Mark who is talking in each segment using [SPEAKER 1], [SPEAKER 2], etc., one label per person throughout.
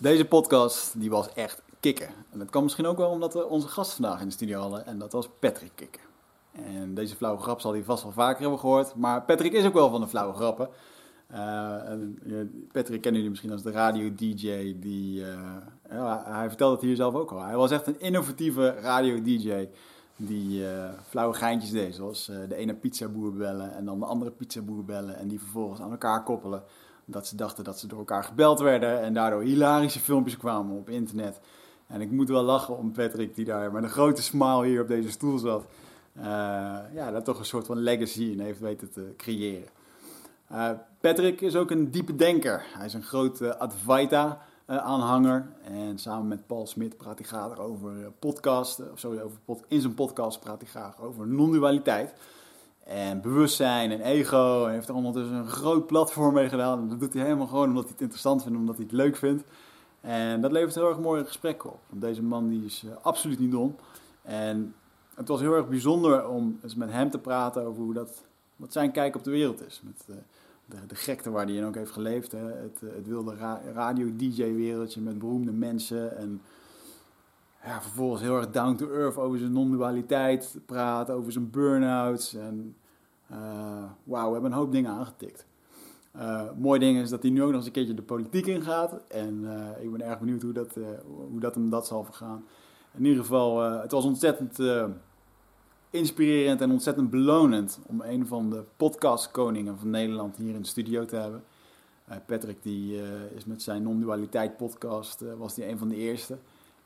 [SPEAKER 1] Deze podcast die was echt kicken. En dat kan misschien ook wel omdat we onze gast vandaag in de studio hadden. En dat was Patrick Kikken. En deze flauwe grap zal hij vast wel vaker hebben gehoord. Maar Patrick is ook wel van de flauwe grappen. Uh, Patrick kennen jullie misschien als de radio-dj. Die, uh, ja, hij vertelde het hier zelf ook al. Hij was echt een innovatieve radio-dj die flauwe geintjes deed. Zoals de ene pizzaboer bellen en dan de andere pizzaboer bellen. En die vervolgens aan elkaar koppelen. Dat ze dachten dat ze door elkaar gebeld werden. En daardoor hilarische filmpjes kwamen op internet. En ik moet wel lachen om Patrick die daar met een grote smile hier op deze stoel zat. ja, dat toch een soort van legacy in heeft weten te creëren. Uh, Patrick is ook een diepe denker. Hij is een grote Advaita-aanhanger. en samen met Paul Smit praat hij graag over podcasten. Of sorry, over in zijn podcast praat hij graag over non-dualiteit. En bewustzijn en ego. Hij heeft er ondertussen een groot platform mee gedaan. En dat doet hij helemaal gewoon omdat hij het interessant vindt, omdat hij het leuk vindt. En dat levert heel erg mooie gesprekken op. Want deze man die is uh, absoluut niet dom. En het was heel erg bijzonder om eens met hem te praten over hoe dat, wat zijn kijk op de wereld is. Met, uh, de, de gekte waar hij in ook heeft geleefd. Hè. Het, het wilde ra radio-dj-wereldje met beroemde mensen. En ja, vervolgens heel erg down to earth over zijn non-dualiteit praten, over zijn burn-outs. En wauw, we hebben een hoop dingen aangetikt. Uh, mooi ding is dat hij nu ook nog eens een keertje de politiek ingaat. En uh, ik ben erg benieuwd hoe dat, hoe dat hem dat zal vergaan. In ieder geval, het was ontzettend inspirerend en ontzettend belonend om een van de podcastkoningen van Nederland hier in de studio te hebben. Patrick die, is met zijn non-dualiteit podcast, was die een van de eerste.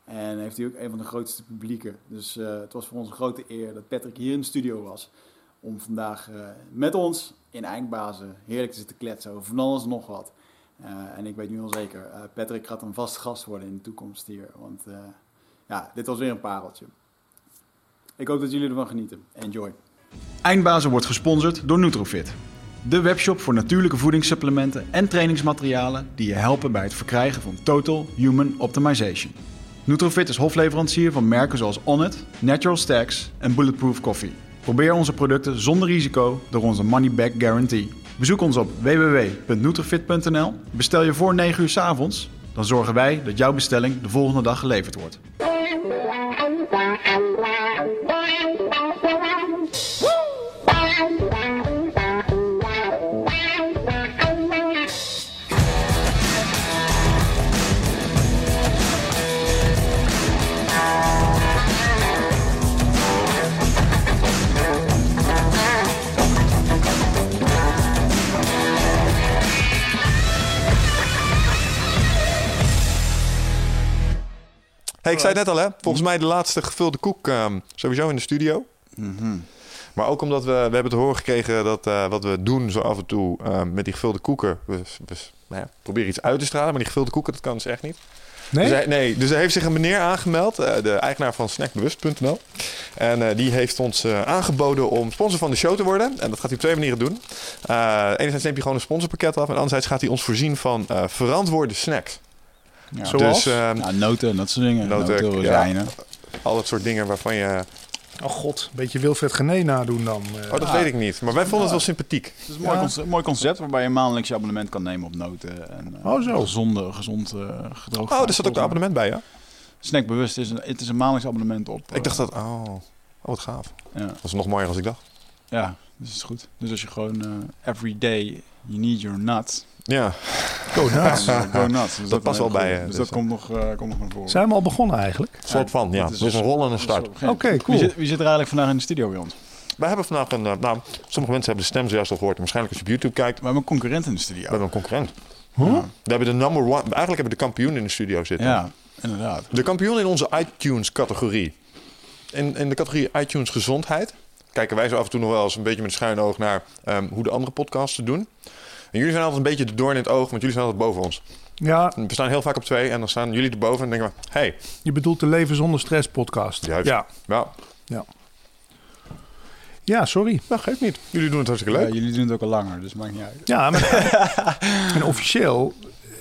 [SPEAKER 1] En heeft hij ook een van de grootste publieken. Dus het was voor ons een grote eer dat Patrick hier in de studio was. Om vandaag met ons in Eindbazen heerlijk te zitten kletsen over van alles en nog wat. en ik weet nu al zeker, Patrick gaat een vast gast worden in de toekomst hier. Want ja, dit was weer een pareltje. Ik hoop dat jullie ervan genieten. Enjoy.
[SPEAKER 2] Eindbazen wordt gesponsord door Nutrofit. De webshop voor natuurlijke voedingssupplementen en trainingsmaterialen die je helpen bij het verkrijgen van Total Human Optimization. Nutrofit is hofleverancier van merken zoals Onnit, Natural Stacks en Bulletproof Coffee. Probeer onze producten zonder risico door onze money back guarantee. Bezoek ons op www.nutrofit.nl. Bestel je voor 9 uur s avonds, dan zorgen wij dat jouw bestelling de volgende dag geleverd wordt.
[SPEAKER 3] Hey, ik zei het net al, hè? Volgens mij de laatste gevulde koek um, sowieso in de studio.
[SPEAKER 1] Mm -hmm.
[SPEAKER 3] Maar ook omdat we, we hebben te horen gekregen dat uh, wat we doen zo af en toe uh, met die gevulde koeken. We, we nou ja, proberen iets uit te stralen, maar die gevulde koeken, dat kan dus echt niet.
[SPEAKER 4] Nee?
[SPEAKER 3] Dus, hij, nee, dus er heeft zich een meneer aangemeld, uh, de eigenaar van snackbewust.nl. En die heeft ons aangeboden om sponsor van de show te worden. En dat gaat hij op twee manieren doen. enerzijds neemt hij gewoon een sponsorpakket af. En anderzijds gaat hij ons voorzien van verantwoorde snacks.
[SPEAKER 4] Ja. Zoals?
[SPEAKER 1] Dus, um, ja, noten en dat soort dingen. Noten, noten
[SPEAKER 3] rozijnen. Ja, al dat soort dingen waarvan je...
[SPEAKER 4] Oh god, een beetje Wilfred Gené nadoen dan.
[SPEAKER 3] Uh, oh, dat weet ik niet. Maar wij vonden het wel sympathiek.
[SPEAKER 1] Het is een mooi, concept, mooi concept waarbij je maandelijks je abonnement kan nemen op noten. En,
[SPEAKER 4] uh, oh, zo.
[SPEAKER 1] Gezonde, gezond uh, gedroogd.
[SPEAKER 3] Oh, er zat ook een abonnement bij, ja?
[SPEAKER 1] Snackbewust is een, het is een maandelijks abonnement op.
[SPEAKER 3] ik dacht dat... Oh, oh wat gaaf. Ja. Dat is nog mooier als ik dacht.
[SPEAKER 1] Ja, dus is goed. Dus als je gewoon every day you need your nuts...
[SPEAKER 3] Ja.
[SPEAKER 4] Go nuts.
[SPEAKER 1] Go nuts. Dus
[SPEAKER 3] dat, dat past wel bij je.
[SPEAKER 1] Dus, dus dat komt nog, uh, komt nog naar voren.
[SPEAKER 4] Zijn we al begonnen eigenlijk?
[SPEAKER 3] Soort van, ja. Dus, dus een rollende start.
[SPEAKER 4] Oké, okay, cool.
[SPEAKER 1] Wie zit, wie zit, er eigenlijk vandaag in de studio bij ons?
[SPEAKER 3] Wij hebben vandaag een... Nou, sommige mensen hebben de stem zojuist al gehoord. Waarschijnlijk als je op YouTube kijkt.
[SPEAKER 1] We hebben een concurrent in de studio. We
[SPEAKER 3] hebben een concurrent.
[SPEAKER 4] Huh? Ja.
[SPEAKER 3] We hebben de number one... Eigenlijk hebben we de kampioen in de studio zitten.
[SPEAKER 1] Ja, inderdaad.
[SPEAKER 3] De kampioen in onze iTunes-categorie. In, in de categorie iTunes gezondheid... kijken wij zo af en toe nog wel eens een beetje met een schuin oog naar um, hoe de andere podcasts het doen. En jullie zijn altijd een beetje de doorn in het oog, want jullie zijn altijd boven ons.
[SPEAKER 4] Ja.
[SPEAKER 3] We staan heel vaak op twee en dan staan jullie erboven en denken we, hey.
[SPEAKER 4] Je bedoelt de Leven Zonder Stress podcast.
[SPEAKER 3] Juist.
[SPEAKER 4] Ja.
[SPEAKER 3] Ja.
[SPEAKER 4] Ja. Ja, sorry.
[SPEAKER 3] Dat geeft niet. Jullie doen het hartstikke leuk.
[SPEAKER 1] Ja, jullie doen het ook al langer, dus maakt niet uit.
[SPEAKER 4] Ja, maar en officieel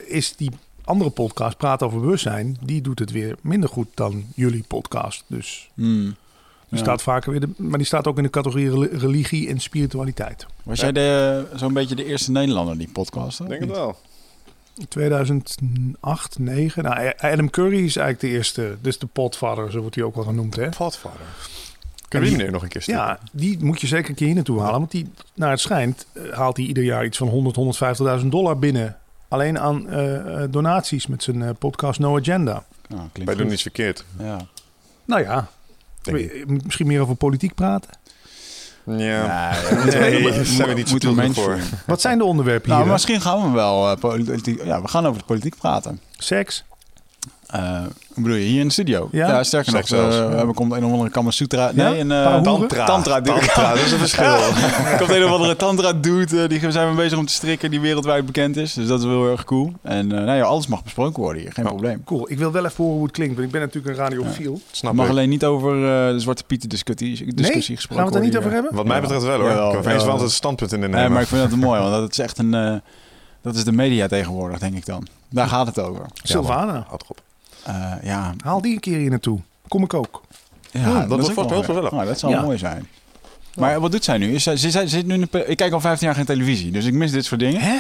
[SPEAKER 4] is die andere podcast, Praat over Bewustzijn, die doet het weer minder goed dan jullie podcast. Dus
[SPEAKER 1] hmm.
[SPEAKER 4] Die staat vaker weer, de, maar die staat ook in de categorie religie en spiritualiteit.
[SPEAKER 1] Was jij de, zo'n beetje de eerste Nederlander die podcastte?
[SPEAKER 3] Denk het wel.
[SPEAKER 4] 2008, 9. Nou, Adam Curry is eigenlijk de eerste. Dus de potvader, zo wordt hij ook wel genoemd. Hè?
[SPEAKER 3] Godvader. Kunnen we die meneer nog een keer sturen?
[SPEAKER 4] Ja, die moet je zeker een keer hier naartoe halen. Want die, naar het schijnt, eh, haalt hij ieder jaar iets van 100, 150.000 dollar binnen. Alleen aan eh, eh, donaties met zijn podcast No Agenda.
[SPEAKER 1] Nou,
[SPEAKER 3] Wij doen iets verkeerd.
[SPEAKER 1] Ja.
[SPEAKER 4] Nou ja, misschien meer over politiek praten.
[SPEAKER 3] Ja.
[SPEAKER 1] Nee,
[SPEAKER 3] Nee,
[SPEAKER 1] we-
[SPEAKER 3] daar zijn we niet zo
[SPEAKER 1] moeten we
[SPEAKER 3] toegang voor.
[SPEAKER 4] Wat zijn de onderwerpen
[SPEAKER 1] Nou,
[SPEAKER 4] hier?
[SPEAKER 1] misschien gaan we wel eh, politiek. Ja, we gaan over de politiek praten.
[SPEAKER 4] Seks?
[SPEAKER 1] Eh, hoe bedoel je, hier in de studio?
[SPEAKER 4] Ja?
[SPEAKER 1] sterker nog,
[SPEAKER 3] zelfs,
[SPEAKER 1] eh,
[SPEAKER 3] ja.
[SPEAKER 1] er komt een of andere Kama Sutra. Nee,
[SPEAKER 4] Ja?
[SPEAKER 1] een eh?
[SPEAKER 3] Tantra.
[SPEAKER 1] Tantra,
[SPEAKER 3] dat is een verschil.
[SPEAKER 1] er komt een of andere tantra dude, eh, die zijn we bezig om te strikken, die wereldwijd bekend is. Dus dat is wel heel erg cool. En eh, nou ja, alles mag besproken worden hier, geen
[SPEAKER 3] Ja.
[SPEAKER 1] probleem.
[SPEAKER 4] Cool. Ik wil wel even horen hoe het klinkt. Want ik ben natuurlijk een radiofiel.
[SPEAKER 3] Snap
[SPEAKER 1] Het mag
[SPEAKER 3] ik.
[SPEAKER 1] alleen niet over eh, de Zwarte Pieten discussie, discussie
[SPEAKER 4] Nee?
[SPEAKER 1] gesproken
[SPEAKER 4] Gaan we het er niet
[SPEAKER 1] worden
[SPEAKER 4] over hebben?
[SPEAKER 3] Wat mij
[SPEAKER 1] Ja.
[SPEAKER 3] betreft wel hoor.
[SPEAKER 1] Jawel,
[SPEAKER 3] ik heb opeens
[SPEAKER 1] jawel.
[SPEAKER 3] wel altijd een standpunt in de
[SPEAKER 1] Nee,
[SPEAKER 3] nemen.
[SPEAKER 1] maar ik vind dat mooi, want dat is echt een... eh, dat is de media tegenwoordig, denk ik dan. Daar gaat het over.
[SPEAKER 4] Sylvana,
[SPEAKER 3] Houd toch op.
[SPEAKER 1] Eh, ja,
[SPEAKER 4] haal die een keer hier naartoe. Kom ik ook.
[SPEAKER 1] Ja,
[SPEAKER 3] Hmm, dat
[SPEAKER 1] is
[SPEAKER 3] wordt vast
[SPEAKER 1] wel
[SPEAKER 3] heel gezellig.
[SPEAKER 1] Nou, dat zou
[SPEAKER 4] Ja.
[SPEAKER 1] mooi zijn. Maar wat doet zij nu? Is zij, ze, zij zit nu in de, pe- ik kijk al 15 jaar geen televisie, dus ik mis dit soort dingen.
[SPEAKER 4] Hè?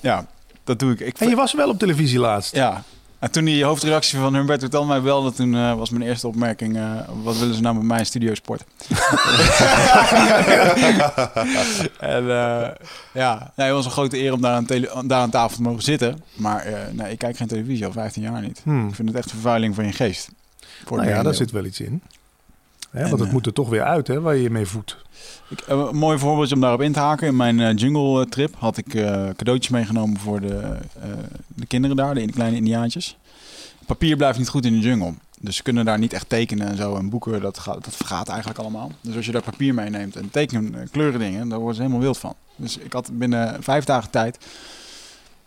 [SPEAKER 1] Ja, dat doe ik. ik
[SPEAKER 4] En je was wel op televisie laatst.
[SPEAKER 1] ja. En toen die hoofdredactie van Humberto Tan mij belde, toen eh, was mijn eerste opmerking, eh, wat willen ze nou met mij in Studio Sport? en eh, ja, nee, het was een grote eer om daar aan, daar aan tafel te mogen zitten. Maar nee, ik kijk geen televisie al 15 jaar niet.
[SPEAKER 4] Hmm.
[SPEAKER 1] Ik vind het echt vervuiling van je geest. Voor
[SPEAKER 4] Nou ja, daar zit wel iets in. Hè,
[SPEAKER 1] En,
[SPEAKER 4] want het
[SPEAKER 1] eh,
[SPEAKER 4] moet er toch weer uit, hè, waar je je mee voedt.
[SPEAKER 1] Ik, eh, een mooi voorbeeldje om daarop in te haken. In mijn eh, jungle trip had ik cadeautjes meegenomen voor de, de kinderen daar, de kleine indiaantjes. Papier blijft niet goed in de jungle. Dus ze kunnen daar niet echt tekenen en zo. En boeken, dat, gaat, dat vergaat eigenlijk allemaal. Dus als je daar papier meeneemt en tekenen, eh, kleuren dingen, daar worden ze helemaal wild van. Dus ik had binnen vijf dagen tijd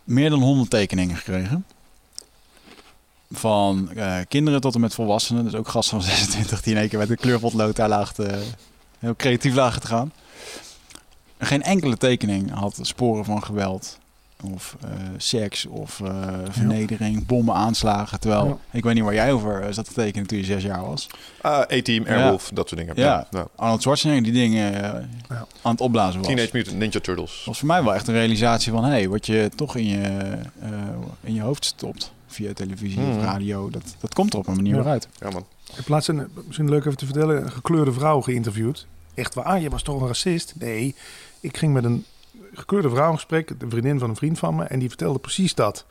[SPEAKER 1] meer dan 100 tekeningen gekregen. Van eh, kinderen tot en met volwassenen. Dus ook gasten van 26 die in één keer met een kleurpotlood daar laag te, heel creatief lagen te gaan. En Geen enkele tekening had sporen van geweld of eh, seks of eh, vernedering, bommen aanslagen. Terwijl,
[SPEAKER 4] Ja.
[SPEAKER 1] ik weet niet waar jij over eh, zat te tekenen toen je zes jaar was.
[SPEAKER 3] Ah, A-Team, Airwolf, dat soort dingen.
[SPEAKER 1] Ja.
[SPEAKER 3] ja.
[SPEAKER 1] Arnold Schwarzenegger die dingen eh,
[SPEAKER 4] Ja.
[SPEAKER 1] aan het opblazen was.
[SPEAKER 3] Teenage Mutant Ninja Turtles.
[SPEAKER 1] was voor mij wel echt een realisatie van... hé, hey, wat je toch in je, eh, in je hoofd stopt via televisie of radio... Dat, dat komt er op een manier
[SPEAKER 4] Ja.
[SPEAKER 1] uit.
[SPEAKER 3] Ja man.
[SPEAKER 4] Ik heb laatst een, misschien leuk even te vertellen, een gekleurde vrouw geïnterviewd. Echt waar, je was toch een racist? Nee, ik ging met een gekleurde vrouw in gesprek, een vriendin van een vriend van me, en die vertelde precies dat.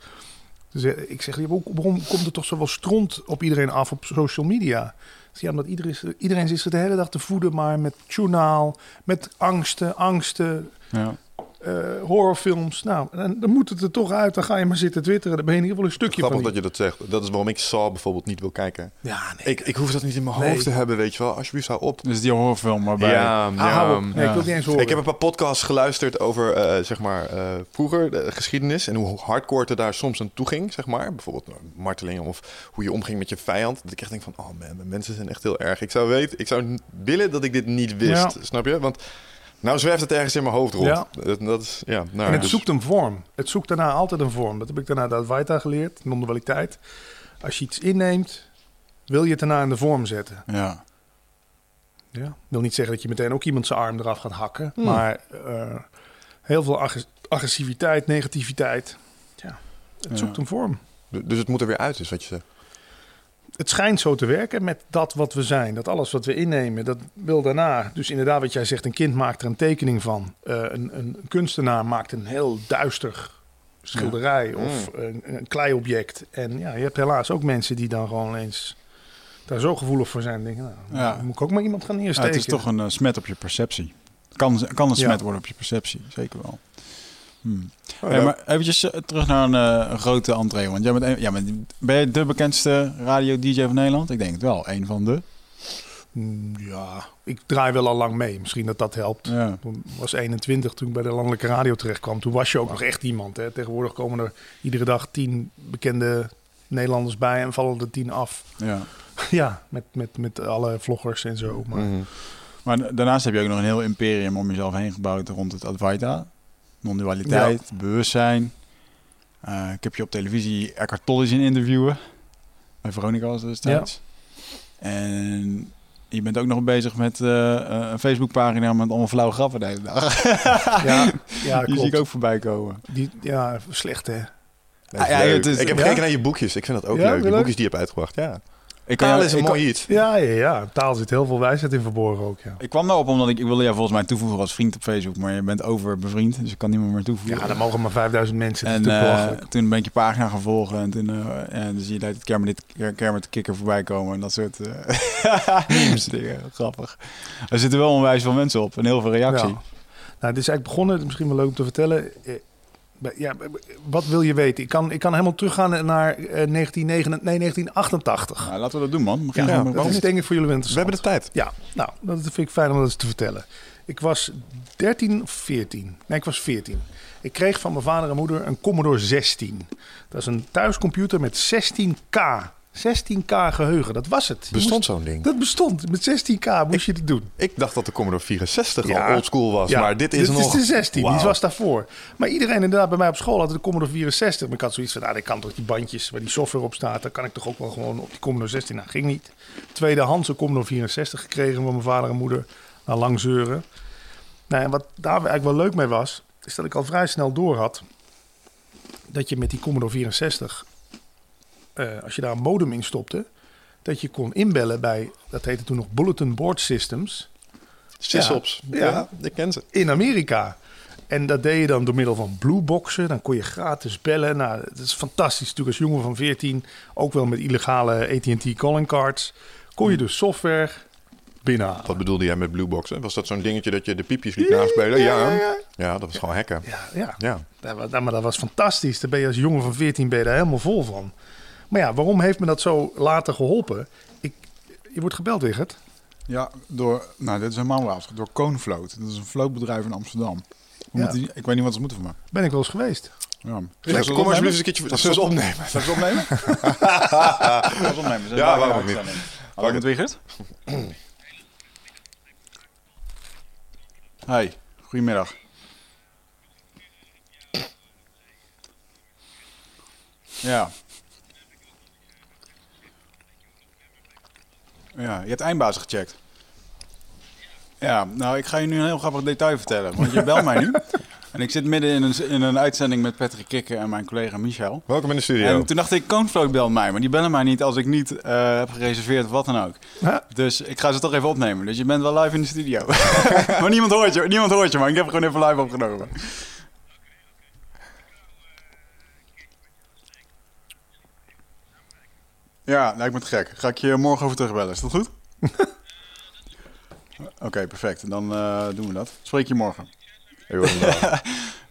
[SPEAKER 4] Dus eh, ik zeg, waarom komt er toch zoveel stront op iedereen af op social media? Ja, omdat iedereen, is- iedereen zit zich de hele dag te voeden, maar met journaal, met angsten, angsten,
[SPEAKER 1] Ja.
[SPEAKER 4] Eh, horrorfilms. Nou, dan, dan moet het er toch uit. Dan ga je maar zitten twitteren. Dan ben je in ieder geval een stukje
[SPEAKER 3] Grappig
[SPEAKER 4] van
[SPEAKER 3] dat
[SPEAKER 4] die...
[SPEAKER 3] je dat zegt. Dat is waarom ik Saw bijvoorbeeld niet wil kijken.
[SPEAKER 4] Ja, nee.
[SPEAKER 3] Ik, ik hoef dat niet in mijn
[SPEAKER 4] Nee.
[SPEAKER 3] hoofd te hebben, weet je wel. Alsjeblieft, hou op.
[SPEAKER 1] Dus die horrorfilm waarbij...
[SPEAKER 3] Ja,
[SPEAKER 4] Ah,
[SPEAKER 3] ja.
[SPEAKER 4] Nee, ik wil niet eens horen.
[SPEAKER 3] Ik heb een paar podcasts geluisterd over eh, zeg maar, eh, vroeger de geschiedenis en hoe hardcore er daar soms aan toe ging. Zeg maar. Bijvoorbeeld nou, martelingen of hoe je omging met je vijand. Dat ik echt denk van, oh man, mijn mensen zijn echt heel erg. Ik zou, weten, ik zou willen dat ik dit niet wist,
[SPEAKER 4] Ja.
[SPEAKER 3] snap je? Want nou zwerft het ergens in mijn hoofd rond.
[SPEAKER 4] Ja.
[SPEAKER 3] Dat, dat is, ja, nou,
[SPEAKER 4] en het
[SPEAKER 3] dus-
[SPEAKER 4] zoekt een vorm. Het zoekt daarna altijd een vorm. Dat heb ik daarna de Advaita geleerd, non-dualiteit. Als je iets inneemt, wil je het daarna in de vorm zetten.
[SPEAKER 1] Ja.
[SPEAKER 4] Ja. wil niet zeggen dat je meteen ook iemand zijn arm eraf gaat hakken.
[SPEAKER 3] Hmm.
[SPEAKER 4] Maar eh, heel veel ag- agressiviteit, negativiteit. Ja, het
[SPEAKER 1] Ja.
[SPEAKER 4] zoekt een vorm.
[SPEAKER 3] Dus het moet er weer uit, is wat je zegt.
[SPEAKER 4] Het schijnt zo te werken met dat wat we zijn. Dat alles wat we innemen, dat wil daarna. Dus inderdaad, wat jij zegt, een kind maakt er een tekening van. Eh, een, een kunstenaar maakt een heel duister schilderij of een, een kleiobject. En ja, je hebt helaas ook mensen die dan gewoon eens daar zo gevoelig voor zijn. en Denken, nou,
[SPEAKER 1] Ja.
[SPEAKER 4] dan moet ik ook maar iemand gaan
[SPEAKER 1] Ja,
[SPEAKER 4] neersteken.
[SPEAKER 1] het is toch een eh, smet op je perceptie. Kan, kan een
[SPEAKER 4] Ja.
[SPEAKER 1] smet worden op je perceptie, zeker wel. Hmm.
[SPEAKER 3] Oh,
[SPEAKER 1] Hey, maar eventjes eh, terug naar een, eh, een grote entree. Want jij bent, een- ja, maar ben je de bekendste radio-dj van Nederland? Ik denk het wel, een van de.
[SPEAKER 4] Mm, Ja, ik draai wel al lang mee. Misschien dat dat helpt.
[SPEAKER 1] Ja.
[SPEAKER 4] Ik was 21 toen ik bij de landelijke radio terecht kwam. Toen was je ook nog echt iemand. Hè. Tegenwoordig komen er iedere dag tien bekende Nederlanders bij en vallen er tien af.
[SPEAKER 1] Ja.
[SPEAKER 4] ja, met, met, met alle vloggers en zo. Maar
[SPEAKER 3] Mhm.
[SPEAKER 1] Maar da- daarnaast heb je ook nog een heel imperium om jezelf heen gebouwd rond het Advaita. Non-dualiteit, bewustzijn. Eh, ik heb je op televisie Eckhart Tolle zien interviewen. Bij Veronica was dat destijds. En je bent ook nog bezig met eh, een Facebookpagina met allemaal flauwe grappen de hele dag.
[SPEAKER 4] ja, ja
[SPEAKER 1] Die zie ik ook voorbij komen.
[SPEAKER 4] Die, ja, slecht hè.
[SPEAKER 1] Ah, ja, het is-
[SPEAKER 3] ik heb
[SPEAKER 4] ja?
[SPEAKER 3] gekeken naar je boekjes. Ik vind dat ook
[SPEAKER 4] Ja,
[SPEAKER 3] leuk. Die
[SPEAKER 4] je
[SPEAKER 3] boekjes die je hebt uitgebracht. Ja.
[SPEAKER 1] Ik, kan
[SPEAKER 3] Taal
[SPEAKER 1] jou-
[SPEAKER 3] is een
[SPEAKER 1] ik,
[SPEAKER 3] mooi iets.
[SPEAKER 4] Ja, ja, ja. Taal zit heel veel wijsheid in verborgen ook, ja.
[SPEAKER 1] ik kwam daarop omdat ik, ik wilde jou volgens mij toevoegen als vriend op Facebook, maar je bent over bevriend, dus ik kan niemand meer toevoegen.
[SPEAKER 4] Ja, dan mogen maar 5000 mensen. Het
[SPEAKER 1] En eh, toen ben ik je pagina gaan volgen en toen, eh, zie je dat het Kermit, Kermit de kikker voorbij komen en dat soort eh memes dingen. Grappig. Er zitten wel onwijs veel mensen op en heel veel reactie.
[SPEAKER 4] Ja. Nou, dit is eigenlijk begonnen, misschien wel leuk om te vertellen. Ja, wat wil je weten? Ik kan, ik kan helemaal teruggaan naar eh, 1989, nee, 1988.
[SPEAKER 1] Nou, laten we dat doen, man. Begin
[SPEAKER 3] Ja,
[SPEAKER 1] met-
[SPEAKER 4] dat is denk ik voor jullie wel
[SPEAKER 3] We
[SPEAKER 4] interessant.
[SPEAKER 3] hebben de tijd.
[SPEAKER 4] Ja, nou, dat vind ik fijn om dat eens te vertellen. Ik was 13 of 14. Nee, ik was 14. Ik kreeg van mijn vader en moeder een Commodore 16. Dat is een thuiscomputer met 16K. 16K geheugen, dat was het. Je
[SPEAKER 3] Bestond zo'n ding?
[SPEAKER 4] Dat bestond. Met 16K moest je het doen.
[SPEAKER 3] Ik dacht dat de Commodore 64
[SPEAKER 4] Ja.
[SPEAKER 3] al oldschool was,
[SPEAKER 4] Ja,
[SPEAKER 3] maar dit is nog...
[SPEAKER 4] is de 16, die
[SPEAKER 3] Wauw.
[SPEAKER 4] was daarvoor. Maar iedereen inderdaad bij mij op school had de Commodore 64. Maar ik had zoiets van, nou, ik kan toch die bandjes waar die software op staat... dan kan ik toch ook wel gewoon op die Commodore 16. Nou, ging niet. Tweedehands een Commodore 64 gekregen van mijn vader en moeder. Na lang zeuren. Nou, en wat daar eigenlijk wel leuk mee was... is dat ik al vrij snel door had... dat je met die Commodore 64... eh, als je daar een modem in stopte... dat je kon inbellen bij, dat heette toen nog Bulletin Board Systems...
[SPEAKER 3] Sysops.
[SPEAKER 4] Ja.
[SPEAKER 3] Ja. Ik ken ze.
[SPEAKER 4] in Amerika. En dat deed je dan door middel van blueboxen. Dan kon je gratis bellen. Nou, dat is fantastisch. Natuurlijk als jongen van 14, ook wel met illegale AT&T calling cards, kon je dus software binnenhalen.
[SPEAKER 3] Wat bedoelde jij met blueboxen? Was dat zo'n dingetje dat je de piepjes liet naspelen? Ja,
[SPEAKER 4] ja,
[SPEAKER 3] ja,
[SPEAKER 4] ja.
[SPEAKER 3] dat was gewoon hacken.
[SPEAKER 4] Ja, ja.
[SPEAKER 3] Ja.
[SPEAKER 4] Dat, was, nou, maar dat was fantastisch. Daar ben je als jongen van 14 ben je daar helemaal vol van. Maar ja, waarom heeft me dat zo later geholpen? Ik, je wordt gebeld, Wigert.
[SPEAKER 1] Ja, door, nou, dit is helemaal waar. Door Coonfloat. Dat is een floatbedrijf in Amsterdam.
[SPEAKER 4] Ja.
[SPEAKER 1] die- ik weet niet wat ze moeten van me.
[SPEAKER 4] Ben ik wel eens geweest.
[SPEAKER 1] Ja.
[SPEAKER 3] Ja, kom alsjeblieft eens een keertje... Dat zullen ze opnemen.
[SPEAKER 1] Zal ik ze opnemen? Zal ik ze opnemen?
[SPEAKER 3] Ja, waarom niet?
[SPEAKER 1] Hallo met Wigert. Hi, goedemiddag. Ja. Ja, je hebt eindbazen gecheckt. Ja, nou, ik ga je nu een heel grappig detail vertellen. Want je belt mij nu. En ik zit midden in een, in een uitzending met Patrick Kikker en mijn collega Michel.
[SPEAKER 3] Welkom in de studio.
[SPEAKER 1] En toen dacht ik, Coonfloat belt mij. Maar die bellen mij niet als ik niet eh, heb gereserveerd of wat dan ook. Dus ik ga ze toch even opnemen. Dus je bent wel live in de studio. maar niemand hoort je, niemand hoort je, maar ik heb gewoon even live opgenomen. Ja, lijkt me te gek. Ga ik je morgen over terugbellen, is dat goed? Oké, perfect. Dan eh, doen we dat. Spreek je morgen.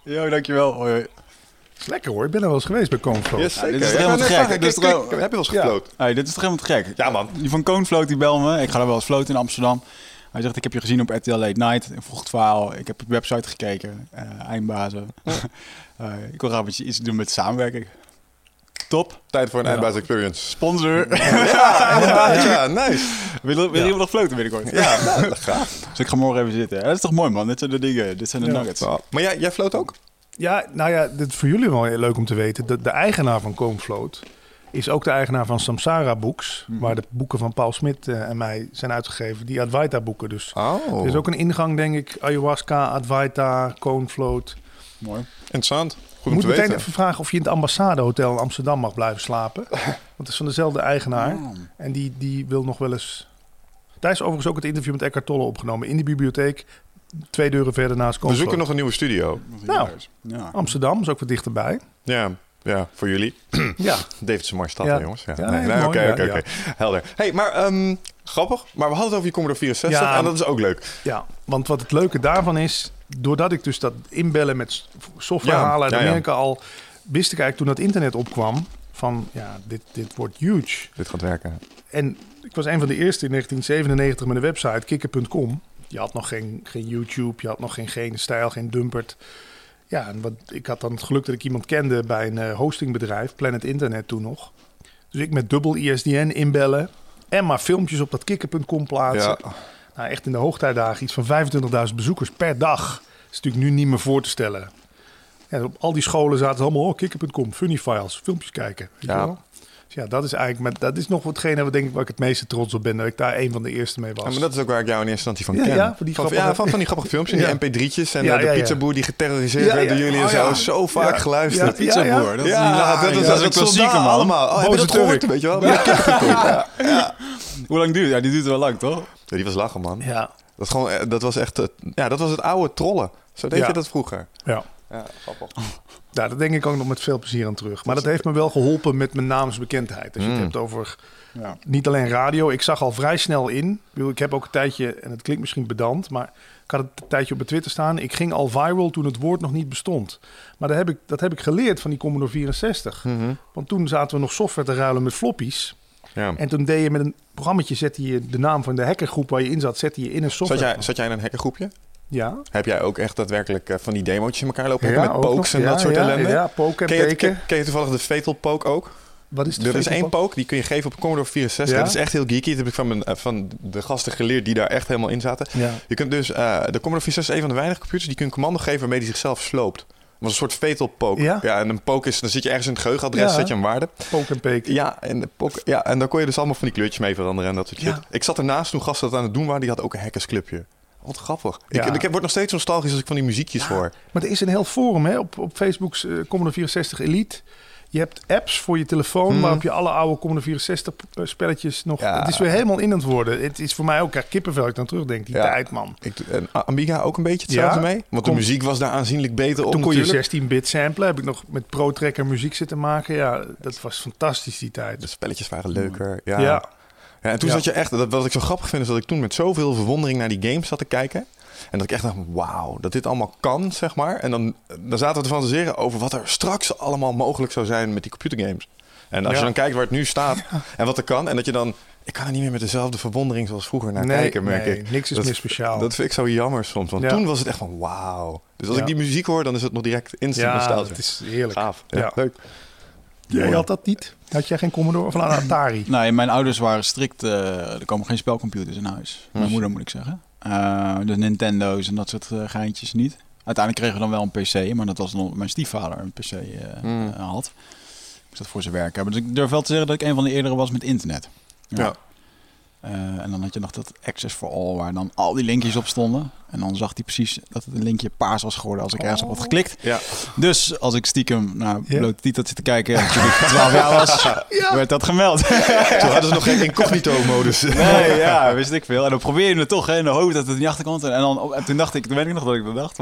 [SPEAKER 1] Jo, dankjewel. Hoi, hoi.
[SPEAKER 4] is lekker hoor. Ik ben er wel eens geweest bij Coonflow.
[SPEAKER 3] Yes, zeker.
[SPEAKER 1] dit is
[SPEAKER 3] Ja,
[SPEAKER 1] helemaal gek.
[SPEAKER 3] vraag,
[SPEAKER 1] Dit is
[SPEAKER 3] kijk, kijk,
[SPEAKER 1] trouw-
[SPEAKER 3] Heb je wel eens
[SPEAKER 4] Ja.
[SPEAKER 3] gefloten?
[SPEAKER 1] Hey, dit is toch helemaal te gek?
[SPEAKER 3] Ja, man.
[SPEAKER 1] Die van Coonfloat die bel me. Ik ga er wel eens floten in Amsterdam. Hij zegt, ik heb je gezien op RTL Late Night. Ik vroeg het verhaal. Ik heb op je website gekeken. Eh, eindbazen. Eh, ik wil graag met je iets doen met samenwerking. Top.
[SPEAKER 3] Tijd voor een
[SPEAKER 4] Ja.
[SPEAKER 3] eindbaas experience.
[SPEAKER 1] Sponsor.
[SPEAKER 3] Ja. Ja, nice.
[SPEAKER 1] Wil, wil
[SPEAKER 4] Ja.
[SPEAKER 1] je nog floten binnenkort?
[SPEAKER 3] Ja, nou, graag.
[SPEAKER 1] Dus ik ga morgen even zitten. Dat is toch mooi man. Dit zijn de dingen. Dit zijn de
[SPEAKER 4] Ja.
[SPEAKER 1] nuggets.
[SPEAKER 3] Maar jij, jij floot ook?
[SPEAKER 4] Ja, nou ja, dit is voor jullie wel heel leuk om te weten. De, de eigenaar van Coomfloat is ook de eigenaar van Samsara Books.
[SPEAKER 3] Mhm.
[SPEAKER 4] Waar de boeken van Paul Smit eh, en mij zijn uitgegeven. Die Advaita boeken dus.
[SPEAKER 3] Oh,
[SPEAKER 4] Er is ook een ingang, denk ik. Ayahuasca, Advaita, Coonfloat.
[SPEAKER 1] Mooi.
[SPEAKER 3] interessant. Goed
[SPEAKER 4] moet
[SPEAKER 3] te
[SPEAKER 4] meteen
[SPEAKER 3] weten.
[SPEAKER 4] even vragen of je in het ambassadehotel in Amsterdam mag blijven slapen. Want het is van dezelfde eigenaar.
[SPEAKER 1] Oh.
[SPEAKER 4] En die, die wil nog wel eens... Daar is overigens ook het interview met Eckhart Tolle opgenomen. In de bibliotheek. Twee deuren verder naast
[SPEAKER 3] We
[SPEAKER 4] Coonfloat.
[SPEAKER 3] zoeken nog een nieuwe studio.
[SPEAKER 4] Nou.
[SPEAKER 1] Ja.
[SPEAKER 4] Amsterdam is ook wat dichterbij.
[SPEAKER 3] Ja, ja voor jullie.
[SPEAKER 4] Ja,
[SPEAKER 3] Davidson Marstad,
[SPEAKER 4] Ja.
[SPEAKER 3] jongens. Ja,
[SPEAKER 4] Ja,
[SPEAKER 3] nee,
[SPEAKER 4] nee,
[SPEAKER 3] nee,
[SPEAKER 4] mooi,
[SPEAKER 3] oké,
[SPEAKER 4] ja,
[SPEAKER 3] oké,
[SPEAKER 4] ja.
[SPEAKER 3] oké. Helder. hey, maar ehm, grappig. Maar we hadden het over je Commodore 64
[SPEAKER 4] Ja.
[SPEAKER 3] en dat is ook leuk.
[SPEAKER 4] Ja, want wat het leuke daarvan is, doordat ik dus dat inbellen met software
[SPEAKER 3] Ja,
[SPEAKER 4] halen uit
[SPEAKER 3] ja.
[SPEAKER 4] Amerika al, wist ik eigenlijk toen dat internet opkwam van ja, dit, dit wordt huge.
[SPEAKER 3] Dit gaat werken.
[SPEAKER 4] En ik was een van de eerste in 1997 met een website, kikker.com. Je had nog geen, geen YouTube, je had nog geen, geen stijl, geen dumpert. Ja, en wat, ik had dan het geluk dat ik iemand kende bij een eh, hostingbedrijf, Planet Internet toen nog. Dus ik met dubbel ISDN inbellen en maar filmpjes op dat kikker.com plaatsen.
[SPEAKER 3] Ja.
[SPEAKER 4] Nou, echt in de hoogtijdagen iets van 25.000 bezoekers per dag. Dat is natuurlijk nu niet meer voor te stellen. Ja, op al die scholen zaten allemaal, oh, kikker.com, funny files, filmpjes kijken. Weet
[SPEAKER 3] Ja.
[SPEAKER 4] Wel? Dus ja, dat is eigenlijk met, dat is nog hetgene wat denk ik waar ik het meeste trots op ben. Dat ik daar een van de eerste mee was.
[SPEAKER 3] Ja, maar dat is ook waar ik jou in eerste instantie van
[SPEAKER 4] Ja,
[SPEAKER 3] ken.
[SPEAKER 4] ja, voor die
[SPEAKER 3] van,
[SPEAKER 4] grappige-
[SPEAKER 3] ja, van, van die grappige filmpjes,
[SPEAKER 4] Ja.
[SPEAKER 3] die mp3'tjes en
[SPEAKER 4] Ja,
[SPEAKER 3] de
[SPEAKER 4] ja, ja.
[SPEAKER 3] pizzaboer die geterroriseerd
[SPEAKER 4] Ja,
[SPEAKER 3] werd
[SPEAKER 4] ja.
[SPEAKER 3] door jullie en
[SPEAKER 1] Oh,
[SPEAKER 3] zo.
[SPEAKER 1] ja.
[SPEAKER 3] Zo vaak
[SPEAKER 4] Ja.
[SPEAKER 3] geluisterd.
[SPEAKER 4] Ja,
[SPEAKER 1] Pizzaboer, dat is
[SPEAKER 3] Ja, dat
[SPEAKER 1] is een klassieker,
[SPEAKER 3] soldaten
[SPEAKER 1] man.
[SPEAKER 3] allemaal. Oh, heb je
[SPEAKER 4] Boze
[SPEAKER 3] dat gehoord? Weet je wel? Ja.
[SPEAKER 1] Hoe lang duurt Ja, die duurt wel lang, toch?
[SPEAKER 3] Ja, die was lachen, man.
[SPEAKER 4] Ja,
[SPEAKER 3] Dat, gewoon, eh, dat was echt... het- Ja, dat was het oude trollen. Zo deed je dat vroeger.
[SPEAKER 4] ja.
[SPEAKER 3] Ja, grappig.
[SPEAKER 4] Ja, daar denk ik ook nog met veel plezier aan terug. Maar dat heeft me wel geholpen met mijn naamsbekendheid. Als je
[SPEAKER 3] Mm.
[SPEAKER 4] het hebt over
[SPEAKER 1] Ja.
[SPEAKER 4] niet alleen radio. Ik zag al vrij snel in. Ik, heb ook een tijdje, en het klinkt misschien pedant, maar ik had het een tijdje op mijn Twitter staan. Ik ging al viral toen het woord nog niet bestond. Maar dat heb ik, dat heb ik geleerd van die Commodore 64.
[SPEAKER 3] Mhm.
[SPEAKER 4] Want toen zaten we nog software te ruilen met floppies.
[SPEAKER 3] Ja.
[SPEAKER 4] En toen deed je met een programmaatje, zette je de naam van de hackergroep waar je in zat, zette je in een
[SPEAKER 3] Zat
[SPEAKER 4] software.
[SPEAKER 3] jij, zat jij in een hackergroepje?
[SPEAKER 4] Ja.
[SPEAKER 3] Heb jij ook echt daadwerkelijk eh, van die demootjes in elkaar lopen
[SPEAKER 4] Ja,
[SPEAKER 3] met pokes en
[SPEAKER 4] Ja,
[SPEAKER 3] dat soort
[SPEAKER 4] ja,
[SPEAKER 3] ellende?
[SPEAKER 4] Ja, poke en
[SPEAKER 3] Ken je,
[SPEAKER 4] peken.
[SPEAKER 3] ken, ken je toevallig de Fatal Poke ook?
[SPEAKER 4] Wat is de
[SPEAKER 3] Er is één
[SPEAKER 4] Poke?
[SPEAKER 3] die kun je geven op Commodore 64.
[SPEAKER 4] Ja?
[SPEAKER 3] Dat is echt heel geeky. Dat heb ik van, mijn, eh, van de gasten geleerd die daar echt helemaal in zaten.
[SPEAKER 4] Ja.
[SPEAKER 3] Je kunt dus, eh, de Commodore 64 is een van de weinige computers die kun je een commando geven waarmee die zichzelf sloopt. Dat was een soort fatal poke.
[SPEAKER 4] Ja?
[SPEAKER 3] en een poke is, dan zit je ergens in het geheugenadres,
[SPEAKER 4] Ja.
[SPEAKER 3] zet je een waarde.
[SPEAKER 4] Poke en peken.
[SPEAKER 3] Ja en, poke, ja, en dan kon je dus allemaal van die kleurtjes mee veranderen en dat soort shit. Ik zat ernaast toen gasten dat aan het doen waren, die had ook een hackersclubje. Wat grappig. Ik,
[SPEAKER 4] Ja.
[SPEAKER 3] ik word nog steeds nostalgisch als ik van die muziekjes hoor.
[SPEAKER 4] Maar er is een heel forum hè, op, op Facebook's eh, Commodore 64 Elite. Je hebt apps voor je telefoon
[SPEAKER 3] Hmm.
[SPEAKER 4] waarop je alle oude Commodore 64 p- spelletjes nog...
[SPEAKER 3] Ja.
[SPEAKER 4] Het is weer helemaal in het worden. Het is voor mij ook kippenvel als ik dan terugdenk. Die
[SPEAKER 3] Ja.
[SPEAKER 4] tijd, man.
[SPEAKER 3] Ik, en Amiga ook een beetje hetzelfde mee. Want de muziek was daar aanzienlijk beter op
[SPEAKER 4] Toen kon je
[SPEAKER 3] natuurlijk.
[SPEAKER 4] 16-bit samplen. Heb ik nog met Pro Tracker muziek zitten maken. Ja, dat was fantastisch die
[SPEAKER 3] De
[SPEAKER 4] tijd.
[SPEAKER 3] spelletjes waren leuker. Ja.
[SPEAKER 4] Ja,
[SPEAKER 3] en toen
[SPEAKER 4] Ja.
[SPEAKER 3] zat je echt, dat, wat ik zo grappig vind, is dat ik toen met zoveel verwondering naar die games zat te kijken. En dat ik echt dacht, wauw, dat dit allemaal kan, zeg maar. En dan, dan zaten we te fantaseren over wat er straks allemaal mogelijk zou zijn met die computergames. En als
[SPEAKER 4] Ja.
[SPEAKER 3] je dan kijkt waar het nu staat en wat er kan. En dat je dan, ik kan er niet meer met dezelfde verwondering zoals vroeger naar
[SPEAKER 4] nee,
[SPEAKER 3] kijken, merk
[SPEAKER 4] nee,
[SPEAKER 3] ik.
[SPEAKER 4] niks is
[SPEAKER 3] Dat-
[SPEAKER 4] meer speciaal.
[SPEAKER 3] Dat vind ik zo jammer soms, want toen was het echt van wauw. Dus als ik die muziek hoor, dan is het nog direct instant
[SPEAKER 4] ja, het is heerlijk.
[SPEAKER 3] Gaaf. Ja. leuk.
[SPEAKER 4] Jij had dat niet? Had jij geen Commodore of een Atari?
[SPEAKER 1] Nee, mijn ouders waren strikt... eh, er komen geen spelcomputers in huis. Mijn
[SPEAKER 3] Dus-
[SPEAKER 1] moeder moet ik zeggen. Eh, de Nintendo's en dat soort eh, geintjes niet. Uiteindelijk kregen we dan wel een PC, maar dat was nog mijn stiefvader een PC
[SPEAKER 3] Mm.
[SPEAKER 1] eh, had. Ik dat voor zijn werk hebben. Dus ik durf wel te zeggen dat ik een van de eerdere was met internet.
[SPEAKER 3] Ja.
[SPEAKER 1] Eh, en dan had je nog dat Access for All, waar dan al die linkjes op stonden. En dan zag hij precies dat het een linkje paars was geworden als ik ergens op had geklikt.
[SPEAKER 3] Ja.
[SPEAKER 1] Dus als ik stiekem naar
[SPEAKER 4] Ja.
[SPEAKER 1] blote titel zit te kijken, toen ik 12 jaar was, werd dat gemeld.
[SPEAKER 3] Toen hadden ze nog geen incognito-modus.
[SPEAKER 1] Nee, ja, wist ik veel. En dan probeer je het toch, hè, in de hoop dat het niet achterkomt. En, dan, en toen dacht ik, toen weet ik nog dat ik dat dacht,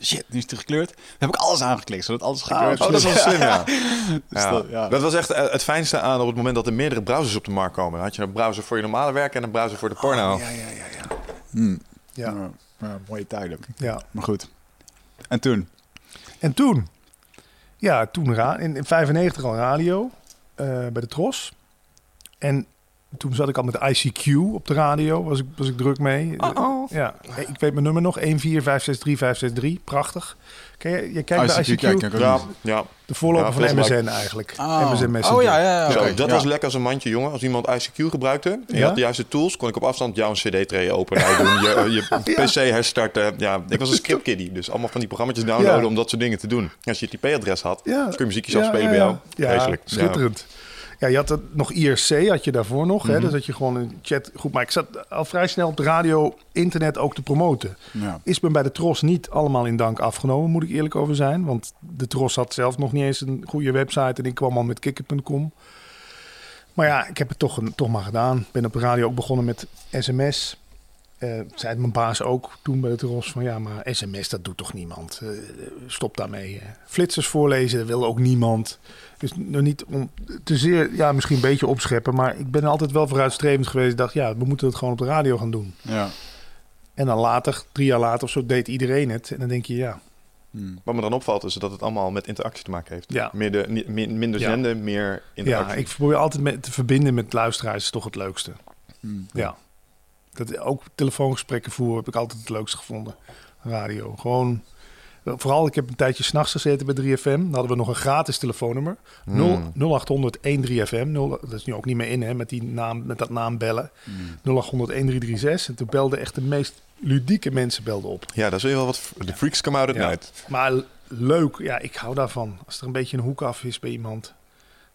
[SPEAKER 1] shit, nu is het gekleurd. Dan heb ik alles aangeklikt, zodat alles gekleurd
[SPEAKER 3] Oh, dat is wel slim, ja.
[SPEAKER 1] Dus
[SPEAKER 3] Ja.
[SPEAKER 1] dat- ja.
[SPEAKER 3] Dat was echt eh, het fijnste aan op het moment dat er meerdere browsers op de markt komen. Dan had je een browser voor je normale werk en een browser voor de porno.
[SPEAKER 4] Oh, Ja, ja, ja, ja.
[SPEAKER 1] Hmm.
[SPEAKER 4] ja.
[SPEAKER 1] Ja, ja, mooie tijden.
[SPEAKER 4] ja.
[SPEAKER 1] Maar goed. En toen?
[SPEAKER 4] En toen? Ja, toen ra- in, in 95 al radio eh, bij de Tros. En toen zat ik al met ICQ op de radio, was ik, was ik druk mee.
[SPEAKER 3] Uh-oh.
[SPEAKER 4] Ja, ik weet mijn nummer nog, 14563 prachtig. Ken je, je kijkt bij
[SPEAKER 1] ICQ, kijk,
[SPEAKER 3] Ja,
[SPEAKER 4] de voorloper
[SPEAKER 3] Ja,
[SPEAKER 4] van MSN eigenlijk.
[SPEAKER 1] Oh.
[SPEAKER 4] MSN Messenger.
[SPEAKER 1] Oh ja, ja, ja.
[SPEAKER 3] Zo, dat
[SPEAKER 1] ja.
[SPEAKER 3] was lekker als een mandje, jongen. Als iemand ICQ gebruikte en je
[SPEAKER 4] Ja?
[SPEAKER 3] had de juiste tools, kon ik op afstand jouw CD-tray openen, doen, je, je PC herstarten. Ja, ik was een scriptkiddie, dus allemaal van die programma's downloaden
[SPEAKER 4] Ja.
[SPEAKER 3] om dat soort dingen te doen. Als je het IP-adres had,
[SPEAKER 4] Ja.
[SPEAKER 3] kun je muziekjes
[SPEAKER 4] Ja,
[SPEAKER 3] afspelen
[SPEAKER 4] ja,
[SPEAKER 3] bij
[SPEAKER 4] ja.
[SPEAKER 3] jou.
[SPEAKER 4] Ja, schitterend. Ja, je had het nog IRC, had je daarvoor nog.
[SPEAKER 3] Mhm.
[SPEAKER 4] hè? Dus dat je gewoon een chatgroep... Maar ik zat al vrij snel op de radio, internet ook te promoten.
[SPEAKER 1] Ja.
[SPEAKER 4] Is me bij de Tros niet allemaal in dank afgenomen, moet ik eerlijk over zijn. Want de Tros had zelf nog niet eens een goede website en ik kwam al met kikker.com. Maar ja, ik heb het toch, toch maar gedaan. Ben op de radio ook begonnen met sms. Eh zei mijn baas ook toen bij de Tros van ja, maar sms dat doet toch niemand. Eh, stop daarmee. Flitsers voorlezen dat wil ook niemand. Dus nog niet om te zeer, ja, misschien een beetje opscheppen. Maar ik ben altijd wel vooruitstrevend geweest. Ik dacht, ja, we moeten het gewoon op de radio gaan doen.
[SPEAKER 1] Ja.
[SPEAKER 4] En dan later, drie jaar later of zo, deed iedereen het. En dan denk je, ja,
[SPEAKER 1] Hmm.
[SPEAKER 3] Wat me dan opvalt is dat het allemaal met interactie te maken heeft.
[SPEAKER 4] Ja.
[SPEAKER 3] Meer de, minder
[SPEAKER 4] Ja.
[SPEAKER 3] zenden, meer interactie.
[SPEAKER 4] ja ik probeer altijd met, te verbinden met luisteraars. is toch het leukste.
[SPEAKER 1] Hmm.
[SPEAKER 4] Ja. Dat, ook telefoongesprekken voeren heb ik altijd het leukste gevonden. Radio. Gewoon, vooral, ik heb een tijdje s'nachts gezeten bij 3FM. Dan hadden we nog een gratis telefoonnummer.
[SPEAKER 3] Hmm.
[SPEAKER 4] 0800 13FM. 0, dat is nu ook niet meer in, hè, met, die naam, met dat naam bellen. 0800 1336. En toen belden echt de meest ludieke mensen belden op.
[SPEAKER 3] Ja, daar zul je wel wat... De freaks come out at
[SPEAKER 4] Ja.
[SPEAKER 3] night.
[SPEAKER 4] Maar leuk, ja, ik hou daarvan. Als er een beetje een hoek af is bij iemand.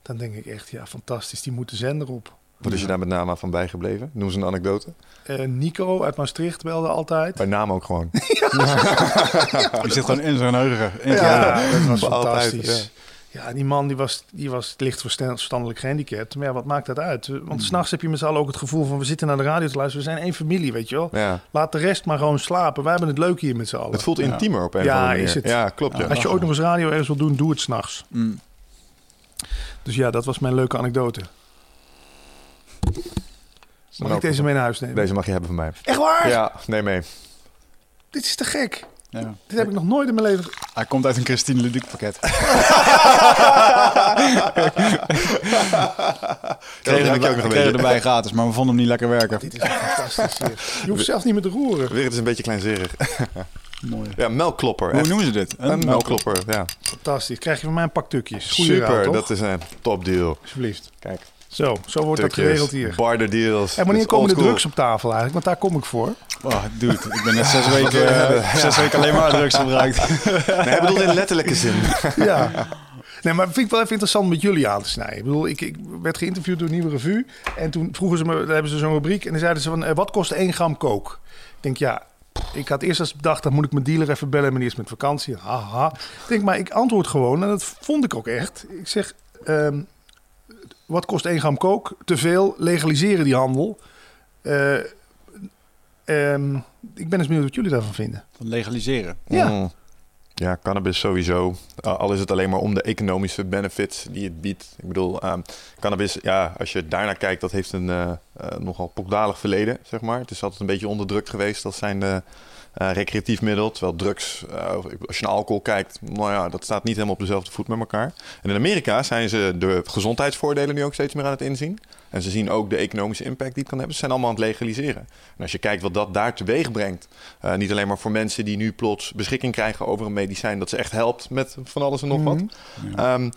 [SPEAKER 4] Dan denk ik echt, ja, fantastisch. Die moet de zender op.
[SPEAKER 3] Wat is je daar met name van bijgebleven? Noem eens een anekdote.
[SPEAKER 4] Eh, Nico uit Maastricht belde altijd.
[SPEAKER 3] Bij naam ook gewoon.
[SPEAKER 1] Die zit gewoon in zijn zijn
[SPEAKER 4] Ja,
[SPEAKER 1] geheugen.
[SPEAKER 4] dat was
[SPEAKER 3] Altijd,
[SPEAKER 4] fantastisch. ja. die man die was, die was licht verstand- verstandelijk gehandicapt. Maar ja, wat maakt dat uit?
[SPEAKER 3] Hmm.
[SPEAKER 4] Want s s'nachts heb je met z'n allen ook het gevoel van... we zitten naar de radio te luisteren, we zijn één familie, weet je wel.
[SPEAKER 3] Ja.
[SPEAKER 4] Laat de rest maar gewoon slapen. Wij hebben het leuk hier met z'n allen.
[SPEAKER 3] Het voelt intiemer op een
[SPEAKER 4] Ja,
[SPEAKER 3] of andere manier.
[SPEAKER 4] is het.
[SPEAKER 3] Ja, klopt. Ja.
[SPEAKER 4] Als je ooit nog eens radio ergens wil doen, doe het s'nachts.
[SPEAKER 1] Mm.
[SPEAKER 4] Dus ja, dat was mijn leuke anekdote. Mag ik deze mee naar huis nemen?
[SPEAKER 3] Deze mag je hebben van mij.
[SPEAKER 4] Echt waar?
[SPEAKER 3] Ja, neem mee.
[SPEAKER 4] Dit is te gek.
[SPEAKER 1] Ja.
[SPEAKER 4] Dit heb ik nog nooit in mijn leven...
[SPEAKER 1] Hij komt uit een Christine Ludiek pakket.
[SPEAKER 3] Kregen ik ook nog een
[SPEAKER 1] kregen erbij gratis, maar we vonden hem niet lekker werken.
[SPEAKER 4] Dit is fantastisch. Je hoeft zelfs niet meer te roeren.
[SPEAKER 3] Weer, het is een beetje kleinzerig.
[SPEAKER 1] Mooi.
[SPEAKER 3] Ja, melkklopper.
[SPEAKER 1] Hoe
[SPEAKER 3] echt.
[SPEAKER 1] noemen ze dit?
[SPEAKER 3] Een melkklopper, ja.
[SPEAKER 4] Fantastisch. Krijg je van mij een pak tukjes. Goeie
[SPEAKER 3] Super,
[SPEAKER 4] raad, toch?
[SPEAKER 3] dat is een topdeal.
[SPEAKER 4] Alsjeblieft.
[SPEAKER 3] Kijk,
[SPEAKER 4] Zo, zo wordt dat geregeld hier.
[SPEAKER 3] barter deals.
[SPEAKER 4] En wanneer komen de drugs op tafel eigenlijk? Want daar kom ik voor.
[SPEAKER 1] Oh, dude, ik ben net zes weken, eh, zes weken alleen maar drugs gebruikt.
[SPEAKER 3] Nee, ik bedoel in letterlijke zin.
[SPEAKER 4] Ja. Nee, maar vind ik wel even interessant met jullie aan te snijden. Ik bedoel, ik, ik werd geïnterviewd door Nieuwe Revue. En toen vroegen ze me, daar hebben ze zo'n rubriek. En dan zeiden ze van, eh, wat kost 1 gram kook? Ik denk, ja, ik had eerst als bedacht, dan moet ik mijn dealer even bellen. Meneer is met vakantie. Haha. Ik denk, maar ik antwoord gewoon. En dat vond ik ook echt. Ik zeg, ehm, wat kost 1 gram kook? Te veel, legaliseren die handel. Eh, ehm, ik ben eens benieuwd wat jullie daarvan vinden.
[SPEAKER 1] Van legaliseren.
[SPEAKER 4] Ja.
[SPEAKER 3] Mm. Ja, cannabis sowieso. Uh, al is het alleen maar om de economische benefits die het biedt. Ik bedoel, ehm, cannabis, ja, als je daarnaar kijkt, dat heeft een eh, eh, nogal pokdalig verleden, zeg maar. Het is altijd een beetje onderdrukt geweest als zijn de recreatief middel. Terwijl drugs, eh, als je naar alcohol kijkt, nou ja, dat staat niet helemaal op dezelfde voet met elkaar. En in Amerika zijn ze de gezondheidsvoordelen nu ook steeds meer aan het inzien. En ze zien ook de economische impact die het kan hebben. Ze zijn allemaal aan het legaliseren. En als je kijkt wat dat daar teweeg brengt, uh, niet alleen maar voor mensen die nu plots beschikking krijgen over een medicijn dat ze echt helpt met van alles en nog wat. Ja. Um,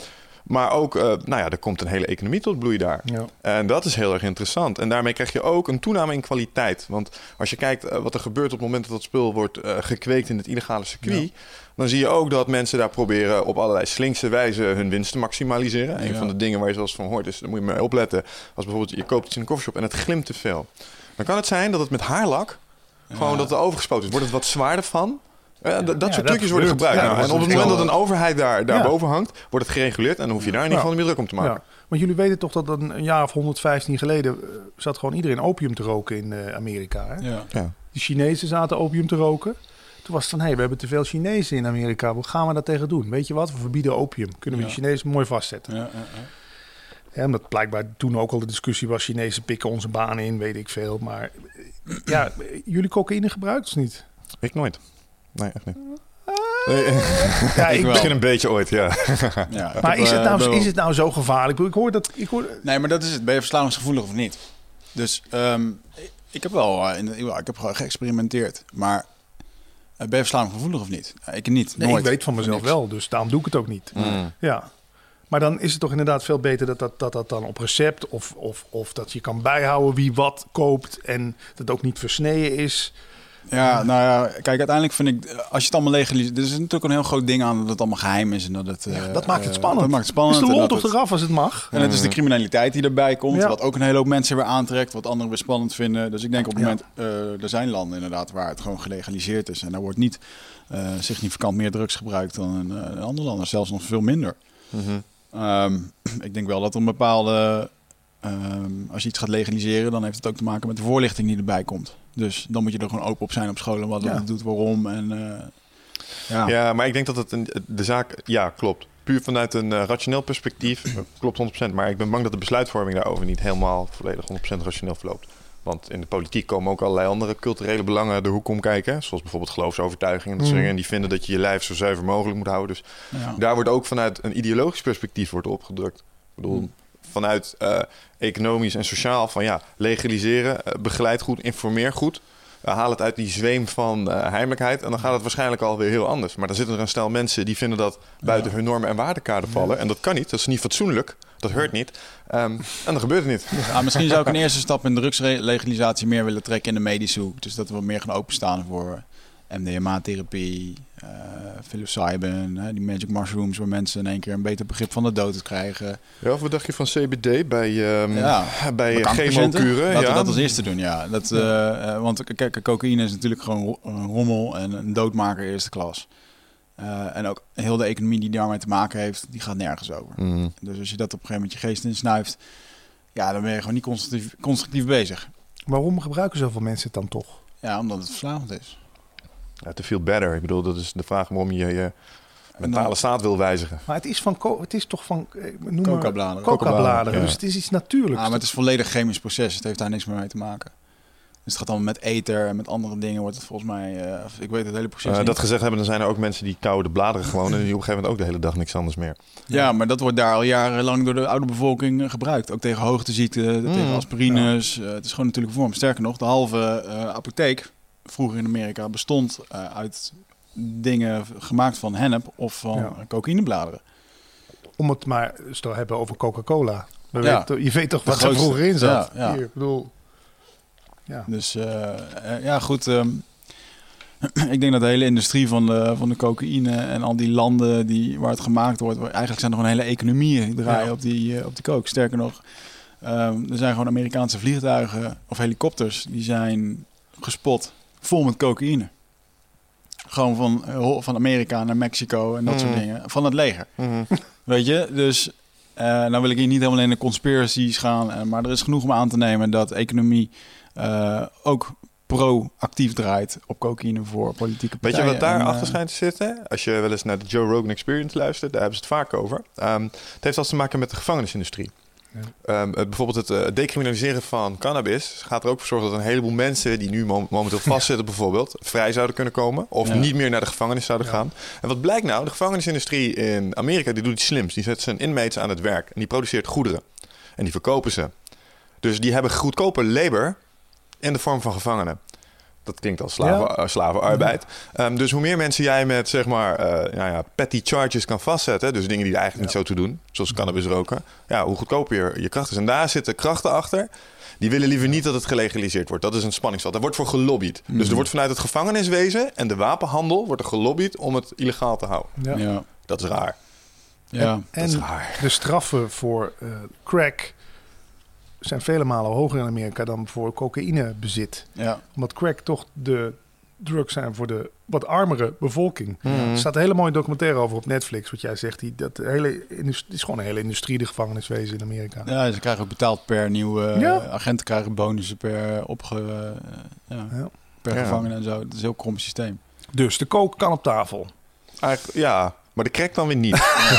[SPEAKER 3] maar ook, uh, nou ja, er komt een hele economie tot bloei daar.
[SPEAKER 4] Ja.
[SPEAKER 3] En dat is heel erg interessant. En daarmee krijg je ook een toename in kwaliteit. Want als je kijkt uh, wat er gebeurt op het moment dat dat spul wordt uh, gekweekt in het illegale circuit. Ja. Dan zie je ook dat mensen daar proberen op allerlei slinkse wijze hun winst te maximaliseren. Ja. Een van de dingen waar je zoals van hoort is, daar moet je maar opletten. Als bijvoorbeeld je koopt iets in een koffieshop en het glimt te veel. Dan kan het zijn dat het met haarlak gewoon dat er overgespoten is. Wordt het wat zwaarder van? Ja, dat ja, soort trucjes worden gebruikt. Ja, nou, en op het moment dat een overheid daar, daar boven hangt, wordt het gereguleerd. En dan hoef je daar in ieder geval niet meer druk om te maken.
[SPEAKER 4] Want jullie weten toch dat een jaar of 115 geleden uh, zat gewoon iedereen opium te roken in uh, Amerika. Hè?
[SPEAKER 3] Ja.
[SPEAKER 4] De Chinezen zaten opium te roken. Toen was het van, hé, hey, we hebben te veel Chinezen in Amerika. Hoe gaan we dat tegen doen? Weet je wat? We verbieden opium. Kunnen we de Chinezen mooi vastzetten.
[SPEAKER 1] Ja,
[SPEAKER 4] ja, omdat blijkbaar toen ook al de discussie was... Chinezen pikken onze banen in, weet ik veel. Maar ja, jullie cocaïne gebruikt of niet?
[SPEAKER 3] Ik nooit. Nee, echt niet. Nee.
[SPEAKER 4] Ja,
[SPEAKER 3] ik
[SPEAKER 4] ik
[SPEAKER 3] begin een beetje ooit, ja.
[SPEAKER 1] ja
[SPEAKER 4] maar is het,
[SPEAKER 1] eh,
[SPEAKER 4] nou, is het nou zo gevaarlijk? Ik hoor dat... Ik hoor...
[SPEAKER 1] Nee, maar dat is het. Ben je verslavingsgevoelig of niet? Dus um, ik heb wel uh, in de, ik heb gewoon geëxperimenteerd. Maar uh, ben je verslavingsgevoelig of niet? Ik niet.
[SPEAKER 4] Nee,
[SPEAKER 1] nooit.
[SPEAKER 4] ik weet van mezelf wel, dus daarom doe ik het ook niet.
[SPEAKER 3] Mm.
[SPEAKER 4] Ja. Maar dan is het toch inderdaad veel beter dat dat, dat, dat dan op recept... Of, of, of dat je kan bijhouden wie wat koopt... en dat ook niet versneden is...
[SPEAKER 1] Ja, nou ja, kijk, uiteindelijk vind ik, als je het allemaal legaliseert... Er is natuurlijk een heel groot ding aan dat het allemaal geheim is en dat het...
[SPEAKER 4] Ja, dat maakt het spannend.
[SPEAKER 1] Dat maakt het spannend.
[SPEAKER 4] Is de lol toch
[SPEAKER 1] het,
[SPEAKER 4] eraf als het mag?
[SPEAKER 1] En het is de criminaliteit die erbij komt,
[SPEAKER 4] Ja.
[SPEAKER 1] wat ook een hele hoop mensen weer aantrekt, wat anderen weer spannend vinden. Dus ik denk op het moment, uh, er zijn landen inderdaad waar het gewoon gelegaliseerd is. En daar wordt niet uh, significant meer drugs gebruikt dan in, uh, in andere landen, zelfs nog veel minder.
[SPEAKER 3] Mm -hmm.
[SPEAKER 1] um, ik denk wel dat er een bepaalde... Um, als je iets gaat legaliseren, dan heeft het ook te maken met de voorlichting die erbij komt. Dus dan moet je er gewoon open op zijn op scholen, wat
[SPEAKER 4] Ja.
[SPEAKER 1] het doet, waarom. En, uh, ja.
[SPEAKER 3] Ja, maar ik denk dat het een, de zaak, ja, klopt. Puur vanuit een uh, rationeel perspectief klopt 100%. Maar ik ben bang dat de besluitvorming daarover niet helemaal volledig 100% rationeel verloopt. Want in de politiek komen ook allerlei andere culturele belangen de hoek om kijken. Zoals bijvoorbeeld geloofsovertuiging en dat soort
[SPEAKER 4] Mm.
[SPEAKER 3] dingen. En die vinden dat je je lijf zo zuiver mogelijk moet houden. Dus
[SPEAKER 1] Ja.
[SPEAKER 3] daar wordt ook vanuit een ideologisch perspectief wordt opgedrukt. Ik bedoel,
[SPEAKER 1] Mm.
[SPEAKER 3] vanuit uh, economisch en sociaal van ja, legaliseren, uh, begeleid goed, informeer goed. Uh, haal het uit die zweem van uh, heimelijkheid. En dan gaat het waarschijnlijk alweer heel anders. Maar dan zitten er een stel mensen die vinden dat buiten
[SPEAKER 1] Ja.
[SPEAKER 3] hun normen en waardekader vallen. En dat kan niet, dat is niet fatsoenlijk. Dat hoort niet. Um, en dan gebeurt het niet.
[SPEAKER 1] Ah, misschien zou ik een eerste stap in drugslegalisatie meer willen trekken in de medische hoek. Dus dat we meer gaan openstaan voor MDMA-therapie, eh psilocybin, hè, die magic mushrooms, waar mensen in één keer een beter begrip van de dood krijgen.
[SPEAKER 3] Ja, of wat dacht je van CBD bij, ehm
[SPEAKER 1] Ja,
[SPEAKER 3] bij chemokuren?
[SPEAKER 1] Laten we
[SPEAKER 3] Ja.
[SPEAKER 1] dat als eerste doen, ja. Dat, eh, eh, want kijk, cocaïne is natuurlijk gewoon rommel en een doodmaker eerste klas. Eh, en ook heel de economie die daarmee te maken heeft, die gaat nergens over.
[SPEAKER 3] Mhm.
[SPEAKER 1] Dus als je dat op een gegeven moment je geest insnuift, ja, dan ben je gewoon niet constructief, constructief bezig.
[SPEAKER 4] Waarom gebruiken zoveel mensen het dan toch?
[SPEAKER 1] Ja, omdat het verslavend is.
[SPEAKER 3] Ja, te feel better. Ik bedoel, dat is de vraag waarom je je mentale
[SPEAKER 1] dan-
[SPEAKER 3] staat wil wijzigen.
[SPEAKER 4] Maar het is, van het is toch van... eh, Noem maar-
[SPEAKER 1] Coca-bladeren.
[SPEAKER 4] Coca-bladeren.
[SPEAKER 3] Ja.
[SPEAKER 4] Dus het is iets natuurlijks.
[SPEAKER 1] Ah, maar het is een volledig chemisch proces. Het heeft daar niks meer mee te maken. Dus het gaat dan met ether en met andere dingen wordt het volgens mij... eh, ik weet het hele proces
[SPEAKER 3] Eh,
[SPEAKER 1] niet.
[SPEAKER 3] dat gezegd hebben, dan zijn er ook mensen die kauwen de bladeren gewoon... en die op een gegeven moment ook de hele dag niks anders meer.
[SPEAKER 1] Ja, maar dat wordt daar al jarenlang door de oude bevolking gebruikt. Ook tegen hoogteziekten, tegen aspirines. Het is gewoon natuurlijk vorm. Sterker nog, de halve eh, apotheek vroeger in Amerika bestond eh, uit dingen gemaakt van hennep of van
[SPEAKER 4] Ja.
[SPEAKER 1] cocaïnebladeren.
[SPEAKER 4] Om het maar eens te hebben over Coca-Cola. We
[SPEAKER 1] Ja.
[SPEAKER 4] weten- je weet toch wat er vroeger in zat?
[SPEAKER 1] Ja.
[SPEAKER 4] Hier, ik bedoel... Ja.
[SPEAKER 1] Dus eh, eh, ja, goed. ehm, ik denk dat de hele industrie van de, van de cocaïne en al die landen die, waar het gemaakt wordt, eigenlijk zijn er gewoon hele economieën die draaien
[SPEAKER 4] Ja.
[SPEAKER 1] op, die, op die coke. Sterker nog, ehm, er zijn gewoon Amerikaanse vliegtuigen of helikopters die zijn gespot vol met cocaïne. Gewoon van, eh, van Amerika naar Mexico en dat soort
[SPEAKER 3] Mm.
[SPEAKER 1] dingen. Van het leger.
[SPEAKER 3] Mhm.
[SPEAKER 1] Weet je, dus eh nou wil ik hier niet helemaal in de conspiracies gaan, eh, maar er is genoeg om aan te nemen dat economie eh, ook pro-actief draait op cocaïne voor politieke
[SPEAKER 3] Weet
[SPEAKER 1] partijen.
[SPEAKER 3] je wat daar
[SPEAKER 1] En,
[SPEAKER 3] achter schijnt te zitten? Als je wel eens naar de Joe Rogan Experience luistert, daar hebben ze het vaak over. Ehm, het heeft alles te maken met de gevangenisindustrie.
[SPEAKER 4] Ja.
[SPEAKER 3] Ehm, het- bijvoorbeeld het eh, decriminaliseren van cannabis gaat er ook voor zorgen dat een heleboel mensen die nu mom- momenteel vastzitten bijvoorbeeld vrij zouden kunnen komen of
[SPEAKER 1] Ja.
[SPEAKER 3] niet meer naar de gevangenis zouden gaan. En wat blijkt nou? De gevangenisindustrie in Amerika die doet iets slims. Die zet zijn inmates aan het werk en die produceert goederen en die verkopen ze. Dus die hebben goedkope labor in de vorm van gevangenen. Dat klinkt als slaven,
[SPEAKER 4] Ja.
[SPEAKER 3] eh, slavenarbeid. Ehm, dus hoe meer mensen jij met zeg maar eh, nou ja, petty charges kan vastzetten, dus dingen die er eigenlijk niet zo toe doen, zoals cannabis roken, ja, hoe goedkoper je, je kracht is. En daar zitten krachten achter. Die willen liever niet dat het gelegaliseerd wordt. Dat is een spanningsveld. Daar wordt voor gelobbyd. Dus er wordt vanuit het gevangeniswezen en de wapenhandel wordt er gelobbyd om het illegaal te houden.
[SPEAKER 4] Ja.
[SPEAKER 1] Ja,
[SPEAKER 3] Dat is raar.
[SPEAKER 1] ja.
[SPEAKER 3] Dat is
[SPEAKER 4] En
[SPEAKER 3] raar.
[SPEAKER 4] de straffen voor eh, crack zijn vele malen hoger in Amerika dan voor cocaïnebezit.
[SPEAKER 1] ja.
[SPEAKER 4] Omdat crack toch de drugs zijn voor de wat armere bevolking.
[SPEAKER 3] Mhm.
[SPEAKER 4] Er staat een hele mooie documentaire over op Netflix. Wat jij zegt, die, dat hele industrie, is gewoon een hele industrie, de gevangeniswezen in Amerika.
[SPEAKER 1] ja, ze krijgen ook betaald per nieuwe...
[SPEAKER 4] Ja.
[SPEAKER 1] Agenten krijgen bonussen per, opge, eh, ja,
[SPEAKER 4] Ja.
[SPEAKER 1] per
[SPEAKER 3] Ja.
[SPEAKER 1] gevangene en zo. Het is een heel krom systeem.
[SPEAKER 4] Dus de coke kan op tafel.
[SPEAKER 3] Eigenlijk, ja, maar de crack dan weer niet.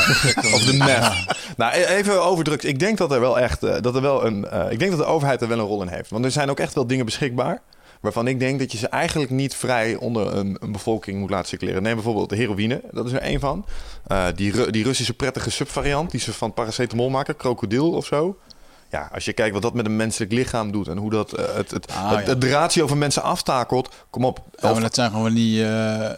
[SPEAKER 3] of de meth. Nou, e- even over drugs. Ik denk dat er wel echt, eh, dat er wel een, eh, ik denk dat de overheid er wel een rol in heeft. Want er zijn ook echt wel dingen beschikbaar. Waarvan ik denk dat je ze eigenlijk niet vrij onder een, een bevolking moet laten circuleren. Neem bijvoorbeeld de heroïne, dat is er één van. Eh, die, Ru- die Russische prettige subvariant die ze van paracetamol maken, krokodil of zo. Ja, als je kijkt wat dat met een menselijk lichaam doet en hoe dat het, het,
[SPEAKER 1] Ah,
[SPEAKER 3] het,
[SPEAKER 1] ja.
[SPEAKER 3] het ratio van mensen aftakelt. Kom op.
[SPEAKER 1] Ja, maar dat zijn gewoon die... eh eh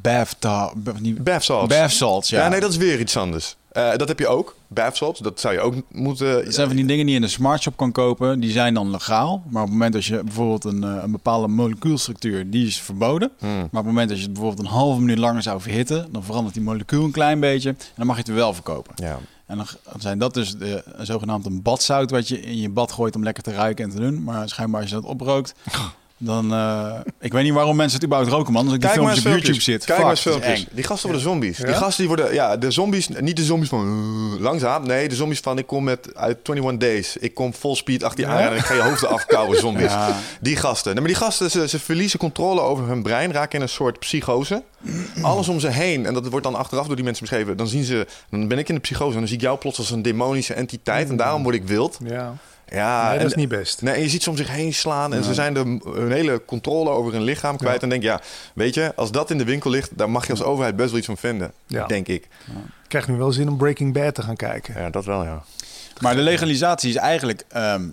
[SPEAKER 1] bath,
[SPEAKER 3] salts.
[SPEAKER 1] bath salts, ja.
[SPEAKER 3] Ja. nee, dat is weer iets anders. Eh, dat heb je ook. Bath salts, dat zou je ook moeten...
[SPEAKER 1] Het zijn van die dingen die je in de smartshop kan kopen, die zijn dan legaal. Maar op het moment dat je bijvoorbeeld een, eh, een bepaalde molecuulstructuur, die is verboden.
[SPEAKER 3] Hmm.
[SPEAKER 1] Maar op het moment dat je het bijvoorbeeld een halve minuut langer zou verhitten, dan verandert die molecuul een klein beetje. En dan mag je het wel verkopen.
[SPEAKER 3] Ja.
[SPEAKER 1] En dan dan zijn dat dus de, zogenaamd een badzout wat je in je bad gooit om lekker te ruiken en te doen. Maar schijnbaar als je dat oprookt, dan... eh, ik weet niet waarom mensen het überhaupt roken, man. Als ik die
[SPEAKER 3] Kijk maar
[SPEAKER 1] filmpjes op YouTube zit.
[SPEAKER 3] Kijk
[SPEAKER 1] Fuck,
[SPEAKER 3] maar eens filmpjes. Die gasten worden zombies. Die gasten die worden... Ja, de zombies... Niet de zombies van... uh, langzaam. Nee, de zombies van... Ik kom met... Uit 21 Days. Ik kom vol speed achter je
[SPEAKER 4] Ja?
[SPEAKER 3] aan en ik ga je hoofden afkouwen, zombies.
[SPEAKER 1] Ja.
[SPEAKER 3] Die gasten. Nee, maar die gasten, ze, ze verliezen controle over hun brein. Raken in een soort psychose. Alles om ze heen. En dat wordt dan achteraf door die mensen beschreven. Dan zien ze... Dan ben ik in de psychose. En dan zie ik jou plots als een demonische entiteit. En daarom word ik wild.
[SPEAKER 4] Ja,
[SPEAKER 3] Ja,
[SPEAKER 4] nee,
[SPEAKER 3] en-
[SPEAKER 4] dat is niet best.
[SPEAKER 3] Nee, en je ziet ze om zich heen slaan en ze zijn de, hun hele controle over hun lichaam kwijt.
[SPEAKER 4] Ja.
[SPEAKER 3] En denk ja, weet je, als dat in de winkel ligt, daar mag je als overheid best wel iets van vinden.
[SPEAKER 4] Ja.
[SPEAKER 3] Denk ik.
[SPEAKER 4] Ik krijg nu wel zin om Breaking Bad te gaan kijken.
[SPEAKER 3] Ja, dat wel, ja.
[SPEAKER 1] Maar de legalisatie is eigenlijk... ehm,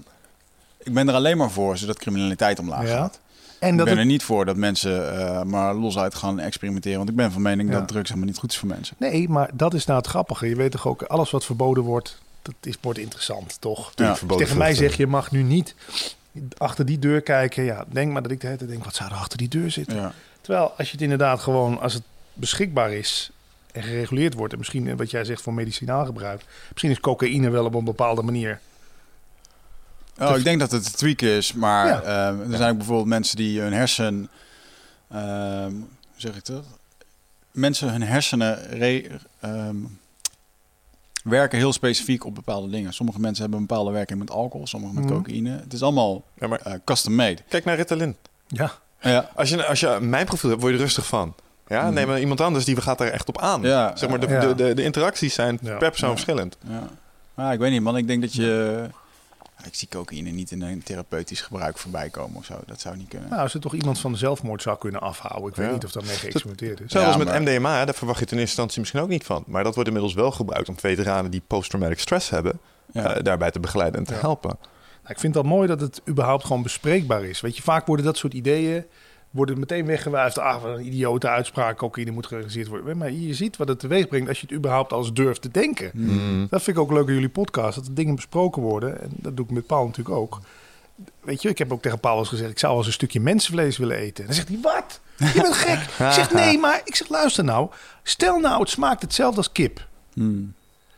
[SPEAKER 1] ik ben er alleen maar voor, zodat criminaliteit omlaag
[SPEAKER 4] Ja.
[SPEAKER 1] gaat.
[SPEAKER 4] En
[SPEAKER 1] ik
[SPEAKER 4] dat
[SPEAKER 1] ben
[SPEAKER 4] het-
[SPEAKER 1] er niet voor dat mensen eh, maar losuit gaan experimenteren. Want ik ben van mening
[SPEAKER 4] Ja.
[SPEAKER 1] dat drugs helemaal niet goed is voor mensen.
[SPEAKER 4] Nee, maar dat is nou het grappige. Je weet toch ook, alles wat verboden wordt, dat is, wordt interessant, toch?
[SPEAKER 1] Ja.
[SPEAKER 4] Je tegen mij zeg je mag nu niet achter die deur kijken. Ja, denk maar dat ik de hele tijd denk, wat zou er achter die deur zitten?
[SPEAKER 1] Ja.
[SPEAKER 4] Terwijl als je het inderdaad gewoon, als het beschikbaar is en gereguleerd wordt, en misschien eh, wat jij zegt voor medicinaal gebruik, misschien is cocaïne wel op een bepaalde manier.
[SPEAKER 1] Oh, ik denk dat het een tweak is, maar
[SPEAKER 4] Ja.
[SPEAKER 1] ehm, er zijn ook bijvoorbeeld mensen die hun hersen, hoe zeg ik dat? Mensen hun hersenen re- ehm, werken heel specifiek op bepaalde dingen. Sommige mensen hebben een bepaalde werking met alcohol, sommige met
[SPEAKER 4] Mhm.
[SPEAKER 1] cocaïne. Het is allemaal
[SPEAKER 3] Ja, maar
[SPEAKER 1] eh, custom made.
[SPEAKER 3] kijk naar Ritalin.
[SPEAKER 4] Ja,
[SPEAKER 1] Ja,
[SPEAKER 3] Als je, als je mijn profiel hebt, word je er rustig van. Ja,
[SPEAKER 1] Mhm.
[SPEAKER 3] neem maar iemand anders die gaat er echt op aan.
[SPEAKER 1] Ja,
[SPEAKER 3] zeg maar, de,
[SPEAKER 4] ja.
[SPEAKER 3] de, de, de interacties zijn
[SPEAKER 4] Ja.
[SPEAKER 3] per persoon
[SPEAKER 1] Ja.
[SPEAKER 3] verschillend.
[SPEAKER 1] ja. Maar ik weet niet, man. Ik denk dat je... Ik zie cocaïne niet in een therapeutisch gebruik voorbij komen of zo. Dat zou niet kunnen.
[SPEAKER 4] nou, als er toch iemand van de zelfmoord zou kunnen afhouden. Ik weet niet of dat mee geëxperimenteerd is.
[SPEAKER 3] Zelfs
[SPEAKER 1] Ja,
[SPEAKER 3] met
[SPEAKER 1] maar-
[SPEAKER 3] MDMA, daar verwacht je het in eerste instantie misschien ook niet van. Maar dat wordt inmiddels wel gebruikt om veteranen die posttraumatic stress hebben,
[SPEAKER 1] Ja.
[SPEAKER 3] eh, daarbij te begeleiden en te
[SPEAKER 4] Ja.
[SPEAKER 3] helpen.
[SPEAKER 4] Nou, ik vind dat mooi dat het überhaupt gewoon bespreekbaar is. Weet je, vaak worden dat soort ideeën worden meteen weggewuifd. Ah, wat een idiote uitspraak, cocaïne moet gerealiseerd worden. Maar je ziet wat het teweeg brengt als je het überhaupt als durft te denken.
[SPEAKER 3] Mm.
[SPEAKER 4] Dat vind ik ook leuk aan jullie podcast, dat er dingen besproken worden. En dat doe ik met Paul natuurlijk ook. Weet je, ik heb ook tegen Paul eens gezegd, ik zou wel eens een stukje mensenvlees willen eten. En dan zegt hij, wat? Je bent gek. ik zeg, nee, maar ik zeg, luister nou. Stel nou, het smaakt hetzelfde als kip.
[SPEAKER 1] Hmm.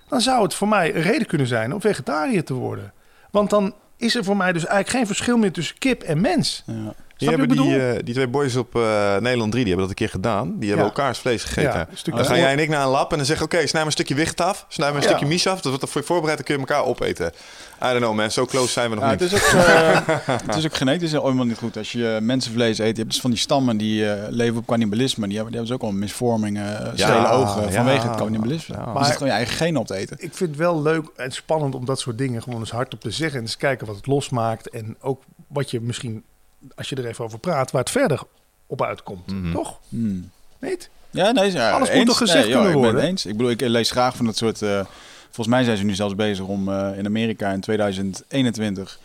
[SPEAKER 4] Dan zou het voor mij een reden kunnen zijn om vegetariër te worden. Want dan is er voor mij dus eigenlijk geen verschil meer tussen kip en mens.
[SPEAKER 1] Ja.
[SPEAKER 3] Die, hebben die,
[SPEAKER 4] bedoel?
[SPEAKER 3] eh, die twee boys op eh, Nederland 3, die hebben dat een keer gedaan. Die hebben
[SPEAKER 4] Ja.
[SPEAKER 3] elkaars vlees gegeten.
[SPEAKER 4] Ja,
[SPEAKER 3] dan gaan
[SPEAKER 4] oor-
[SPEAKER 3] jij en ik naar een lab en dan zeggen... oké, snij maar een stukje wicht af. Snij maar een
[SPEAKER 4] Ja.
[SPEAKER 3] stukje mies af. Dat wordt voor je voorbereid, dan kun je elkaar opeten. I don't know, man. Zo close zijn we nog
[SPEAKER 1] Ja,
[SPEAKER 3] niet.
[SPEAKER 1] het, is ook, eh, het is ook genetisch helemaal niet goed. Als je mensenvlees eet, je hebt dus van die stammen die eh, leven op cannibalisme. Die hebben, die hebben dus ook al misvormingen, uh,
[SPEAKER 3] Ja,
[SPEAKER 1] stelen ogen
[SPEAKER 3] ja.
[SPEAKER 1] vanwege het cannibalisme.
[SPEAKER 3] Ja.
[SPEAKER 1] Je
[SPEAKER 4] Maar-
[SPEAKER 1] zit gewoon je eigen genen op te eten.
[SPEAKER 4] Ik vind het wel leuk en spannend om dat soort dingen gewoon eens hardop te zeggen. En eens kijken wat het losmaakt. En ook wat je misschien, als je er even over praat, waar het verder op uitkomt.
[SPEAKER 3] Mhm.
[SPEAKER 4] Toch? Niet?
[SPEAKER 1] Ja, nee, ja,
[SPEAKER 4] Alles moet toch gezegd
[SPEAKER 1] nee,
[SPEAKER 4] kunnen
[SPEAKER 1] ik ben het
[SPEAKER 4] worden?
[SPEAKER 1] eens. Ik bedoel, ik lees graag van dat soort... eh, volgens mij zijn ze nu zelfs bezig om eh, in Amerika in 2021...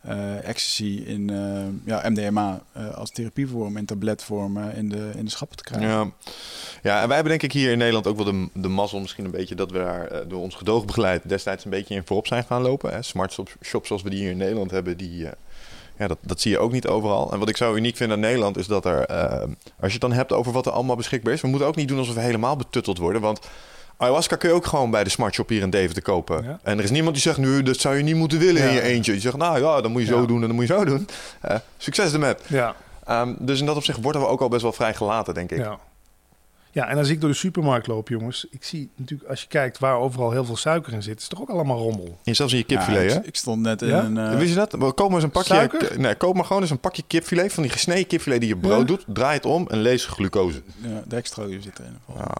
[SPEAKER 1] eh, ecstasy in eh, ja, MDMA eh, als therapievorm en tabletvorm in, de, in de schappen te krijgen.
[SPEAKER 3] Ja. ja, en wij hebben denk ik hier in Nederland ook wel de, de mazzel misschien een beetje... dat we daar door ons gedoogbegeleid destijds een beetje in voorop zijn gaan lopen. Hè. Smart shop- shops zoals we die hier in Nederland hebben, die... ja, dat, dat zie je ook niet overal. En wat ik zo uniek vind aan Nederland is dat er... eh, als je het dan hebt over wat er allemaal beschikbaar is... we moeten ook niet doen alsof we helemaal betutteld worden, want... Ayahuasca kun je ook gewoon bij de Smart Shop hier in Deventer kopen.
[SPEAKER 4] Ja.
[SPEAKER 3] En er is niemand die zegt, nu, dat zou je niet moeten willen in je eentje. Die zegt, nou ja, dan moet je zo
[SPEAKER 4] Ja.
[SPEAKER 3] doen en dan moet je zo doen. Eh, succes ermee.
[SPEAKER 4] Ja.
[SPEAKER 3] Ehm, dus in dat opzicht worden we ook al best wel vrij gelaten, denk ik.
[SPEAKER 4] Ja. Ja, en als ik door de supermarkt loop, jongens, ik zie natuurlijk, als je kijkt waar overal heel veel suiker in zit, is toch ook allemaal rommel.
[SPEAKER 3] En zelfs in je
[SPEAKER 1] Ja,
[SPEAKER 3] kipfilet, hè?
[SPEAKER 1] ik, ik stond net in
[SPEAKER 4] Ja?
[SPEAKER 1] een... eh,
[SPEAKER 3] Wist je dat? We Koop maar eens een pakje.
[SPEAKER 4] Suiker?
[SPEAKER 3] Nee, koop maar gewoon eens een pakje kipfilet van die gesneden kipfilet die je brood
[SPEAKER 4] Ja.
[SPEAKER 3] doet. Draai het om en lees glucose.
[SPEAKER 1] ja, dextrose zit erin.
[SPEAKER 3] Ja.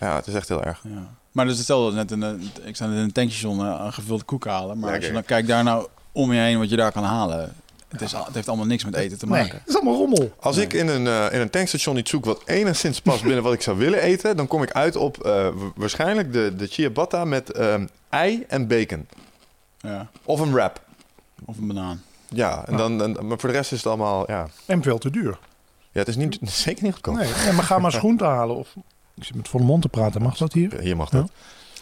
[SPEAKER 3] ja, het is echt heel erg.
[SPEAKER 1] Ja. Maar dus hetzelfde als net in een, ik sta net in een tankstation eh, een gevulde koek halen. Maar als je dan kijkt daar nou om je heen wat je daar kan halen. Het, is, al- het heeft allemaal niks met eten te
[SPEAKER 4] Nee,
[SPEAKER 1] maken.
[SPEAKER 4] het is allemaal rommel.
[SPEAKER 3] Als
[SPEAKER 1] Nee.
[SPEAKER 3] ik in een, eh, in een tankstation iets zoek wat enigszins past binnen wat ik zou willen eten, dan kom ik uit op eh, wa- waarschijnlijk de, de ciabatta met ehm, ei en bacon.
[SPEAKER 1] Ja.
[SPEAKER 3] Of een wrap.
[SPEAKER 1] Of een banaan.
[SPEAKER 3] Ja, en dan, en, maar voor de rest is het allemaal, ja.
[SPEAKER 4] En veel te duur.
[SPEAKER 3] Ja, het is niet, zeker niet goedkoop.
[SPEAKER 4] Nee, ja, maar ga maar schoenten halen. Of, ik zit met volle mond te praten, mag dat hier?
[SPEAKER 3] Hier mag dat.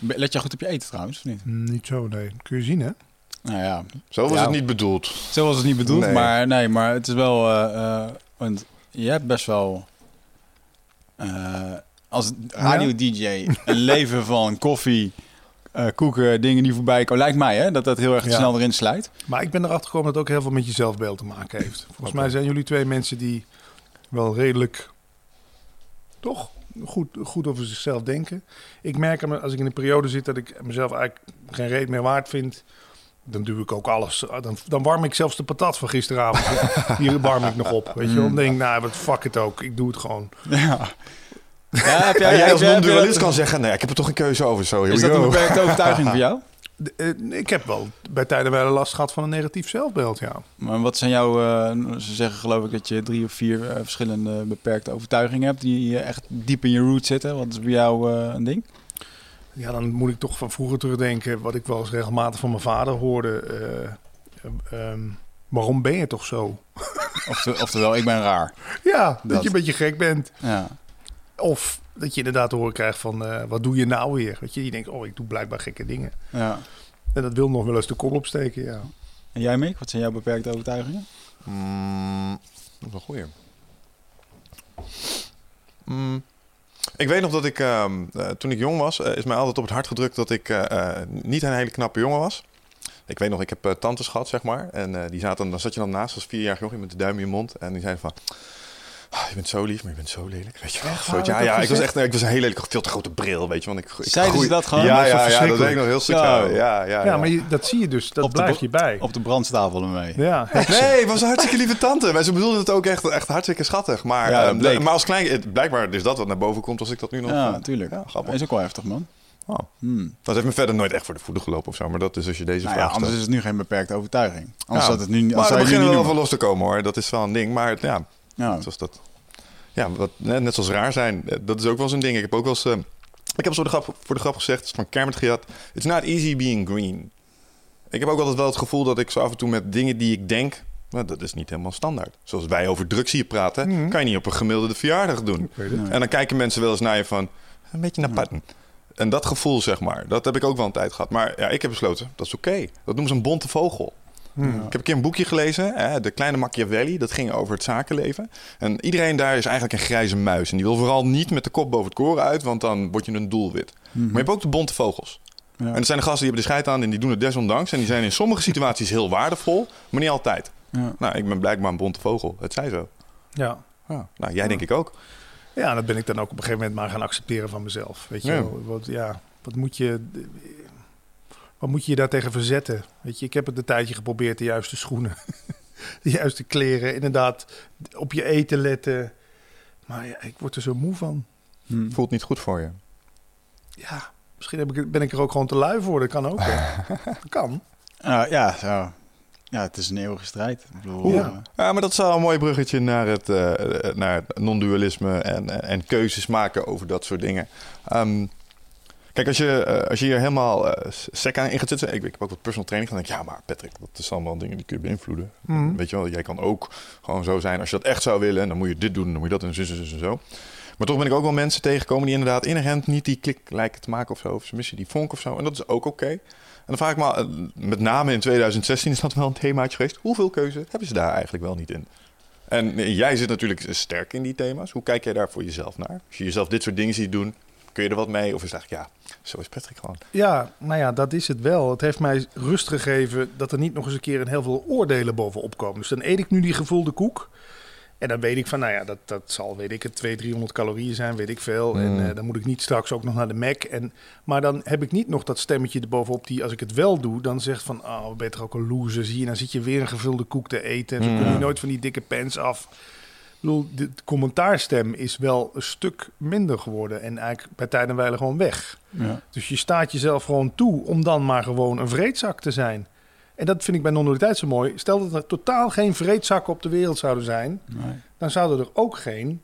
[SPEAKER 1] Let je goed op je eten trouwens, of niet?
[SPEAKER 4] Mm, Niet zo, nee. Kun je zien, hè?
[SPEAKER 1] Nou ja,
[SPEAKER 3] Zo was
[SPEAKER 1] Ja.
[SPEAKER 3] het niet bedoeld.
[SPEAKER 1] zo was het niet bedoeld.
[SPEAKER 3] Nee.
[SPEAKER 1] Maar nee, maar het is wel... eh, eh, want je hebt best wel... eh, als radio-dj een leven van koffie, eh, koeken, dingen die voorbij komen. Lijkt mij hè, dat dat heel erg
[SPEAKER 4] Ja.
[SPEAKER 1] snel erin sluit.
[SPEAKER 4] Maar ik ben erachter gekomen dat het ook heel veel met je zelfbeeld te maken heeft. Volgens mij zijn jullie twee mensen die wel redelijk, toch, goed, goed over zichzelf denken. Ik merk als ik in een periode zit dat ik mezelf eigenlijk geen reet meer waard vind. Dan doe ik ook alles. Dan, dan warm ik zelfs de patat van gisteravond. Die warm ik nog op. Weet je? Dan denk ik, nou, wat fuck het ook. Ik doe het gewoon.
[SPEAKER 1] Ja. Ja, heb
[SPEAKER 3] Ja,
[SPEAKER 1] jij,
[SPEAKER 3] jij als non-dualist kan zeggen, nee, ik heb er toch een keuze over. Zo,
[SPEAKER 1] Is dat een beperkte overtuiging voor jou?
[SPEAKER 4] De- eh, ik heb wel bij tijden wel last gehad van een negatief zelfbeeld, ja.
[SPEAKER 1] Maar wat zijn jouw... eh, ze zeggen geloof ik dat je drie of vier eh, verschillende beperkte overtuigingen hebt... die echt diep in je root zitten. Wat is bij jou eh, een ding?
[SPEAKER 4] Ja, dan moet ik toch van vroeger terugdenken... wat ik wel eens regelmatig van mijn vader hoorde. eh, eh, ehm, waarom ben je toch zo?
[SPEAKER 1] Ofte- oftewel, ik ben raar.
[SPEAKER 4] Ja, dat,
[SPEAKER 1] Dat.
[SPEAKER 4] je een beetje gek bent.
[SPEAKER 1] Ja.
[SPEAKER 4] Of dat je inderdaad te horen krijgt van... eh, wat doe je nou weer? Weet je, je denkt, oh, ik doe blijkbaar gekke dingen.
[SPEAKER 1] Ja.
[SPEAKER 4] En dat wil nog wel eens de kop opsteken, ja.
[SPEAKER 1] En jij, Mick? Wat zijn jouw beperkte overtuigingen?
[SPEAKER 3] Mm, dat is een goeie. Mm, ik weet nog dat ik, ehm, eh, toen ik jong was, eh, is mij altijd op het hart gedrukt dat ik eh, niet een hele knappe jongen was. Ik weet nog, ik heb tantes gehad, zeg maar. En die zaten, dan zat je dan naast als vierjarig jochie met de duim in je mond. En die zeiden van, "Ah, je bent zo lief, maar je bent zo lelijk. Weet je wel.
[SPEAKER 4] Echt
[SPEAKER 3] Zo,
[SPEAKER 4] waar?
[SPEAKER 3] ja, ja, ik was echt, ik was een hele lelijke, veel te grote bril, weet je. Want ik, ik
[SPEAKER 1] Zeiden ze dat gewoon?
[SPEAKER 3] Ja, ja, ja, dat weet ik nog heel stuk. Ja, ja, ja,
[SPEAKER 4] Ja, maar je, dat zie je dus. Dat
[SPEAKER 1] Op
[SPEAKER 4] blijft je bij.
[SPEAKER 1] Op de brandstapel ermee.
[SPEAKER 4] Ja.
[SPEAKER 3] Nee, het was een hartstikke lieve tante. Maar ze bedoelde het ook echt, echt hartstikke schattig. Maar,
[SPEAKER 1] Ja,
[SPEAKER 3] eh,
[SPEAKER 1] bleek.
[SPEAKER 3] maar als klein, het- blijkbaar is dat wat naar boven komt als ik dat nu nog...
[SPEAKER 1] Ja,
[SPEAKER 3] eh,
[SPEAKER 1] natuurlijk.
[SPEAKER 3] Ja, grappig.
[SPEAKER 1] is ook wel heftig, man.
[SPEAKER 3] Oh.
[SPEAKER 1] Hmm.
[SPEAKER 3] Dat heeft me verder nooit echt voor de voeten gelopen of zo. Maar dat is als je deze
[SPEAKER 1] Nou ja,
[SPEAKER 3] vraag
[SPEAKER 1] anders
[SPEAKER 3] stelt.
[SPEAKER 1] is het nu geen beperkte overtuiging. Anders
[SPEAKER 3] Ja,
[SPEAKER 1] had het nu, anders
[SPEAKER 3] maar er
[SPEAKER 1] nu
[SPEAKER 3] beginnen
[SPEAKER 1] niet
[SPEAKER 3] wel van los te komen hoor. Dat is wel een ding. Maar ja,
[SPEAKER 1] Ja.
[SPEAKER 3] zoals dat... Ja, wat, net net zoals raar zijn. eh, Dat is ook wel zo'n ding. Ik heb ook wel eens... eh, ik heb zo de grap, voor de grap gezegd, het is van Kermit gehad. It's not easy being green. Ik heb ook altijd wel het gevoel dat ik zo af en toe met dingen die ik denk... Nou, dat is niet helemaal standaard. Zoals wij over drugs hier praten,
[SPEAKER 4] Mhm.
[SPEAKER 3] kan je niet op een gemiddelde verjaardag doen. En dan kijken mensen wel eens naar je van, een beetje naar patten. En dat gevoel, zeg maar, dat heb ik ook wel een tijd gehad. Maar ja, ik heb besloten, dat is oké. Dat noemen ze een bonte vogel.
[SPEAKER 4] Hmm.
[SPEAKER 3] Ik heb een keer een boekje gelezen, hè, De Kleine Machiavelli. Dat ging over het zakenleven. En iedereen daar is eigenlijk een grijze muis. En die wil vooral niet met de kop boven het koren uit, want dan word je een doelwit. Maar je hebt ook de bonte vogels.
[SPEAKER 1] Ja.
[SPEAKER 3] En er zijn de gasten die hebben de scheid aan en die doen het desondanks. En die zijn in sommige situaties heel waardevol, maar niet altijd.
[SPEAKER 1] Ja.
[SPEAKER 3] Nou, ik ben blijkbaar een bonte vogel. Het zij zo.
[SPEAKER 4] Ja.
[SPEAKER 3] Ja. Nou, jij denk ik ook.
[SPEAKER 4] ja, dat ben ik dan ook op een gegeven moment maar gaan accepteren van mezelf. Weet je
[SPEAKER 3] Ja.
[SPEAKER 4] wel, wat, ja, wat moet je... Wat moet je je daartegen verzetten? Weet je, ik heb het een tijdje geprobeerd, de juiste schoenen, de juiste kleren, inderdaad, op je eten letten. Maar ja, ik word er zo moe van.
[SPEAKER 1] Hmm.
[SPEAKER 3] Voelt niet goed voor je.
[SPEAKER 4] Ja, misschien heb ik, ben ik er ook gewoon te lui voor. Dat kan ook. Dat kan.
[SPEAKER 1] Ja, zo. ja, het is een eeuwige strijd. Ik bedoel,
[SPEAKER 3] Ja, maar dat is wel een mooi bruggetje naar het, eh, eh, naar het non-dualisme en, en keuzes maken over dat soort dingen. Ehm, kijk, als je, eh, als je hier helemaal eh, sec aan in gaat zitten, ik, ik heb ook wat personal training, dan denk ik, ja, maar Patrick, dat is allemaal dingen die kun je beïnvloeden.
[SPEAKER 4] Mhm.
[SPEAKER 3] Weet je wel, jij kan ook gewoon zo zijn als je dat echt zou willen, en dan moet je dit doen, dan moet je dat en zo, zo, zo, zo. Maar toch ben ik ook wel mensen tegengekomen die inderdaad inherent niet die klik lijken te maken of zo, of ze missen die vonk of zo, en dat is ook oké. En dan vraag ik me, eh, met name in 2016 is dat wel een themaatje geweest. Hoeveel keuze hebben ze daar eigenlijk wel niet in? En jij zit natuurlijk sterk in die thema's. Hoe kijk jij daar voor jezelf naar? Als je jezelf dit soort dingen ziet doen, kun je er wat mee? Of is het eigenlijk, ja, zo is Patrick gewoon.
[SPEAKER 4] Ja, nou ja, dat is het wel. Het heeft mij rust gegeven dat er niet nog eens een keer een heel veel oordelen bovenop komen. Dus dan eet ik nu die gevulde koek. En dan weet ik van, nou ja, dat, dat zal, weet ik het, 200, 300 calorieën zijn, weet ik veel.
[SPEAKER 3] Mm.
[SPEAKER 4] En eh, dan moet ik niet straks ook nog naar de Mac. En, maar dan heb ik niet nog dat stemmetje erbovenop die, als ik het wel doe, dan zegt van, oh, ben je toch ook een loser, zie je. Dan zit je weer een gevulde koek te eten en zo kom je
[SPEAKER 3] Mm.
[SPEAKER 4] nooit van die dikke pens af. Bedoel, de commentaarstem is wel een stuk minder geworden en eigenlijk bij tijden en wijle gewoon weg.
[SPEAKER 1] ja.
[SPEAKER 4] Dus je staat jezelf gewoon toe om dan maar gewoon een vreedzak te zijn. En dat vind ik bij non-dualiteit zo mooi. Stel dat er totaal geen vreedzakken op de wereld zouden zijn,
[SPEAKER 1] Nee.
[SPEAKER 4] dan zouden er ook geen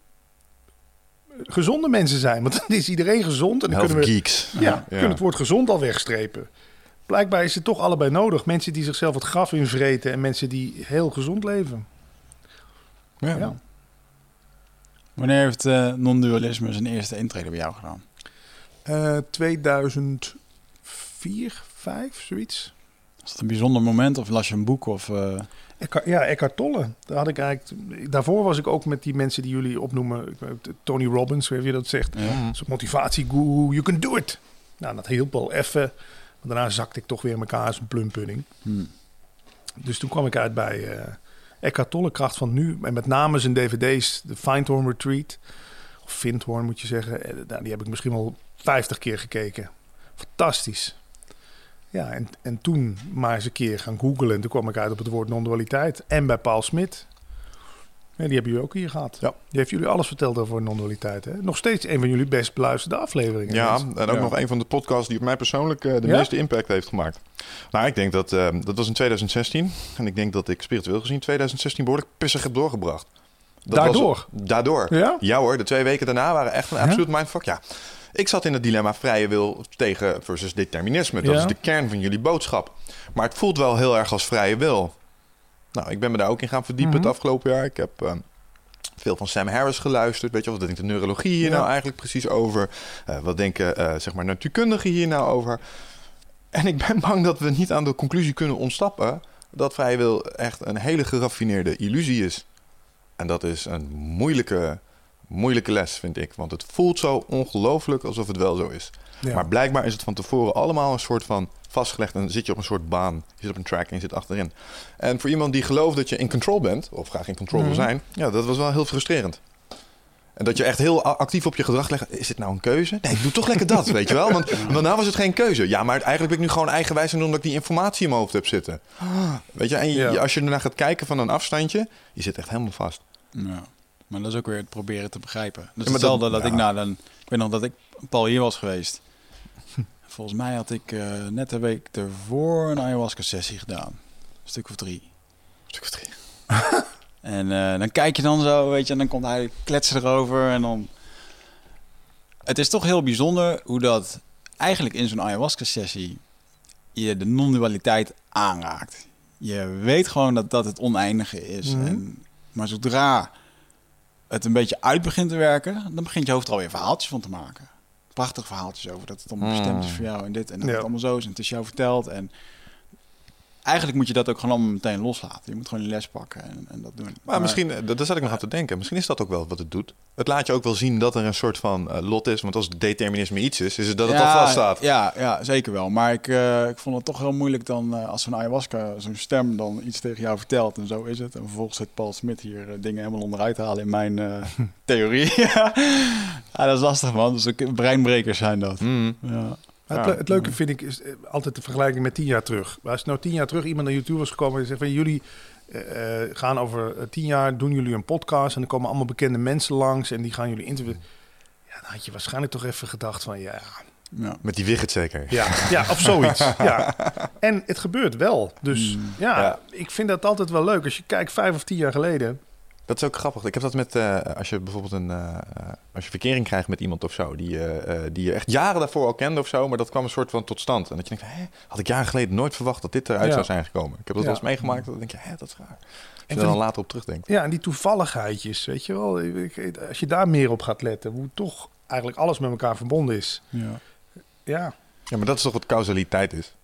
[SPEAKER 4] gezonde mensen zijn. Want dan is iedereen gezond en dan
[SPEAKER 3] Health
[SPEAKER 4] kunnen we,
[SPEAKER 3] geeks.
[SPEAKER 4] ja,
[SPEAKER 3] Ja.
[SPEAKER 4] kunnen het woord gezond al wegstrepen. Blijkbaar is het toch allebei nodig. Mensen die zichzelf het graf invreten en mensen die heel gezond leven.
[SPEAKER 3] Ja.
[SPEAKER 4] Ja.
[SPEAKER 1] Wanneer heeft eh, non-dualisme zijn eerste intrede bij jou gedaan?
[SPEAKER 4] Eh 2004, 5, zoiets.
[SPEAKER 1] Was dat een bijzonder moment of las je een boek? Of, eh,
[SPEAKER 4] Eckhart, ja, Eckhart Tolle. Daar had ik eigenlijk, daarvoor was ik ook met die mensen die jullie opnoemen. Weet, Tony Robbins, hoe je dat zegt.
[SPEAKER 1] ja.
[SPEAKER 3] Mhm.
[SPEAKER 4] Zo'n motivatieguru, you can do it. Nou, dat hielp wel even. Maar daarna zakte ik toch weer in elkaar als een plumpudding.
[SPEAKER 1] Hmm.
[SPEAKER 4] Dus toen kwam ik uit bij eh Eckhart Tolle, Kracht van Nu. En met name zijn dvd's, de Findhorn Retreat. Of Vindhorn moet je zeggen. Eh, nou, die heb ik misschien wel 50 keer gekeken. Fantastisch. Ja, en, en toen maar eens een keer gaan googlen. En toen kwam ik uit op het woord non-dualiteit. En bij Paul Smit. Die hebben jullie ook hier gehad.
[SPEAKER 3] Ja.
[SPEAKER 4] Die heeft jullie alles verteld over non-dualiteit. Hè? Nog steeds een van jullie best beluisterde afleveringen.
[SPEAKER 3] Ja, en ook
[SPEAKER 1] Ja.
[SPEAKER 3] nog een van de podcasts die op mij persoonlijk eh, de
[SPEAKER 4] Ja?
[SPEAKER 3] meeste impact heeft gemaakt. Nou, ik denk dat, eh, dat was in 2016. En ik denk dat ik spiritueel gezien 2016 behoorlijk pissig heb doorgebracht. Dat
[SPEAKER 4] Daardoor?
[SPEAKER 3] Was, daardoor.
[SPEAKER 4] Ja?
[SPEAKER 3] Ja hoor, de twee weken daarna waren echt een
[SPEAKER 4] Ja?
[SPEAKER 3] absoluut mindfuck. Ja, ik zat in het dilemma vrije wil tegen versus determinisme. Dat
[SPEAKER 4] Ja.
[SPEAKER 3] is de kern van jullie boodschap. Maar het voelt wel heel erg als vrije wil. Nou, ik ben me daar ook in gaan verdiepen
[SPEAKER 4] Mhm.
[SPEAKER 3] het afgelopen jaar. Ik heb eh, veel van Sam Harris geluisterd. Weet je wat denkt de neurologie hier
[SPEAKER 4] Ja.
[SPEAKER 3] nou eigenlijk precies over? Eh, wat denken eh, zeg maar natuurkundigen hier nou over? En ik ben bang dat we niet aan de conclusie kunnen ontsnappen dat vrije wil echt een hele geraffineerde illusie is. En dat is een moeilijke, moeilijke les, vind ik. Want het voelt zo ongelooflijk alsof het wel zo is.
[SPEAKER 4] Ja.
[SPEAKER 3] Maar blijkbaar is het van tevoren allemaal een soort van vastgelegd. En dan zit je op een soort baan. Je zit op een track en je zit achterin. En voor iemand die gelooft dat je in control bent, of graag in control wil
[SPEAKER 4] Mhm.
[SPEAKER 3] zijn, ja, dat was wel heel frustrerend. En dat je echt heel actief op je gedrag legt. Is dit nou een keuze? Nee, ik doe toch lekker dat, weet je wel? Want, want nou was het geen keuze. Ja, maar eigenlijk ben ik nu gewoon eigenwijs en omdat ik die informatie in mijn hoofd heb zitten. Weet je, en je-
[SPEAKER 4] Ja.
[SPEAKER 3] als je ernaar gaat kijken van een afstandje, je zit echt helemaal vast.
[SPEAKER 1] Ja. Maar dat is ook weer het proberen te begrijpen. Is
[SPEAKER 3] maar
[SPEAKER 1] hetzelfde
[SPEAKER 3] dat-
[SPEAKER 1] dat, ik
[SPEAKER 3] ja.
[SPEAKER 1] na dan... Ik weet nog dat ik Paul hier was geweest. Volgens mij had ik eh, net een week ervoor een ayahuasca-sessie gedaan. Een stuk of drie.
[SPEAKER 3] Stuk of drie.
[SPEAKER 1] En eh, dan kijk je dan zo, weet je, en dan komt hij kletsen erover en dan... Het is toch heel bijzonder hoe dat eigenlijk in zo'n ayahuasca-sessie je de non-dualiteit aanraakt. Je weet gewoon dat dat het oneindige is.
[SPEAKER 4] Mhm.
[SPEAKER 1] en, maar zodra het een beetje uit begint te werken, dan begint je hoofd er alweer verhaaltjes van te maken. Prachtige verhaaltjes over dat het allemaal bestemd is voor jou en dit en dat het allemaal zo is en het is jou verteld. En eigenlijk moet je dat ook gewoon allemaal meteen loslaten. Je moet gewoon die les pakken en, en dat doen.
[SPEAKER 3] Maar, misschien, eh, dat- daar zat ik nog aan te denken. Misschien is dat ook wel wat het doet. Het laat je ook wel zien dat er een soort van eh, lot is. Want als determinisme iets is, is het dat het al vast staat.
[SPEAKER 1] Ja, ja, zeker wel. Maar ik, eh, ik vond het toch heel moeilijk dan als zo'n ayahuasca, zo'n stem dan iets tegen jou vertelt en zo is het. En vervolgens zit Paul Smit hier dingen helemaal onderuit halen in mijn theorie. ja, dat is lastig man. Dus breinbrekers zijn dat.
[SPEAKER 3] Mm.
[SPEAKER 1] Ja.
[SPEAKER 4] Maar het,
[SPEAKER 3] Ja.
[SPEAKER 4] le- het leuke vind ik is eh, altijd de vergelijking met tien jaar terug. Als nou tien jaar terug iemand naar YouTube was gekomen en zegt van jullie eh, eh, gaan over tien jaar doen jullie een podcast en er komen allemaal bekende mensen langs en die gaan jullie interviewen. Ja, dan had je waarschijnlijk toch even gedacht van ja,
[SPEAKER 1] Ja.
[SPEAKER 3] Met die wigget zeker.
[SPEAKER 4] ja, ja of zoiets. ja. En het gebeurt wel. Dus
[SPEAKER 1] Mm.
[SPEAKER 4] ja,
[SPEAKER 3] Ja.
[SPEAKER 4] ik vind dat altijd wel leuk. Als je kijkt vijf of tien jaar geleden.
[SPEAKER 3] Dat is ook grappig. Ik heb dat met eh, als je bijvoorbeeld een eh, eh, als je verkering krijgt met iemand of zo, die, eh, eh, die je echt jaren daarvoor al kende of zo, maar dat kwam een soort van tot stand. En dat je denkt, hè, had ik jaren geleden nooit verwacht dat dit eruit
[SPEAKER 4] Ja.
[SPEAKER 3] zou zijn gekomen. Ik heb dat
[SPEAKER 4] Ja.
[SPEAKER 3] wel eens meegemaakt. Dan denk je, hè, dat is raar. Als je
[SPEAKER 4] En
[SPEAKER 3] er dan later op terugdenkt.
[SPEAKER 4] Ja, en die toevalligheidjes, weet je wel. Als je daar meer op gaat letten, hoe toch eigenlijk alles met elkaar verbonden is.
[SPEAKER 1] Ja.
[SPEAKER 4] Ja,
[SPEAKER 3] Ja, maar dat is toch wat causaliteit is.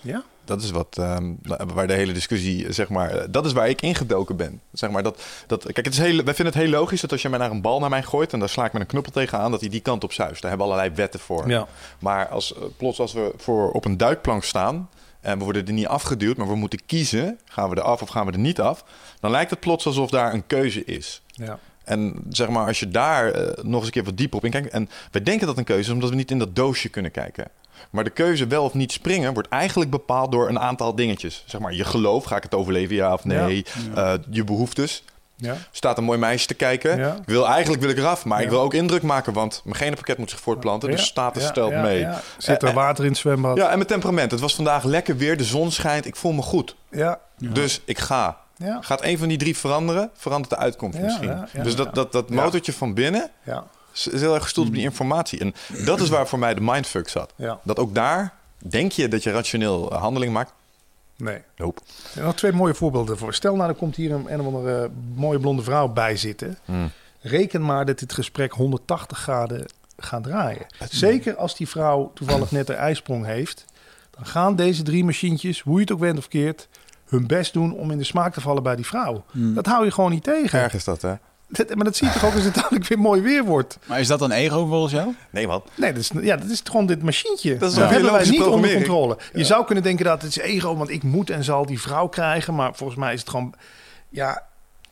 [SPEAKER 4] Ja.
[SPEAKER 3] Dat is wat, ehm, waar de hele discussie, zeg maar, eh, dat is waar ik ingedoken ben. Zeg maar dat, dat, kijk, het is heel, wij vinden het heel logisch dat als je mij naar een bal naar mij gooit en daar sla ik met een knuppel tegenaan, dat hij die kant op zuist. Daar hebben we allerlei wetten voor.
[SPEAKER 4] ja.
[SPEAKER 3] Maar als, eh, plots als we voor op een duikplank staan en we worden er niet afgeduwd, maar we moeten kiezen, gaan we er af of gaan we er niet af, dan lijkt het plots alsof daar een keuze is.
[SPEAKER 4] ja.
[SPEAKER 3] En zeg maar, als je daar eh, nog eens een keer wat dieper op in kijkt. En we denken dat een keuze is omdat we niet in dat doosje kunnen kijken. Maar de keuze wel of niet springen wordt eigenlijk bepaald door een aantal dingetjes. Zeg maar, je geloof, ga ik het overleven, ja of nee?
[SPEAKER 1] Ja.
[SPEAKER 3] Eh, je behoeftes.
[SPEAKER 4] ja.
[SPEAKER 3] Staat een mooi meisje te kijken.
[SPEAKER 4] Ja.
[SPEAKER 3] Ik wil, eigenlijk wil ik eraf, maar ik wil ook indruk maken, want mijn genenpakket moet zich voortplanten. Dus status
[SPEAKER 4] ja,
[SPEAKER 3] stelt
[SPEAKER 4] ja,
[SPEAKER 3] mee.
[SPEAKER 4] ja. Zit er
[SPEAKER 3] Eh,
[SPEAKER 4] water in het zwembad?
[SPEAKER 3] Ja, en mijn temperament. Het was vandaag lekker weer, de zon schijnt, ik voel me goed.
[SPEAKER 4] Ja,
[SPEAKER 1] Ja.
[SPEAKER 3] Dus ik ga.
[SPEAKER 4] ja,
[SPEAKER 3] Gaat een van die drie veranderen, verandert de uitkomst
[SPEAKER 4] Ja,
[SPEAKER 3] misschien.
[SPEAKER 4] ja, ja,
[SPEAKER 3] dus dat, dat, dat
[SPEAKER 4] Ja.
[SPEAKER 3] motortje van binnen
[SPEAKER 4] ja,
[SPEAKER 3] is is heel erg gestoeld op die informatie. En dat is waar voor mij de mindfuck zat.
[SPEAKER 4] ja.
[SPEAKER 3] Dat ook daar denk je dat je rationeel eh, handeling maakt.
[SPEAKER 4] Nee.
[SPEAKER 3] Nope.
[SPEAKER 4] En nog twee mooie voorbeelden voor. Stel nou, er komt hier een, een of andere mooie blonde vrouw bij zitten.
[SPEAKER 3] Hmm.
[SPEAKER 4] Reken maar dat dit gesprek 180 graden gaat draaien. Zeker als die vrouw toevallig net een ijsprong heeft. Dan gaan deze drie machientjes, hoe je het ook bent of keert, hun best doen om in de smaak te vallen bij die vrouw.
[SPEAKER 1] Hmm.
[SPEAKER 4] Dat hou je gewoon niet tegen.
[SPEAKER 3] Erg is dat, hè?
[SPEAKER 4] Dat- maar dat zie je toch ook als het dadelijk weer mooi weer wordt.
[SPEAKER 1] Maar is dat dan ego volgens jou?
[SPEAKER 3] Nee, man.
[SPEAKER 4] Nee, dat is, ja, dat is gewoon dit machientje.
[SPEAKER 3] Dat is
[SPEAKER 4] dat
[SPEAKER 3] een
[SPEAKER 4] hebben wij niet onder controle. Je zou kunnen denken dat het is ego, want ik moet en zal die vrouw krijgen. Maar volgens mij is het gewoon... Ja,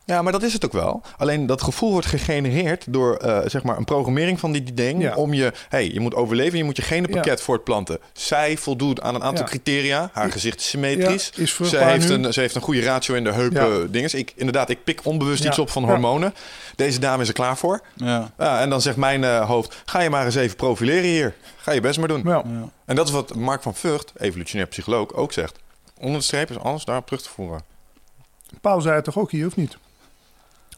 [SPEAKER 3] Ja, maar dat is het ook wel. Alleen dat gevoel wordt gegenereerd door eh, zeg maar een programmering van die, die ding.
[SPEAKER 4] Ja.
[SPEAKER 3] Om je, hey, je moet overleven, je moet je genenpakket voortplanten. Zij voldoet aan een aantal
[SPEAKER 4] Ja.
[SPEAKER 3] criteria. Haar gezicht is symmetrisch.
[SPEAKER 4] Ja, is
[SPEAKER 3] ze, heeft
[SPEAKER 4] nu.
[SPEAKER 3] een, ze heeft een goede ratio in de heup
[SPEAKER 4] Ja.
[SPEAKER 3] eh, dinges. Ik, inderdaad, ik pik onbewust
[SPEAKER 4] Ja.
[SPEAKER 3] iets op van
[SPEAKER 4] Ja.
[SPEAKER 3] hormonen. Deze dame is er klaar voor.
[SPEAKER 1] Ja.
[SPEAKER 3] Ja, en dan zegt mijn eh, hoofd, ga je maar eens even profileren hier. Ga je best maar doen.
[SPEAKER 4] ja.
[SPEAKER 1] ja.
[SPEAKER 3] En dat is wat Mark van Vught, evolutionair psycholoog, ook zegt. Onder de streep is alles daarop terug te voeren.
[SPEAKER 4] Paul zei het toch ook hier, of niet?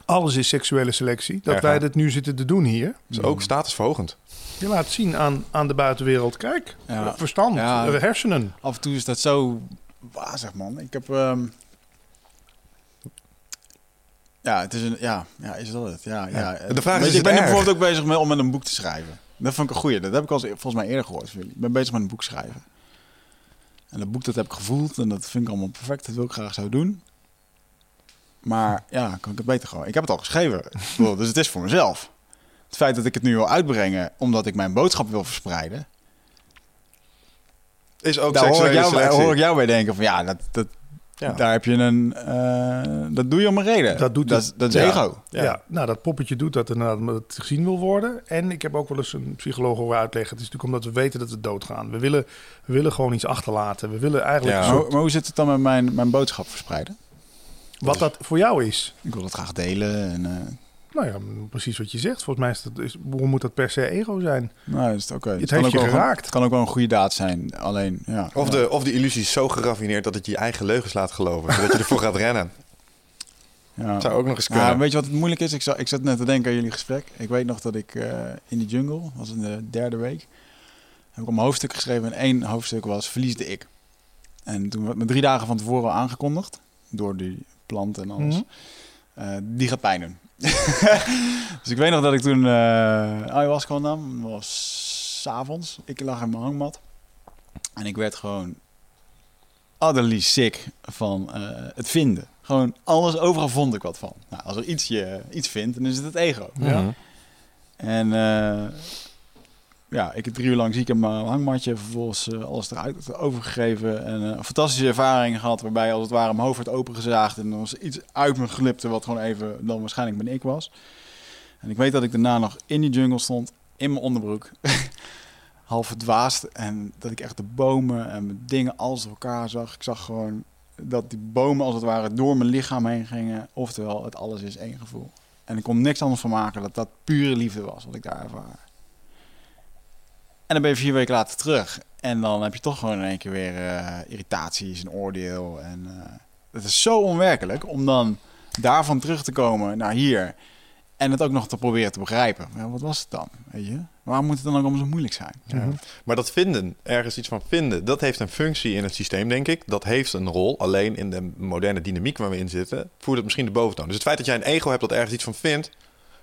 [SPEAKER 4] Alles is seksuele selectie. Dat wij dit nu zitten te doen hier.
[SPEAKER 3] Dus ook statusverhogend.
[SPEAKER 4] Je laat zien aan, aan de buitenwereld. Kijk,
[SPEAKER 1] Ja.
[SPEAKER 4] verstand,
[SPEAKER 1] Ja.
[SPEAKER 4] eh, hersenen.
[SPEAKER 1] Af en toe is dat zo wazig, man. Ik heb... ehm, Ja, het is een... Ja, ja is dat het? Ja, ja.
[SPEAKER 3] De vraag is, is
[SPEAKER 1] ik ben bijvoorbeeld ook bezig met, om met een boek te schrijven. Dat vond ik een goeie. Dat heb ik al volgens mij eerder gehoord van jullie. Ik ben bezig met een boek schrijven. En dat boek dat heb ik gevoeld en dat vind ik allemaal perfect. Dat wil ik graag zo doen. Maar ja, kan ik het beter gewoon. Ik heb het al geschreven. Dus het is voor mezelf. Het feit dat ik het nu wil uitbrengen omdat ik mijn boodschap wil verspreiden.
[SPEAKER 3] Is ook
[SPEAKER 1] Daar hoor ik, jou, bij- hoor ik jou bij denken van ja, dat, dat,
[SPEAKER 3] Ja.
[SPEAKER 1] daar heb je een... eh, dat doe je om een reden.
[SPEAKER 4] Dat doet
[SPEAKER 1] dat,
[SPEAKER 4] het.
[SPEAKER 1] is- dat is
[SPEAKER 3] Ja.
[SPEAKER 1] ego.
[SPEAKER 4] Ja.
[SPEAKER 3] Ja.
[SPEAKER 4] nou dat poppetje doet dat inderdaad omdat het gezien wil worden. En ik heb ook wel eens een psycholoog horen uitleggen. Het is natuurlijk omdat we weten dat we doodgaan. We willen, we willen gewoon iets achterlaten. We willen eigenlijk soort-
[SPEAKER 1] maar hoe zit het dan met mijn, mijn boodschap verspreiden?
[SPEAKER 4] Wat dat voor jou is.
[SPEAKER 1] Ik wil het graag delen. En, eh,
[SPEAKER 4] Nou ja, precies wat je zegt. Volgens mij is dat, is, waarom moet dat per se ego zijn?
[SPEAKER 1] nou, is het oké.
[SPEAKER 4] Het
[SPEAKER 1] kan
[SPEAKER 4] heeft
[SPEAKER 1] ook
[SPEAKER 4] je geraakt.
[SPEAKER 1] Het kan ook wel een goede daad zijn. Alleen, ja.
[SPEAKER 3] Of,
[SPEAKER 1] ja.
[SPEAKER 3] de, of de illusie is zo geraffineerd dat het je eigen leugens laat geloven. zodat je ervoor gaat rennen.
[SPEAKER 1] Ja.
[SPEAKER 3] Zou ook nog eens kunnen.
[SPEAKER 1] Ja, weet je wat het moeilijk is? Ik zat, ik zat net te denken aan jullie gesprek. Ik weet nog dat ik eh, in de jungle, was in de derde week, heb ik om hoofdstuk geschreven. En één hoofdstuk was Verliesde ik. En toen werd me drie dagen van tevoren al aangekondigd, door die plant en alles.
[SPEAKER 4] Mhm.
[SPEAKER 1] Eh, die gaat pijn doen. dus ik weet nog dat ik toen eh ayahuasca nam. Het was 's avonds. Ik lag in mijn hangmat. En ik werd gewoon utterly sick van eh, het vinden. Gewoon alles, overal vond ik wat van. Nou, als er iets je iets vindt, dan is het het ego.
[SPEAKER 4] Ja.
[SPEAKER 1] En eh, ja, ik heb drie uur lang ziek in mijn hangmatje. Vervolgens eh, alles eruit overgegeven. En eh, een fantastische ervaring gehad. Waarbij als het ware mijn hoofd werd opengezaagd. En er was iets uit me glipte. Wat gewoon even dan waarschijnlijk mijn ik was. En ik weet dat ik daarna nog in die jungle stond. In mijn onderbroek. Half verdwaasd. En dat ik echt de bomen en mijn dingen alles door elkaar zag. Ik zag gewoon dat die bomen als het ware door mijn lichaam heen gingen. Oftewel, het alles is één gevoel. En ik kon niks anders van maken dat dat pure liefde was wat ik daar ervaar. En dan ben je vier weken later terug. En dan heb je toch gewoon in één keer weer eh, irritaties en oordeel. En eh, het is zo onwerkelijk om dan daarvan terug te komen naar hier. En het ook nog te proberen te begrijpen. Ja, wat was het dan? Weet je? Waarom moet het dan ook allemaal zo moeilijk zijn?
[SPEAKER 3] Ja. Maar dat vinden, ergens iets van vinden, dat heeft een functie in het systeem, denk ik. Dat heeft een rol. Alleen in de moderne dynamiek waar we in zitten, voert het misschien de boventoon. Dus het feit dat jij een ego hebt dat ergens iets van vindt,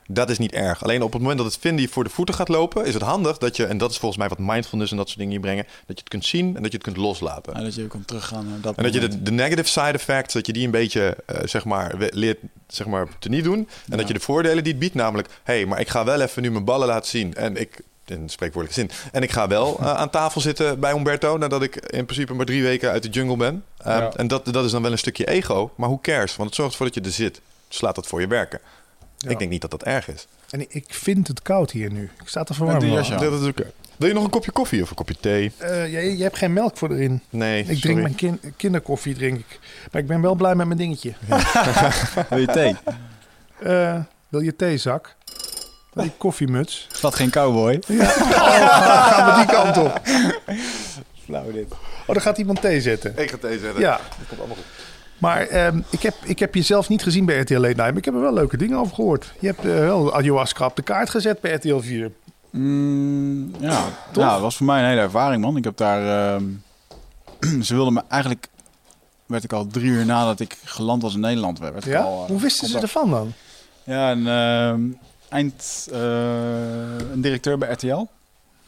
[SPEAKER 3] dat is niet erg. Alleen op het moment dat het vinden je voor de voeten gaat lopen, is het handig dat je, en dat is volgens mij wat mindfulness en dat soort dingen hier brengen, dat je het kunt zien en dat je het kunt loslaten.
[SPEAKER 1] En dat je kan teruggaan naar dat
[SPEAKER 3] En dat je de, de negative side effects, dat je die een beetje, eh, zeg maar, leert, zeg maar, te niet doen. En
[SPEAKER 1] Ja.
[SPEAKER 3] dat je de voordelen die het biedt, namelijk, hé, hey, maar ik ga wel even nu mijn ballen laten zien. En ik, in spreekwoordelijke zin, en ik ga wel eh, aan tafel zitten bij Umberto, nadat ik in principe maar drie weken uit de jungle ben. Eh,
[SPEAKER 1] Ja.
[SPEAKER 3] En dat, dat is dan wel een stukje ego, maar hoe cares? Want het zorgt ervoor dat je er zit. Dus laat dat voor je werken.
[SPEAKER 4] Ja.
[SPEAKER 3] Ik denk niet dat dat erg is.
[SPEAKER 4] En ik- vind het koud hier nu. Ik sta te verwarmen.
[SPEAKER 1] aan.
[SPEAKER 3] Dat is oké. Wil je nog een kopje koffie of een kopje thee?
[SPEAKER 4] Eh, je, je hebt geen melk voor erin.
[SPEAKER 3] Nee,
[SPEAKER 4] Ik drink
[SPEAKER 3] sorry.
[SPEAKER 4] mijn kin- kinderkoffie, drink ik. Maar ik ben wel blij met mijn dingetje.
[SPEAKER 1] Wil je thee?
[SPEAKER 4] Eh, wil je theezak? Wil je koffiemuts?
[SPEAKER 1] Is dat geen cowboy?
[SPEAKER 4] Gaan we die kant op?
[SPEAKER 1] Flauw dit.
[SPEAKER 4] Oh, dan gaat iemand thee zetten.
[SPEAKER 3] Ik ga thee zetten.
[SPEAKER 4] Ja,
[SPEAKER 3] Dat komt allemaal goed.
[SPEAKER 4] Maar ehm, ik, heb, ik heb je zelf niet gezien bij RTL Late Night. Maar ik heb er wel leuke dingen over gehoord. Je hebt eh, wel ayahuasca op de kaart gezet bij RTL 4.
[SPEAKER 1] Mm, ja, ja, dat was voor mij een hele ervaring, man. Ik heb daar... ehm, ze wilden me eigenlijk... werd ik al drie uur nadat ik geland was in Nederland. Werd
[SPEAKER 4] Ja?
[SPEAKER 1] al, eh,
[SPEAKER 4] Hoe wisten ze ervan dan?
[SPEAKER 1] Ja, een ehm, eind... eh, een directeur bij RTL.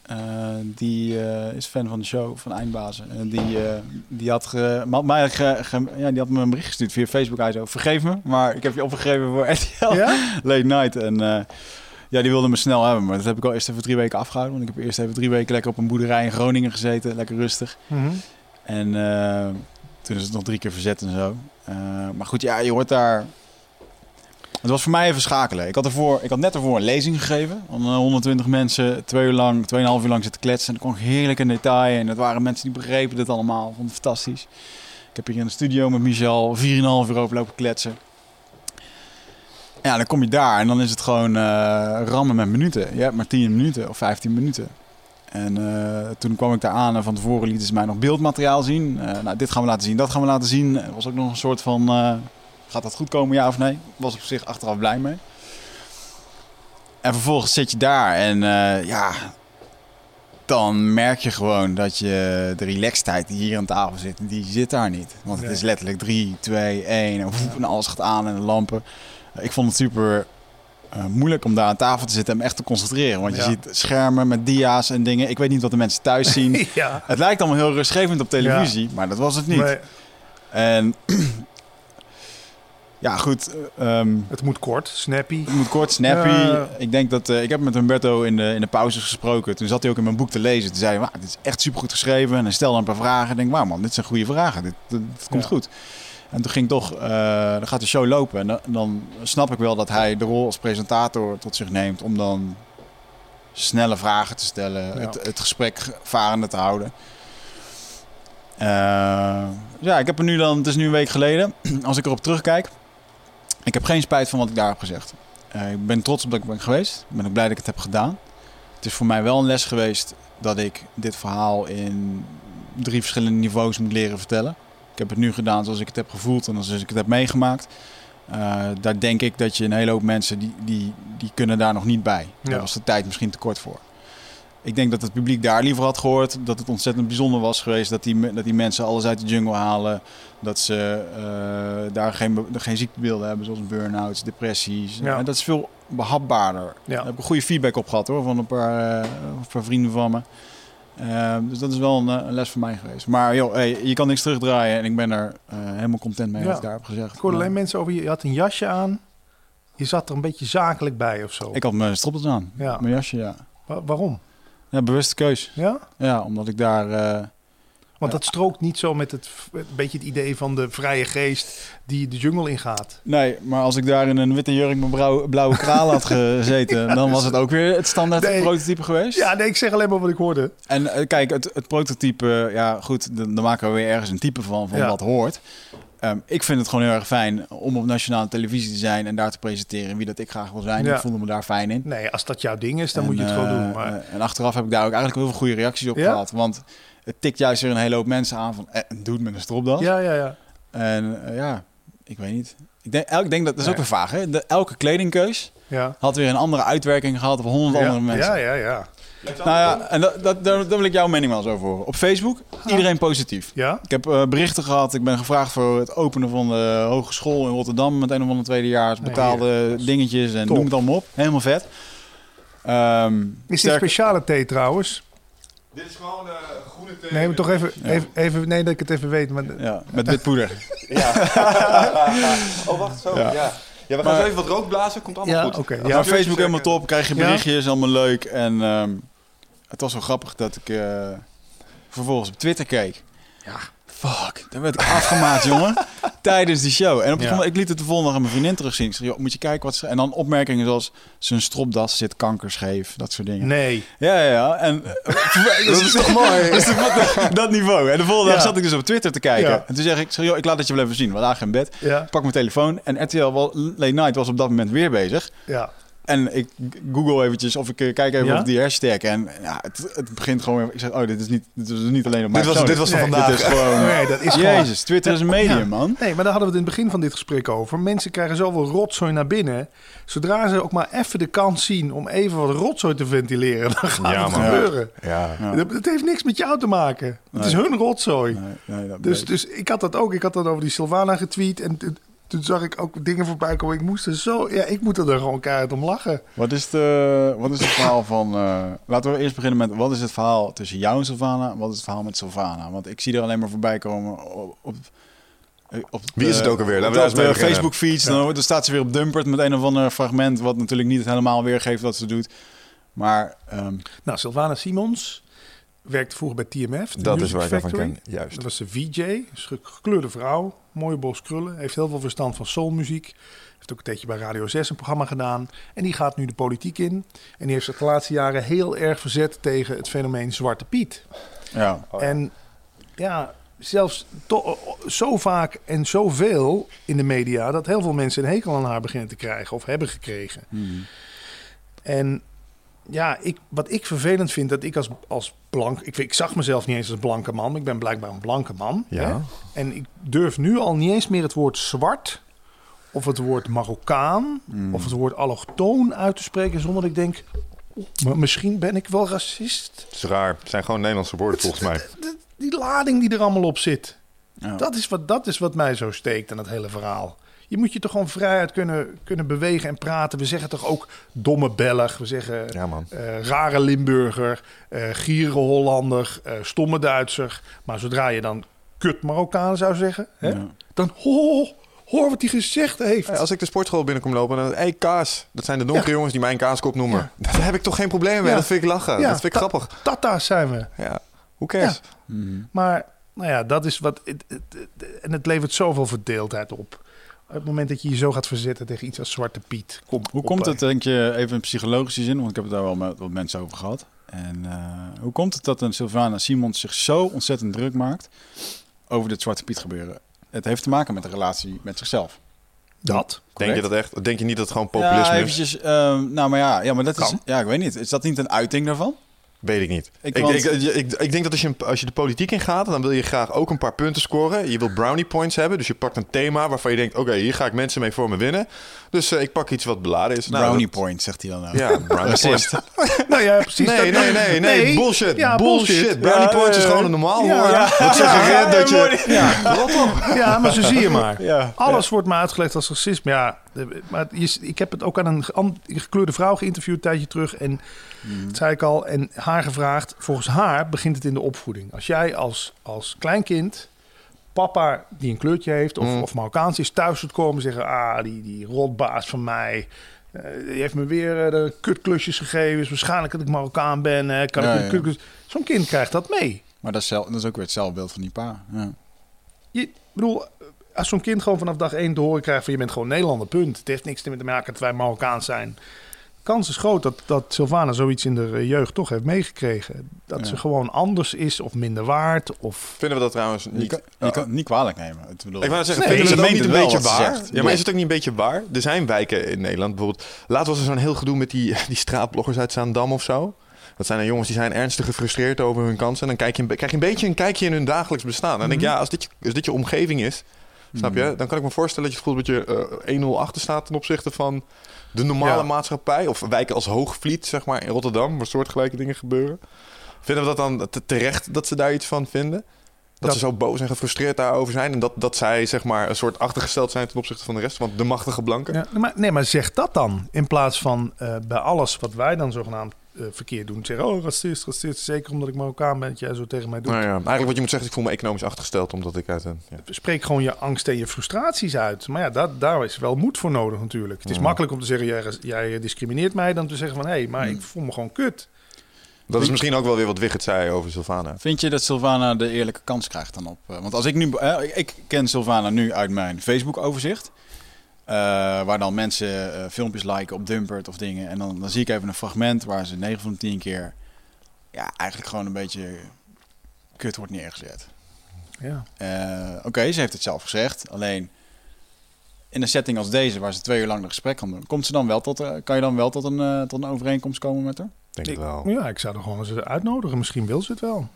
[SPEAKER 1] Eh, die eh, is fan van de show van Eindbazen. En die, eh, die, had ge, mij ge- ge- ja, die had me een bericht gestuurd via Facebook. Hij zo, vergeef me, maar ik heb je opgegeven voor RTL.
[SPEAKER 4] Ja?
[SPEAKER 1] Late night. En ja, die wilde me snel hebben. Maar dat heb ik al eerst even drie weken afgehouden. Want ik heb eerst even drie weken lekker op een boerderij in Groningen gezeten. Lekker rustig.
[SPEAKER 4] Mhm.
[SPEAKER 1] En toen is het nog drie keer verzet en zo. Maar goed, ja, je hoort daar... Het was voor mij even schakelen. Ik had, ervoor, ik had net ervoor een lezing gegeven. Aan eh, 120 mensen, twee uur lang, tweeënhalf uur lang zitten kletsen. En dan kwam ik heerlijk in detail. En het waren mensen die begrepen dit allemaal. Vond het fantastisch. Ik heb hier in de studio met Michel 4,5 uur over lopen kletsen. Ja, dan kom je daar en dan is het gewoon eh, rammen met minuten. Je hebt maar 10 minuten of 15 minuten. En eh, toen kwam ik daar aan en van tevoren lieten ze mij nog beeldmateriaal zien. Eh, nou, dit gaan we laten zien, dat gaan we laten zien. Er was ook nog een soort van, eh, gaat dat goed komen, ja of nee? Was op zich achteraf blij mee. En vervolgens zit je daar en eh, ja, dan merk je gewoon dat je de relaxedheid die hier aan tafel zit, die zit daar niet. Want het
[SPEAKER 4] Nee.
[SPEAKER 1] is letterlijk 3, 2, 1 en, woep, en alles gaat aan en de lampen. Ik vond het super eh, moeilijk om daar aan tafel te zitten en echt te concentreren. Want je
[SPEAKER 4] Ja.
[SPEAKER 1] ziet schermen met dia's en dingen. Ik weet niet wat de mensen thuis zien.
[SPEAKER 4] ja.
[SPEAKER 1] het lijkt allemaal heel rustgevend op televisie, maar dat was het niet.
[SPEAKER 4] Nee,
[SPEAKER 1] En ja, goed. eh, ehm,
[SPEAKER 4] het moet kort, snappy.
[SPEAKER 1] het moet kort, snappy.
[SPEAKER 4] Ja.
[SPEAKER 1] Ik denk dat eh, ik heb met Humberto in de, in de pauzes gesproken. Toen zat hij ook in mijn boek te lezen. Toen zei hij, "Wauw, dit is echt supergoed geschreven. En hij stelde een paar vragen. Ik denk, wauw man, dit zijn goede vragen. Dit, dit, dit komt
[SPEAKER 4] Ja.
[SPEAKER 1] goed. En toen ging toch, eh, dan gaat de show lopen. En dan, dan snap ik wel dat hij de rol als presentator tot zich neemt. Om dan snelle vragen te stellen.
[SPEAKER 4] Ja.
[SPEAKER 1] Het, het gesprek varende te houden. Eh, ja, ik heb er nu dan, het is nu een week geleden. Als ik erop terugkijk. Ik heb geen spijt van wat ik daar heb gezegd. Eh, ik ben trots op dat ik ben geweest. Ik ben ook blij dat ik het heb gedaan. Het is voor mij wel een les geweest dat ik dit verhaal in drie verschillende niveaus moet leren vertellen. Ik heb het nu gedaan zoals ik het heb gevoeld en zoals ik het heb meegemaakt. Eh, daar denk ik dat je een hele hoop mensen die, die, die kunnen daar nog niet bij. Daar
[SPEAKER 4] Ja.
[SPEAKER 1] was de tijd misschien te kort voor. Ik denk dat het publiek daar liever had gehoord. Dat het ontzettend bijzonder was geweest dat die, dat die mensen alles uit de jungle halen. Dat ze eh, daar geen, geen ziektebeelden hebben, zoals burn-outs, depressies.
[SPEAKER 4] Ja.
[SPEAKER 1] En dat is veel behapbaarder.
[SPEAKER 4] Ja.
[SPEAKER 1] Daar heb ik een goede feedback op gehad hoor, van een paar, eh, een paar vrienden van me. Eh, dus dat is wel een, eh, een les voor mij geweest. Maar joh, hey, je kan niks terugdraaien en ik ben er helemaal content mee
[SPEAKER 4] Ja.
[SPEAKER 1] wat ik daar heb gezegd.
[SPEAKER 4] Ik hoorde alleen mensen over je. Je had een jasje aan. Je zat er een beetje zakelijk bij of zo.
[SPEAKER 1] ik had mijn stroppels aan,
[SPEAKER 4] Ja.
[SPEAKER 1] mijn jasje, ja.
[SPEAKER 4] Wa- waarom?
[SPEAKER 1] Ja. Bewuste keus.
[SPEAKER 4] Ja?
[SPEAKER 1] Ja, omdat ik daar... eh,
[SPEAKER 4] Want dat strookt niet zo met het een beetje het idee van de vrije geest die de jungle ingaat.
[SPEAKER 1] Nee, maar als ik daar in een witte jurk met blauwe, blauwe kralen had gezeten, dan was het ook weer het standaard
[SPEAKER 4] Nee.
[SPEAKER 1] prototype geweest.
[SPEAKER 4] Ja, nee, ik zeg alleen maar wat ik hoorde.
[SPEAKER 1] En eh, kijk, het, het prototype, ja goed, dan, dan maken we weer ergens een type van, van
[SPEAKER 4] Ja.
[SPEAKER 1] wat hoort. Ehm, ik vind het gewoon heel erg fijn om op nationale televisie te zijn en daar te presenteren wie dat ik graag wil zijn.
[SPEAKER 4] Ja.
[SPEAKER 1] Ik voelde me daar fijn in.
[SPEAKER 4] Nee, als dat jouw ding is, dan
[SPEAKER 1] En,
[SPEAKER 4] moet je het gewoon
[SPEAKER 1] eh,
[SPEAKER 4] doen. Maar
[SPEAKER 1] eh, en achteraf heb ik daar ook eigenlijk heel veel goede reacties op
[SPEAKER 4] Ja?
[SPEAKER 1] gehad. Want het tikt juist weer een hele hoop mensen aan van, eh, doe het met een stropdas.
[SPEAKER 4] ja, ja, ja.
[SPEAKER 1] En eh, ja, ik weet niet. Ik denk, el- ik denk dat, dat is ook weer vaag, hè? De, elke kledingkeus
[SPEAKER 4] Ja,
[SPEAKER 1] had weer een andere uitwerking gehad op honderd andere mensen.
[SPEAKER 4] ja, ja, ja.
[SPEAKER 1] Nou ja, en dat, dat, daar, daar wil ik jouw mening wel eens over horen. Op Facebook, iedereen positief.
[SPEAKER 4] Ja?
[SPEAKER 1] Ik heb eh, berichten gehad. Ik ben gevraagd voor het openen van de hogeschool in Rotterdam met een of andere tweedejaars. Betaalde dingetjes en
[SPEAKER 4] Top.
[SPEAKER 1] noem het allemaal op. Helemaal vet. Ehm,
[SPEAKER 4] Is dit speciale thee trouwens?
[SPEAKER 3] Dit is gewoon eh, groene thee.
[SPEAKER 4] Nee, maar toch even,
[SPEAKER 1] Ja.
[SPEAKER 4] even, even, nee, dat ik het even weet. Maar,
[SPEAKER 1] Ja, met wit poeder.
[SPEAKER 3] Oh, wacht, zo.
[SPEAKER 1] Ja.
[SPEAKER 3] Ja, ja. we gaan
[SPEAKER 1] Maar-
[SPEAKER 3] zo even wat rook blazen. Komt allemaal
[SPEAKER 4] ja,
[SPEAKER 3] goed.
[SPEAKER 4] oké.
[SPEAKER 1] Ja,
[SPEAKER 4] ja.
[SPEAKER 1] Facebook helemaal top. Krijg je
[SPEAKER 4] Ja?
[SPEAKER 1] berichtjes, allemaal leuk. En ehm, het was zo grappig dat ik eh, vervolgens op Twitter keek. Ja, fuck. Daar werd ik afgemaakt, jongen. Tijdens die show. En op gegeven moment, ik liet het de volgende dag aan mijn vriendin terugzien. Ik zei, joh, moet je kijken wat ze... En dan opmerkingen zoals, zijn stropdas zit kankerscheef. Dat soort dingen.
[SPEAKER 4] Nee.
[SPEAKER 1] Ja, ja, ja. En, dat is toch mooi? Dus dat, niveau. En de volgende dag
[SPEAKER 4] Ja.
[SPEAKER 1] zat ik dus op Twitter te kijken.
[SPEAKER 4] Ja.
[SPEAKER 1] En toen zeg ik, zeg, joh, ik laat het je wel even zien. We lagen in bed.
[SPEAKER 4] Ja,
[SPEAKER 1] Pak mijn telefoon. En RTL Late Night was op dat moment weer bezig.
[SPEAKER 4] ja.
[SPEAKER 1] En ik google eventjes of ik eh, kijk even
[SPEAKER 4] Ja?
[SPEAKER 1] op die hashtag. En ja, het, het begint gewoon weer. Ik zeg, oh, dit is niet, dit is niet alleen op mij.
[SPEAKER 3] Dit was, dit was van
[SPEAKER 4] Nee,
[SPEAKER 3] vandaag.
[SPEAKER 1] Dit is gewoon...
[SPEAKER 4] Nee, dat is gewoon...
[SPEAKER 1] Jezus, Twitter is een medium,
[SPEAKER 4] Ja.
[SPEAKER 1] man.
[SPEAKER 4] Nee, maar daar hadden we het in het begin van dit gesprek over. Mensen krijgen zoveel rotzooi naar binnen. Zodra ze ook maar even de kans zien om even wat rotzooi te ventileren, dan gaat
[SPEAKER 3] Ja,
[SPEAKER 4] het
[SPEAKER 3] man.
[SPEAKER 4] gebeuren.
[SPEAKER 3] Ja.
[SPEAKER 1] Ja.
[SPEAKER 4] Dat, dat heeft niks met jou te maken. Het is hun rotzooi.
[SPEAKER 1] Nee, nee, dat
[SPEAKER 4] Dus, dus ik had dat ook. Ik had dat over die Sylvana getweet. En toen- zag ik ook dingen voorbij komen. Ik moest er zo... Ja, ik moet er dan gewoon keihard om lachen.
[SPEAKER 1] Wat is, de, wat is het verhaal van... eh, laten we eerst beginnen met... Wat is het verhaal tussen jou en Sylvana? Wat is het verhaal met Sylvana? Want ik zie er alleen maar voorbij komen op... op op
[SPEAKER 3] Wie is het ook alweer? Laten we
[SPEAKER 1] op. Facebook feeds. Dan, dan staat ze weer op Dumpert met een of ander fragment... wat natuurlijk niet helemaal weergeeft wat ze doet. Maar ehm,
[SPEAKER 4] Nou, Sylvana Simons werkte vroeger bij TMF. de
[SPEAKER 3] Dat is waar ik
[SPEAKER 4] Factory.
[SPEAKER 3] ken. Juist.
[SPEAKER 4] Dat was de VJ, gekleurde vrouw, mooie bos krullen, heeft heel veel verstand van soulmuziek. Heeft ook een tijdje bij Radio 6 een programma gedaan. En die gaat nu de politiek in. En die heeft zich de laatste jaren heel erg verzet tegen het fenomeen Zwarte Piet.
[SPEAKER 1] ja,
[SPEAKER 3] Oh, ja.
[SPEAKER 4] En ja, zelfs to- zo vaak en zoveel in de media... dat heel veel mensen een hekel aan haar beginnen te krijgen of hebben gekregen.
[SPEAKER 1] Hmm.
[SPEAKER 4] En ja, ik, wat ik vervelend vind, dat ik als, als blank... Ik, ik zag mezelf niet eens als blanke man, ik ben blijkbaar een blanke man.
[SPEAKER 3] Ja.
[SPEAKER 4] Hè? En ik durf nu al niet eens meer het woord zwart... of het woord Marokkaan
[SPEAKER 1] Hmm.
[SPEAKER 4] of het woord allochtoon uit te spreken... zonder dat ik denk, "Oeh, maar misschien ben ik wel racist.
[SPEAKER 3] Het is raar. Het zijn gewoon Nederlandse woorden volgens mij.
[SPEAKER 4] Die lading die er allemaal op zit.
[SPEAKER 1] Ja.
[SPEAKER 4] Dat, is wat, dat is wat mij zo steekt aan het hele verhaal. Je moet je toch gewoon vrijheid kunnen, kunnen bewegen en praten. We zeggen toch ook domme Belg. We zeggen
[SPEAKER 3] Ja, man.
[SPEAKER 4] eh, rare Limburger, eh gierige Hollander, eh, stomme Duitser. Maar zodra je dan kut Marokkaan zou zeggen, hè,
[SPEAKER 1] Ja.
[SPEAKER 4] dan hoor, hoor wat hij gezegd heeft.
[SPEAKER 3] Hey, als ik de sportschool binnenkom lopen, dan hey, kaas. Dat zijn de donkere jongens die mij een kaaskop noemen. Daar heb ik toch geen probleem mee.
[SPEAKER 4] Ja.
[SPEAKER 3] Dat vind ik lachen.
[SPEAKER 4] Ja,
[SPEAKER 3] dat vind ik
[SPEAKER 4] ta-
[SPEAKER 3] grappig.
[SPEAKER 4] Tata's zijn we.
[SPEAKER 3] Ja. Hoe cares?
[SPEAKER 1] Mhm.
[SPEAKER 4] Maar nou ja, dat is wat. En het levert zoveel verdeeldheid op. Op het moment dat je je zo gaat verzetten tegen iets als Zwarte Piet. Kom
[SPEAKER 1] Hoe komt het, denk je, even in psychologische zin, want ik heb het daar wel met wat mensen over gehad. En eh, hoe komt het dat een Sylvana Simons zich zo ontzettend druk maakt over dit Zwarte Piet gebeuren? Het heeft te maken met de relatie met zichzelf.
[SPEAKER 4] Dat.
[SPEAKER 3] Denk je dat echt? Denk je niet dat het gewoon populisme
[SPEAKER 1] ja,
[SPEAKER 3] is?
[SPEAKER 1] eventjes, ehm, nou, maar ja, ja, maar dat is, ja, ik weet niet. Is dat niet een uiting daarvan?
[SPEAKER 3] Weet ik niet.
[SPEAKER 1] Ik
[SPEAKER 3] Ik,
[SPEAKER 1] want-
[SPEAKER 3] ik, ik, ik, ik denk dat als je, als je de politiek ingaat, dan wil je graag ook een paar punten scoren. Je wil brownie points hebben. Dus je pakt een thema waarvan je denkt: oké, hier ga ik mensen mee voor me winnen. Dus eh, ik pak iets wat beladen is. Nou,
[SPEAKER 1] Brownie
[SPEAKER 3] dat-
[SPEAKER 1] point, zegt hij dan ook.
[SPEAKER 3] Ja, brownie.
[SPEAKER 4] Nou ja, precies.
[SPEAKER 3] Nee,
[SPEAKER 4] dat-
[SPEAKER 3] nee, nee, nee, bullshit.
[SPEAKER 4] Ja,
[SPEAKER 3] bullshit.
[SPEAKER 4] bullshit.
[SPEAKER 3] Brownie
[SPEAKER 1] Ja,
[SPEAKER 3] points is
[SPEAKER 1] eh,
[SPEAKER 3] gewoon een normaal
[SPEAKER 4] ja,
[SPEAKER 3] woord.
[SPEAKER 4] ja.
[SPEAKER 3] Suggereert dat je...
[SPEAKER 4] Ja.
[SPEAKER 3] Rot op.
[SPEAKER 4] Ja, maar zo zie je maar.
[SPEAKER 1] Ja.
[SPEAKER 4] Alles wordt me uitgelegd als racisme. Ja, maar je, ik heb het ook aan een gekleurde vrouw geïnterviewd een tijdje terug. En dat zei ik al. En haar gevraagd. Volgens haar begint het in de opvoeding. Als jij als, als kleinkind papa die een kleurtje heeft of,
[SPEAKER 3] Mm.
[SPEAKER 4] of Marokkaans is thuis moet komen en zeggen... Ah, die, die rotbaas van mij... eh, die heeft me weer eh, de kutklusjes gegeven. Is waarschijnlijk dat ik Marokkaan ben. hè, kan
[SPEAKER 1] Ja,
[SPEAKER 4] ik
[SPEAKER 1] ja.
[SPEAKER 4] Zo'n kind krijgt dat mee.
[SPEAKER 1] Maar dat is, zelf, dat is ook weer het zelfbeeld van die pa. Ja.
[SPEAKER 4] Je, bedoel, als zo'n kind gewoon vanaf dag één te horen krijgt van je bent gewoon Nederlander, punt. Het heeft niks te maken dat wij Marokkaans zijn. Kans is groot dat, dat Sylvana zoiets in de eh, jeugd toch heeft meegekregen. Dat
[SPEAKER 1] Ja.
[SPEAKER 4] ze gewoon anders is of minder waard. Of...
[SPEAKER 3] Vinden we dat trouwens
[SPEAKER 1] Je,
[SPEAKER 3] niet...
[SPEAKER 1] kan, je kan niet kwalijk nemen. Ik, bedoel,
[SPEAKER 3] Ik wou zeggen,
[SPEAKER 4] Nee,
[SPEAKER 3] vinden we het niet een beetje
[SPEAKER 1] ze
[SPEAKER 3] waar? Ja, maar is het ook niet een beetje waar? Er zijn wijken in Nederland, bijvoorbeeld... Laat was er zo'n heel gedoe met die, die straatbloggers uit Zaandam of zo. Dat zijn dan jongens die zijn ernstig gefrustreerd over hun kansen. En dan kijk je krijg je een beetje een kijkje in hun dagelijks bestaan. En dan denk ik,
[SPEAKER 4] Mhm.
[SPEAKER 3] ja, als dit, je, als dit je omgeving is, snap je? Dan kan ik me voorstellen dat je het gevoel dat je eh 1-0 achter staat ten opzichte van de normale
[SPEAKER 4] Ja.
[SPEAKER 3] maatschappij. Of wijken als Hoogvliet, zeg maar, in Rotterdam, waar soortgelijke dingen gebeuren. Vinden we dat dan te- terecht dat ze daar iets van vinden? Dat,
[SPEAKER 4] Dat-
[SPEAKER 3] ze zo boos en gefrustreerd daarover zijn. En dat, dat zij zeg maar een soort achtergesteld zijn ten opzichte van de rest. Want de machtige blanken.
[SPEAKER 4] Ja, maar, nee, maar zeg dat dan. In plaats van eh, bij alles wat wij dan zogenaamd eh, verkeerd doen. Zeggen, oh, racist, racist. Zeker omdat ik Marokkaan ben, dat jij zo tegen mij doet.
[SPEAKER 3] Nou ja, eigenlijk wat je moet zeggen ik voel me economisch achtergesteld. Omdat ik uit een... Ja.
[SPEAKER 4] Spreek gewoon je angst en je frustraties uit. Maar ja, dat, daar is wel moed voor nodig natuurlijk. Het is
[SPEAKER 3] Ja.
[SPEAKER 4] makkelijk om te zeggen, jij, jij discrimineert mij. Dan te zeggen van, hé, hey, maar ik voel me gewoon kut.
[SPEAKER 3] Dat is misschien ook wel weer wat Wigert zei over Sylvana.
[SPEAKER 1] Vind je dat Sylvana de eerlijke kans krijgt dan op? eh, Want als ik nu, eh, ik- ik ken Sylvana nu uit mijn Facebook-overzicht. Eh, waar dan mensen eh, filmpjes liken op Dumpert of dingen. En dan, dan zie ik even een fragment waar ze 9 van de 10 keer. Ja, eigenlijk gewoon een beetje kut wordt neergezet.
[SPEAKER 4] Ja.
[SPEAKER 1] Eh, Oké, ze heeft het zelf gezegd. Alleen in een setting als deze, waar ze twee uur lang een gesprek kan doen, komt ze dan wel tot, eh, kan je dan wel tot een, tot een overeenkomst komen met haar?
[SPEAKER 3] Denk
[SPEAKER 4] Ik-
[SPEAKER 3] wel.
[SPEAKER 4] Ja, ik zou er gewoon eens uitnodigen. Misschien wil ze het wel.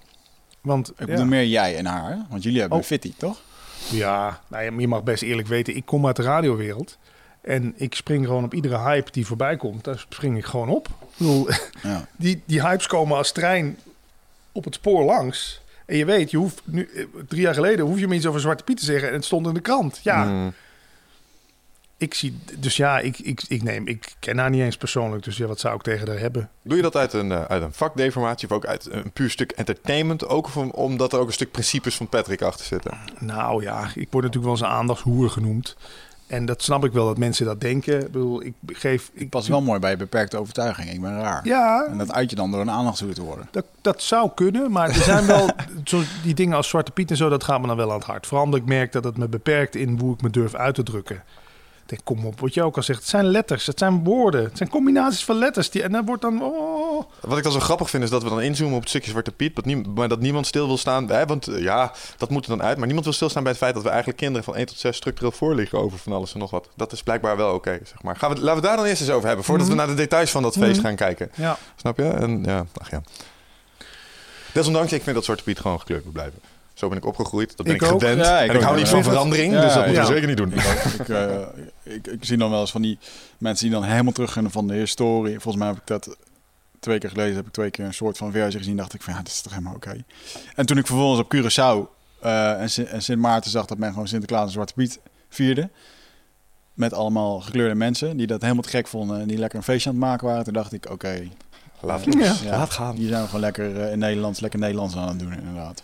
[SPEAKER 4] Want
[SPEAKER 1] Ik
[SPEAKER 4] ja,
[SPEAKER 1] bedoel meer jij en haar, hè? want jullie hebben
[SPEAKER 4] Oh.
[SPEAKER 1] een fitty, toch?
[SPEAKER 4] Ja, nou ja, je mag best eerlijk weten, ik kom uit de radiowereld. En ik spring gewoon op iedere hype die voorbij komt. Daar spring ik gewoon op. Ik bedoel,
[SPEAKER 1] Ja.
[SPEAKER 4] die, die hypes komen als trein op het spoor langs. En je weet, je hoeft nu, eh, drie jaar geleden hoef je me iets over Zwarte Piet te zeggen. En het stond in de krant. Ja,
[SPEAKER 3] Mm.
[SPEAKER 4] Ik zie, dus ja, ik, ik, ik neem, ik ken haar niet eens persoonlijk. Dus ja, wat zou ik tegen haar hebben?
[SPEAKER 3] Doe je dat uit een, eh, uit een vakdeformatie of ook uit een puur stuk entertainment? Ook omdat er ook een stuk principes van Patrick achter zitten?
[SPEAKER 4] Nou ja, ik word natuurlijk wel eens een aandachtshoer genoemd. En dat snap ik wel dat mensen dat denken. Ik bedoel, ik geef... Ik
[SPEAKER 1] Pas wel mooi bij beperkte overtuiging. Ik ben raar.
[SPEAKER 4] Ja,
[SPEAKER 1] En dat uit je dan door een aandachtshoer te worden.
[SPEAKER 4] dat, dat zou kunnen. Maar er zijn wel zo, die dingen als Zwarte Piet en zo, dat gaat me dan wel aan het hart. Vooral omdat ik merk dat het me beperkt in hoe ik me durf uit te drukken. Ik denk, kom op, wat je ook al zegt. Het zijn letters, het zijn woorden. Het zijn combinaties van letters. Die, en dan wordt dan... Oh,
[SPEAKER 3] Wat ik dan zo grappig vind is dat we dan inzoomen op het stukje Zwarte Piet, dat nie- maar dat niemand stil wil staan. Hè, want eh, ja, dat moet er dan uit. Maar niemand wil stilstaan bij het feit dat we eigenlijk kinderen van 1 tot 6 structureel voorliggen over van alles en nog wat. Dat is blijkbaar wel oké, zeg maar. Gaan we, laten we daar dan eerst eens over hebben, voordat we naar de details van dat feest
[SPEAKER 4] Mhm.
[SPEAKER 3] gaan kijken.
[SPEAKER 4] ja.
[SPEAKER 3] Snap je? En ja, ach ja. Desondanks, ik vind dat Zwarte Piet gewoon gekleurd moet blijven. Zo ben ik opgegroeid, dat ben ik,
[SPEAKER 4] Ik
[SPEAKER 3] gewend.
[SPEAKER 1] Ja, ik
[SPEAKER 3] en ik hou niet van verandering,
[SPEAKER 1] Ja,
[SPEAKER 3] dus dat moeten
[SPEAKER 4] ja.
[SPEAKER 3] we zeker niet doen.
[SPEAKER 1] ik, eh, ik, ik zie dan wel eens van die mensen die dan helemaal teruggaan van de historie. Volgens mij heb ik dat twee keer gelezen, heb ik twee keer een soort van versie gezien. Dacht ik van ja, dit is toch helemaal oké. En toen ik vervolgens op Curaçao eh, en, Sint- en Sint Maarten zag dat men gewoon Sinterklaas en Zwarte Piet vierde. Met allemaal gekleurde mensen die dat helemaal te gek vonden en die lekker een feestje aan het maken waren. Toen dacht ik, oké,
[SPEAKER 3] Laat, ja.
[SPEAKER 1] ja,
[SPEAKER 3] laat gaan.
[SPEAKER 1] hier zijn we gewoon lekker eh, in Nederlands, lekker Nederlands aan het doen inderdaad.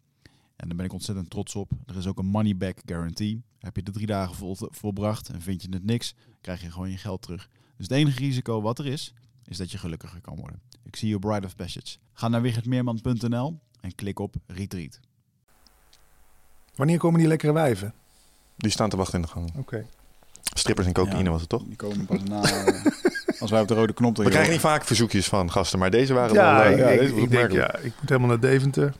[SPEAKER 1] En daar ben ik ontzettend trots op. Er is ook een money back guarantee. Heb je de drie dagen vol, volbracht en vind je het niks, krijg je gewoon je geld terug. Dus het enige risico wat er is, is dat je gelukkiger kan worden. Ik zie je op Bride of Passage. Ga naar wichertmeerman.nl en klik op Retreat.
[SPEAKER 4] Wanneer komen die lekkere wijven?
[SPEAKER 3] Die staan te wachten in de gang.
[SPEAKER 4] Oké.
[SPEAKER 3] Strippers en cocaïne
[SPEAKER 1] Ja.
[SPEAKER 3] was het toch?
[SPEAKER 1] Die komen pas na... eh, als wij op de rode knop
[SPEAKER 3] We
[SPEAKER 1] drukken.
[SPEAKER 3] krijgen niet vaak verzoekjes van gasten, maar deze waren
[SPEAKER 4] Ja,
[SPEAKER 3] wel... eh,
[SPEAKER 4] ik,
[SPEAKER 3] ja,
[SPEAKER 4] ik-
[SPEAKER 3] deze was
[SPEAKER 4] ik denk, ja, ik moet helemaal naar Deventer.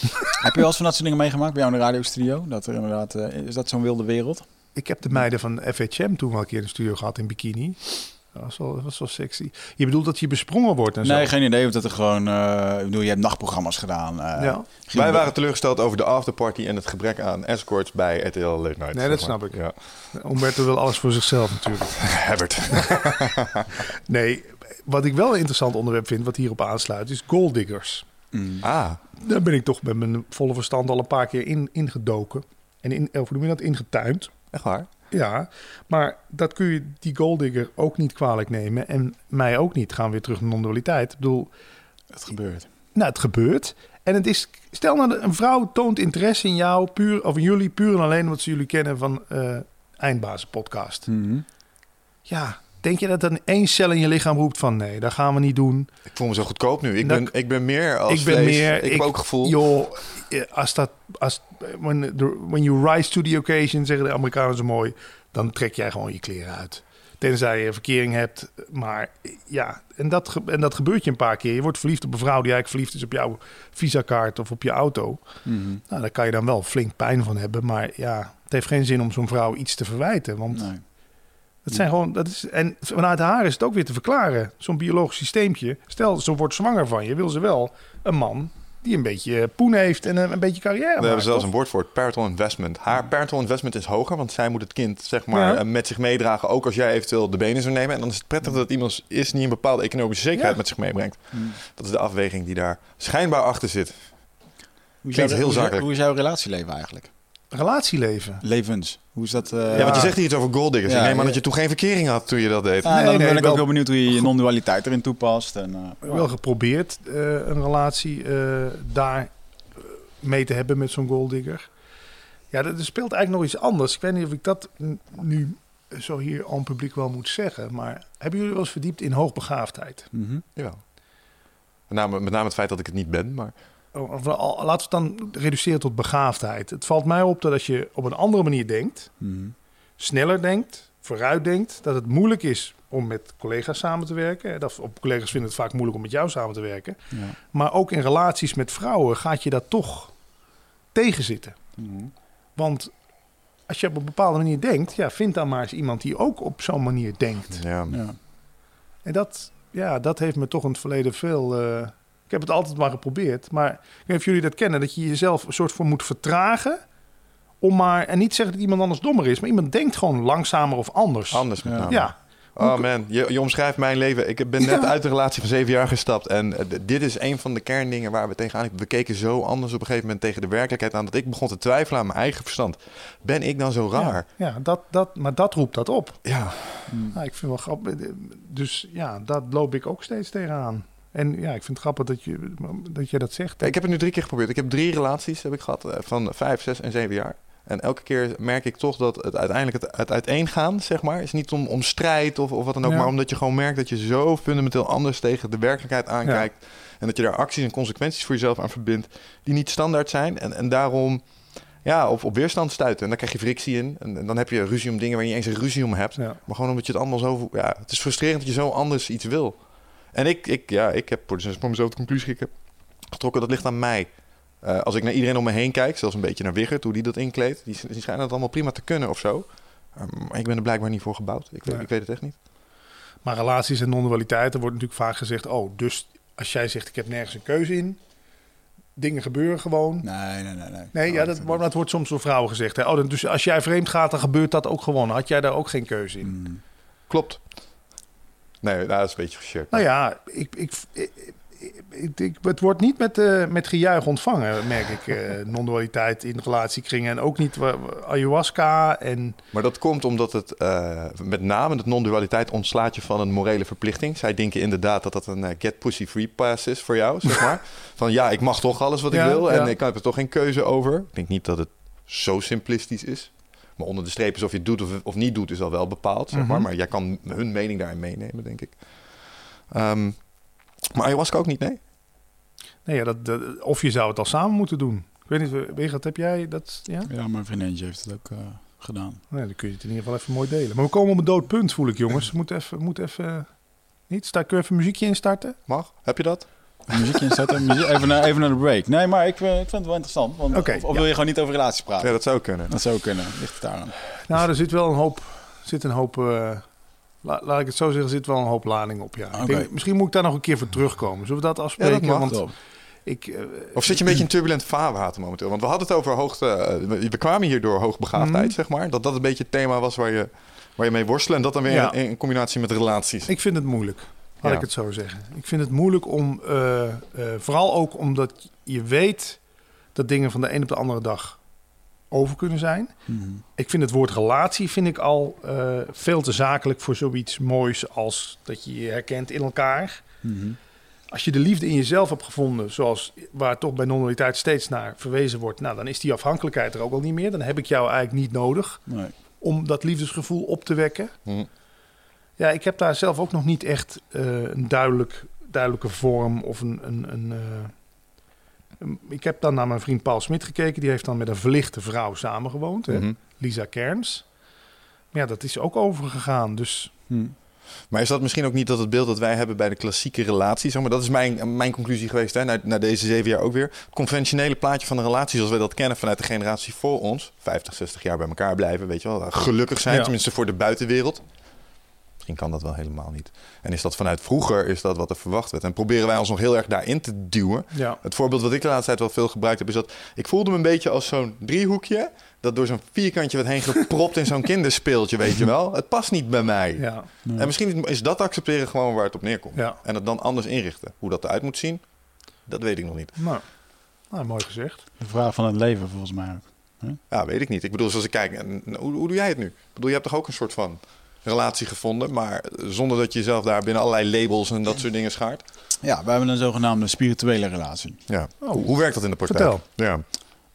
[SPEAKER 1] Heb je wel eens van dat soort dingen meegemaakt bij jou in de radiostudio? Dat er inderdaad... eh, is dat zo'n wilde wereld?
[SPEAKER 4] Ik heb de meiden van FHM toen wel een keer in de studio gehad in bikini. Dat was wel, dat was wel sexy. Je bedoelt dat je besprongen wordt en
[SPEAKER 1] Nee,
[SPEAKER 4] zo?
[SPEAKER 1] geen idee. Of dat er gewoon... eh, ik bedoel, je hebt nachtprogramma's gedaan. eh,
[SPEAKER 4] Ja.
[SPEAKER 3] Wij waren teleurgesteld over de afterparty en het gebrek aan escorts bij RTL Late Night.
[SPEAKER 4] Nee, dat
[SPEAKER 3] maar.
[SPEAKER 4] snap ik.
[SPEAKER 3] Ja.
[SPEAKER 4] Umberto wil alles voor zichzelf natuurlijk.
[SPEAKER 3] Herbert.
[SPEAKER 4] Nee, wat ik wel een interessant onderwerp vind, wat hierop aansluit, is golddiggers.
[SPEAKER 1] Mm.
[SPEAKER 3] Ah,
[SPEAKER 4] Daar ben ik toch met mijn volle verstand al een paar keer in, ingedoken. En in, of hoe noem je dat, ingetuind.
[SPEAKER 3] echt waar?
[SPEAKER 4] Ja, maar dat kun je die golddigger ook niet kwalijk nemen. En mij ook niet. Gaan we weer terug naar non-dualiteit. Ik bedoel,
[SPEAKER 1] Het gebeurt.
[SPEAKER 4] nou, het gebeurt. En het is, stel nou, een vrouw toont interesse in jou, puur, of in jullie, puur en alleen omdat ze jullie kennen van eh Eindbazen podcast.
[SPEAKER 1] Mhm.
[SPEAKER 4] Ja, denk je dat dan één cel in je lichaam roept van nee, dat gaan we niet doen.
[SPEAKER 3] Ik voel me zo goedkoop nu. Ik,
[SPEAKER 4] Dat-
[SPEAKER 3] ben, ik ben meer als
[SPEAKER 4] ik ben
[SPEAKER 3] vlees.
[SPEAKER 4] meer.
[SPEAKER 3] Ik, heb ook gevoel.
[SPEAKER 4] Joh, als dat, als, when, the- when you rise to the occasion, zeggen de Amerikanen zo mooi, dan trek jij gewoon je kleren uit. Tenzij je verkering hebt. Maar ja, en dat, en dat gebeurt je een paar keer. Je wordt verliefd op een vrouw die eigenlijk verliefd is op jouw visakaart of op je auto.
[SPEAKER 1] Mhm.
[SPEAKER 4] Nou, daar kan je dan wel flink pijn van hebben. Maar ja, het heeft geen zin om zo'n vrouw iets te verwijten. Want
[SPEAKER 1] Nee.
[SPEAKER 4] Het zijn gewoon, dat is, en vanuit haar is het ook weer te verklaren. Zo'n biologisch systeempje. Stel, ze wordt zwanger van je, wil ze wel een man die een beetje poen heeft en een, een beetje carrière
[SPEAKER 3] We hebben zelfs een woord voor het parental investment. Haar parental investment is hoger, want zij moet het kind zeg maar,
[SPEAKER 4] Ja.
[SPEAKER 3] eh, met zich meedragen. Ook als jij eventueel de benen zou nemen. En dan is het prettig dat iemand is die een bepaalde economische zekerheid
[SPEAKER 4] Ja.
[SPEAKER 3] met zich meebrengt.
[SPEAKER 1] Mm.
[SPEAKER 3] Dat is de afweging die daar schijnbaar achter zit.
[SPEAKER 1] Hoe is,
[SPEAKER 3] Klinkt
[SPEAKER 1] jouw,
[SPEAKER 3] heel
[SPEAKER 1] hoe is-
[SPEAKER 3] zakelijk.
[SPEAKER 1] hoe is jouw relatieleven eigenlijk?
[SPEAKER 4] Relatieleven.
[SPEAKER 1] Levens. Hoe is dat? eh,
[SPEAKER 3] Ja, want je zegt hier iets over golddiggers.
[SPEAKER 1] Ja,
[SPEAKER 3] ik neem
[SPEAKER 1] ja.
[SPEAKER 3] dat je toen geen verkering had toen je dat deed.
[SPEAKER 1] Ja,
[SPEAKER 4] Nee,
[SPEAKER 1] dan
[SPEAKER 4] nee,
[SPEAKER 1] ben ik
[SPEAKER 4] wel-
[SPEAKER 1] ook heel benieuwd hoe je je non-dualiteit erin toepast. En, eh,
[SPEAKER 4] Wel geprobeerd eh, een relatie eh, daar mee te hebben met zo'n golddigger. Ja, dat er speelt eigenlijk nog iets anders. Ik weet niet of ik dat nu zo hier aan het publiek wel moet zeggen. Maar hebben jullie wel eens verdiept in hoogbegaafdheid?
[SPEAKER 1] mhm.
[SPEAKER 3] Jawel. Met name, met name het feit dat ik het niet ben, maar...
[SPEAKER 4] Oh, Of, al- laten we het dan reduceren tot begaafdheid. Het valt mij op dat als je op een andere manier denkt,
[SPEAKER 1] Mhm.
[SPEAKER 4] sneller denkt, vooruit denkt, dat het moeilijk is om met collega's samen te werken. Dat, op collega's vinden het vaak moeilijk om met jou samen te werken.
[SPEAKER 1] Ja.
[SPEAKER 4] Maar ook in relaties met vrouwen gaat je dat toch tegenzitten.
[SPEAKER 1] Mhm.
[SPEAKER 4] Want als je op een bepaalde manier denkt, ja, vind dan maar eens iemand die ook op zo'n manier denkt.
[SPEAKER 3] Ja.
[SPEAKER 1] Ja.
[SPEAKER 4] En dat, ja, dat heeft me toch in het verleden veel. eh, ik heb het altijd maar geprobeerd. Maar ik weet niet of jullie dat kennen, dat je jezelf een soort van moet vertragen om maar... En niet zeggen dat iemand anders dommer is, maar iemand denkt gewoon langzamer of anders.
[SPEAKER 3] Anders met
[SPEAKER 5] Ja.
[SPEAKER 3] name.
[SPEAKER 4] Ja,
[SPEAKER 3] Oh man, je, je omschrijft mijn leven. Ik ben net
[SPEAKER 4] Ja.
[SPEAKER 3] uit de relatie van zeven jaar gestapt. En eh, dit is een van de kerndingen waar we tegenaan... We keken zo anders op een gegeven moment tegen de werkelijkheid aan... dat ik begon te twijfelen aan mijn eigen verstand. Ben ik dan zo raar?
[SPEAKER 4] ja dat, dat, maar dat roept dat op.
[SPEAKER 3] Ja.
[SPEAKER 4] Nou, ik vind wel grappig. Dus ja, dat loop ik ook steeds tegenaan. En ja, ik vind het grappig dat je dat, je dat zegt.
[SPEAKER 3] Ik heb het nu drie keer geprobeerd. Ik heb drie relaties heb ik gehad eh, van vijf, zes en zeven jaar. En elke keer merk ik toch dat het uiteindelijk het, het uiteengaan, zeg maar, is niet om, om strijd of, of wat dan ook,
[SPEAKER 4] Ja.
[SPEAKER 3] maar omdat je gewoon merkt dat je zo fundamenteel anders tegen de werkelijkheid aankijkt. En dat je daar acties en consequenties voor jezelf aan verbindt die niet standaard zijn. En, en daarom ja, op, op weerstand stuiten. En dan krijg je frictie in. En, en dan heb je ruzie om dingen waar je niet eens een ruzie om hebt.
[SPEAKER 4] Ja.
[SPEAKER 3] Maar gewoon omdat je het allemaal zo... Ja, het is frustrerend dat je zo anders iets wil. En ik, ik, ja, ik heb voor voor mezelf de conclusie ik heb getrokken, dat ligt aan mij. Eh, als ik naar iedereen om me heen kijk, zelfs een beetje naar Wigert, hoe die dat inkleedt, die, die schijnen het allemaal prima te kunnen of zo. Eh, maar ik ben er blijkbaar niet voor gebouwd. Ik weet, ik weet het echt niet.
[SPEAKER 4] Maar relaties en non-dualiteiten wordt natuurlijk vaak gezegd... oh, dus als jij zegt ik heb nergens een keuze in... dingen gebeuren gewoon.
[SPEAKER 1] Nee, nee, nee. nee.
[SPEAKER 4] Nee, ja, dat, maar dat wordt soms door vrouwen gezegd. Hè? Oh, dan- dus als jij vreemd gaat, dan gebeurt dat ook gewoon. Had jij daar ook geen keuze in?
[SPEAKER 1] Mm.
[SPEAKER 3] Klopt. Nee, nou, dat is een beetje geshirt.
[SPEAKER 4] Nou ja, ik, ik, ik, ik- ik- het wordt niet met, eh, met gejuich ontvangen, merk ik. eh non-dualiteit in relatiekringen. En ook niet ayahuasca. En
[SPEAKER 3] Maar dat komt omdat het eh, met name het non-dualiteit ontslaat je van een morele verplichting. Zij denken inderdaad dat dat een get pussy free pass is voor jou, zeg maar. van ja, ik mag toch alles wat ik wil en ik heb er toch geen keuze over. Ik denk niet dat het zo simplistisch is. Maar onder de streep is of je het doet of, of niet doet is al wel bepaald, zeg maar.
[SPEAKER 4] Mhm.
[SPEAKER 3] Maar jij kan hun mening daarin meenemen, denk ik. Ehm, maar ayahuasca ook niet, nee?
[SPEAKER 4] nee, ja, dat, dat- of je zou het al samen moeten doen. Ik weet niet, Wigert, heb jij dat? Ja?
[SPEAKER 1] Ja, mijn vriendinnetje heeft het ook eh, gedaan.
[SPEAKER 4] Nee, dan kun je het in ieder geval even mooi delen. Maar we komen op een dood punt, voel ik, jongens. We moeten even... Moet even niet? Kun je even een muziekje instarten?
[SPEAKER 3] Mag? Heb je dat?
[SPEAKER 1] Muziekje inzetten, muziek, even, naar, even naar de break. Nee, maar ik, eh, ik vind het wel interessant. Want,
[SPEAKER 4] Oké,
[SPEAKER 1] of of
[SPEAKER 4] ja.
[SPEAKER 1] wil je gewoon niet over relaties praten?
[SPEAKER 3] Ja, dat zou kunnen.
[SPEAKER 1] Dat zou kunnen. Ligt het daaraan.
[SPEAKER 4] Nou, er zit wel een hoop... Zit een hoop eh, la- laat ik het zo zeggen, er zit wel een hoop lading op, ja. Ik
[SPEAKER 1] Oké.
[SPEAKER 4] denk, misschien moet ik daar nog een keer voor terugkomen. Zullen we dat afspreken?
[SPEAKER 3] Ja, dat mag.
[SPEAKER 4] Want ik, eh,
[SPEAKER 3] Of zit je een beetje in turbulent vaarwater momenteel? Want we hadden het over hoogte... eh, we kwamen hier door hoogbegaafdheid,
[SPEAKER 4] Mhm.
[SPEAKER 3] zeg maar. Dat dat een beetje het thema was waar je, waar je mee worstelde. En dat dan weer
[SPEAKER 4] Ja.
[SPEAKER 3] in, in combinatie met relaties.
[SPEAKER 4] Ik vind het moeilijk, laat
[SPEAKER 3] Ja.
[SPEAKER 4] ik het zo zeggen. Ik vind het moeilijk om, eh, eh, vooral ook omdat je weet dat dingen van de een op de andere dag over kunnen zijn.
[SPEAKER 1] Mhm.
[SPEAKER 4] Ik vind het woord relatie vind ik al eh, veel te zakelijk voor zoiets moois als dat je je herkent in elkaar.
[SPEAKER 1] Mhm.
[SPEAKER 4] Als je de liefde in jezelf hebt gevonden, zoals waar toch bij non-dualiteit steeds naar verwezen wordt, nou dan is die afhankelijkheid er ook al niet meer. Dan heb ik jou eigenlijk niet nodig
[SPEAKER 1] Nee.
[SPEAKER 4] om dat liefdesgevoel op te wekken.
[SPEAKER 3] Hm.
[SPEAKER 4] Ja, ik heb daar zelf ook nog niet echt eh, een duidelijk, duidelijke vorm of een. een, een, eh, een- ik heb dan naar mijn vriend Paul Smit gekeken. Die heeft dan met een verlichte vrouw samengewoond, hè,
[SPEAKER 3] Mhm.
[SPEAKER 4] Lisa Kerns. Maar ja, dat is ook overgegaan. Dus
[SPEAKER 1] Hm.
[SPEAKER 3] Maar is dat misschien ook niet dat het beeld dat wij hebben bij de klassieke relatie? Zeg maar, dat is mijn, mijn conclusie geweest hè, na, na deze zeven jaar ook weer. Het conventionele plaatje van een relatie zoals wij dat kennen vanuit de generatie voor ons. 50, 60 jaar bij elkaar blijven, weet je wel. Gelukkig zijn,
[SPEAKER 4] Ja.
[SPEAKER 3] tenminste voor de buitenwereld. Misschien kan dat wel helemaal niet. En is dat vanuit vroeger, is dat wat er verwacht werd. En proberen wij ons nog heel erg daarin te duwen.
[SPEAKER 4] ja,
[SPEAKER 3] Het voorbeeld wat ik de laatste tijd wel veel gebruikt heb, is dat ik voelde me een beetje als zo'n driehoekje. Dat door zo'n vierkantje werd heen gepropt in zo'n kinderspeeltje, weet je wel. Het past niet bij mij.
[SPEAKER 4] ja.
[SPEAKER 3] En misschien is dat accepteren gewoon waar het op neerkomt.
[SPEAKER 4] ja.
[SPEAKER 3] En het dan anders inrichten. Hoe dat eruit moet zien, dat weet ik nog niet.
[SPEAKER 4] Nou, nou, mooi gezegd.
[SPEAKER 1] De vraag van het leven volgens mij ook.
[SPEAKER 3] Ja, weet ik niet. Ik bedoel, zoals ik kijk, en hoe, hoe doe jij het nu? Ik bedoel, je hebt toch ook een soort van relatie gevonden, maar zonder dat je jezelf daar binnen allerlei labels en dat soort dingen schaart.
[SPEAKER 1] Ja, we hebben een zogenaamde spirituele relatie.
[SPEAKER 3] Ja.
[SPEAKER 4] Oh.
[SPEAKER 3] Hoe, werkt dat in de praktijk?
[SPEAKER 4] Vertel.
[SPEAKER 3] Ja.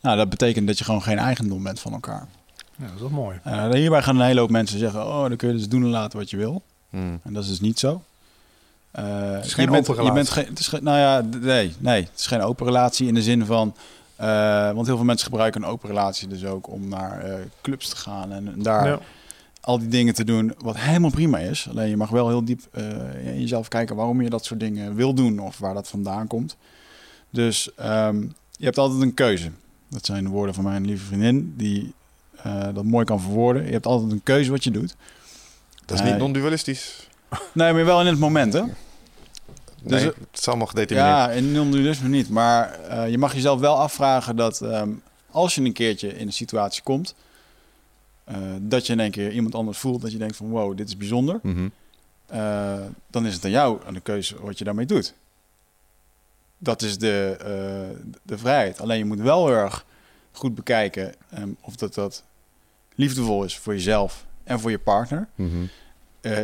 [SPEAKER 1] Nou, dat betekent dat je gewoon geen eigendom bent van elkaar.
[SPEAKER 4] Ja, dat is wel mooi.
[SPEAKER 1] Eh, hierbij gaan een hele hoop mensen zeggen: Oh, dan kun je dus doen en laten wat je wil.
[SPEAKER 3] Hmm.
[SPEAKER 1] En dat is dus niet zo. Eh,
[SPEAKER 4] Het is geen
[SPEAKER 1] je bent,
[SPEAKER 4] open
[SPEAKER 1] je bent geen, het is nou ja, nee, nee, het is geen open relatie in de zin van. eh, want heel veel mensen gebruiken een open relatie dus ook om naar eh, clubs te gaan en daar
[SPEAKER 4] Ja.
[SPEAKER 1] Al die dingen te doen, wat helemaal prima is. Alleen je mag wel heel diep eh, in jezelf kijken waarom je dat soort dingen wil doen of waar dat vandaan komt. Dus ehm, je hebt altijd een keuze. Dat zijn de woorden van mijn lieve vriendin, die eh, dat mooi kan verwoorden. Je hebt altijd een keuze wat je doet.
[SPEAKER 3] Dat is niet non-dualistisch.
[SPEAKER 1] Nee, maar wel in het moment, hè? Dus,
[SPEAKER 3] Nee,
[SPEAKER 1] eh,
[SPEAKER 3] het is allemaal gedetermineerd.
[SPEAKER 1] Ja, in non-dualisme niet. Maar eh, je mag jezelf wel afvragen dat... ehm, als je een keertje in een situatie komt, eh, dat je in één keer iemand anders voelt, dat je denkt van wow, dit is bijzonder,
[SPEAKER 3] Mhm.
[SPEAKER 1] eh, dan is het aan jou aan de keuze wat je daarmee doet. Dat is de, eh, de vrijheid. Alleen je moet wel erg goed bekijken ehm, of dat, dat liefdevol is voor jezelf en voor je partner.
[SPEAKER 3] Mhm.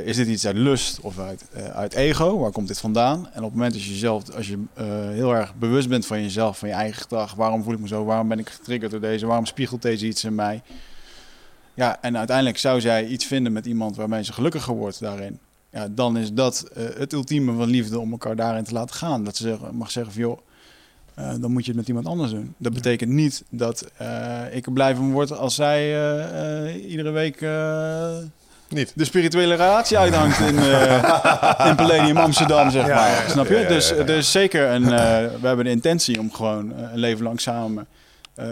[SPEAKER 1] Is dit iets uit lust of uit, uit ego? Waar komt dit vandaan? En op het moment dat je jezelf, als je heel erg bewust bent van jezelf, van je eigen gedrag, waarom voel ik me zo, waarom ben ik getriggerd door deze, waarom spiegelt deze iets in mij? Ja, en uiteindelijk zou zij iets vinden met iemand waarmee ze gelukkiger wordt daarin. Ja, dan is dat eh, het ultieme van liefde om elkaar daarin te laten gaan. Dat ze zeggen- mag zeggen van joh, eh, dan moet je het met iemand anders doen. Dat betekent niet dat eh, ik er blij van word als zij iedere week eh,
[SPEAKER 3] Niet.
[SPEAKER 1] de spirituele relatie uithangt in, eh, in Palladium Amsterdam, zeg
[SPEAKER 4] Ja,
[SPEAKER 1] maar.
[SPEAKER 4] ja.
[SPEAKER 1] Snap je?
[SPEAKER 3] Ja, ja, ja,
[SPEAKER 1] Dus er is zeker een... eh, we hebben de intentie om gewoon een leven lang samen eh,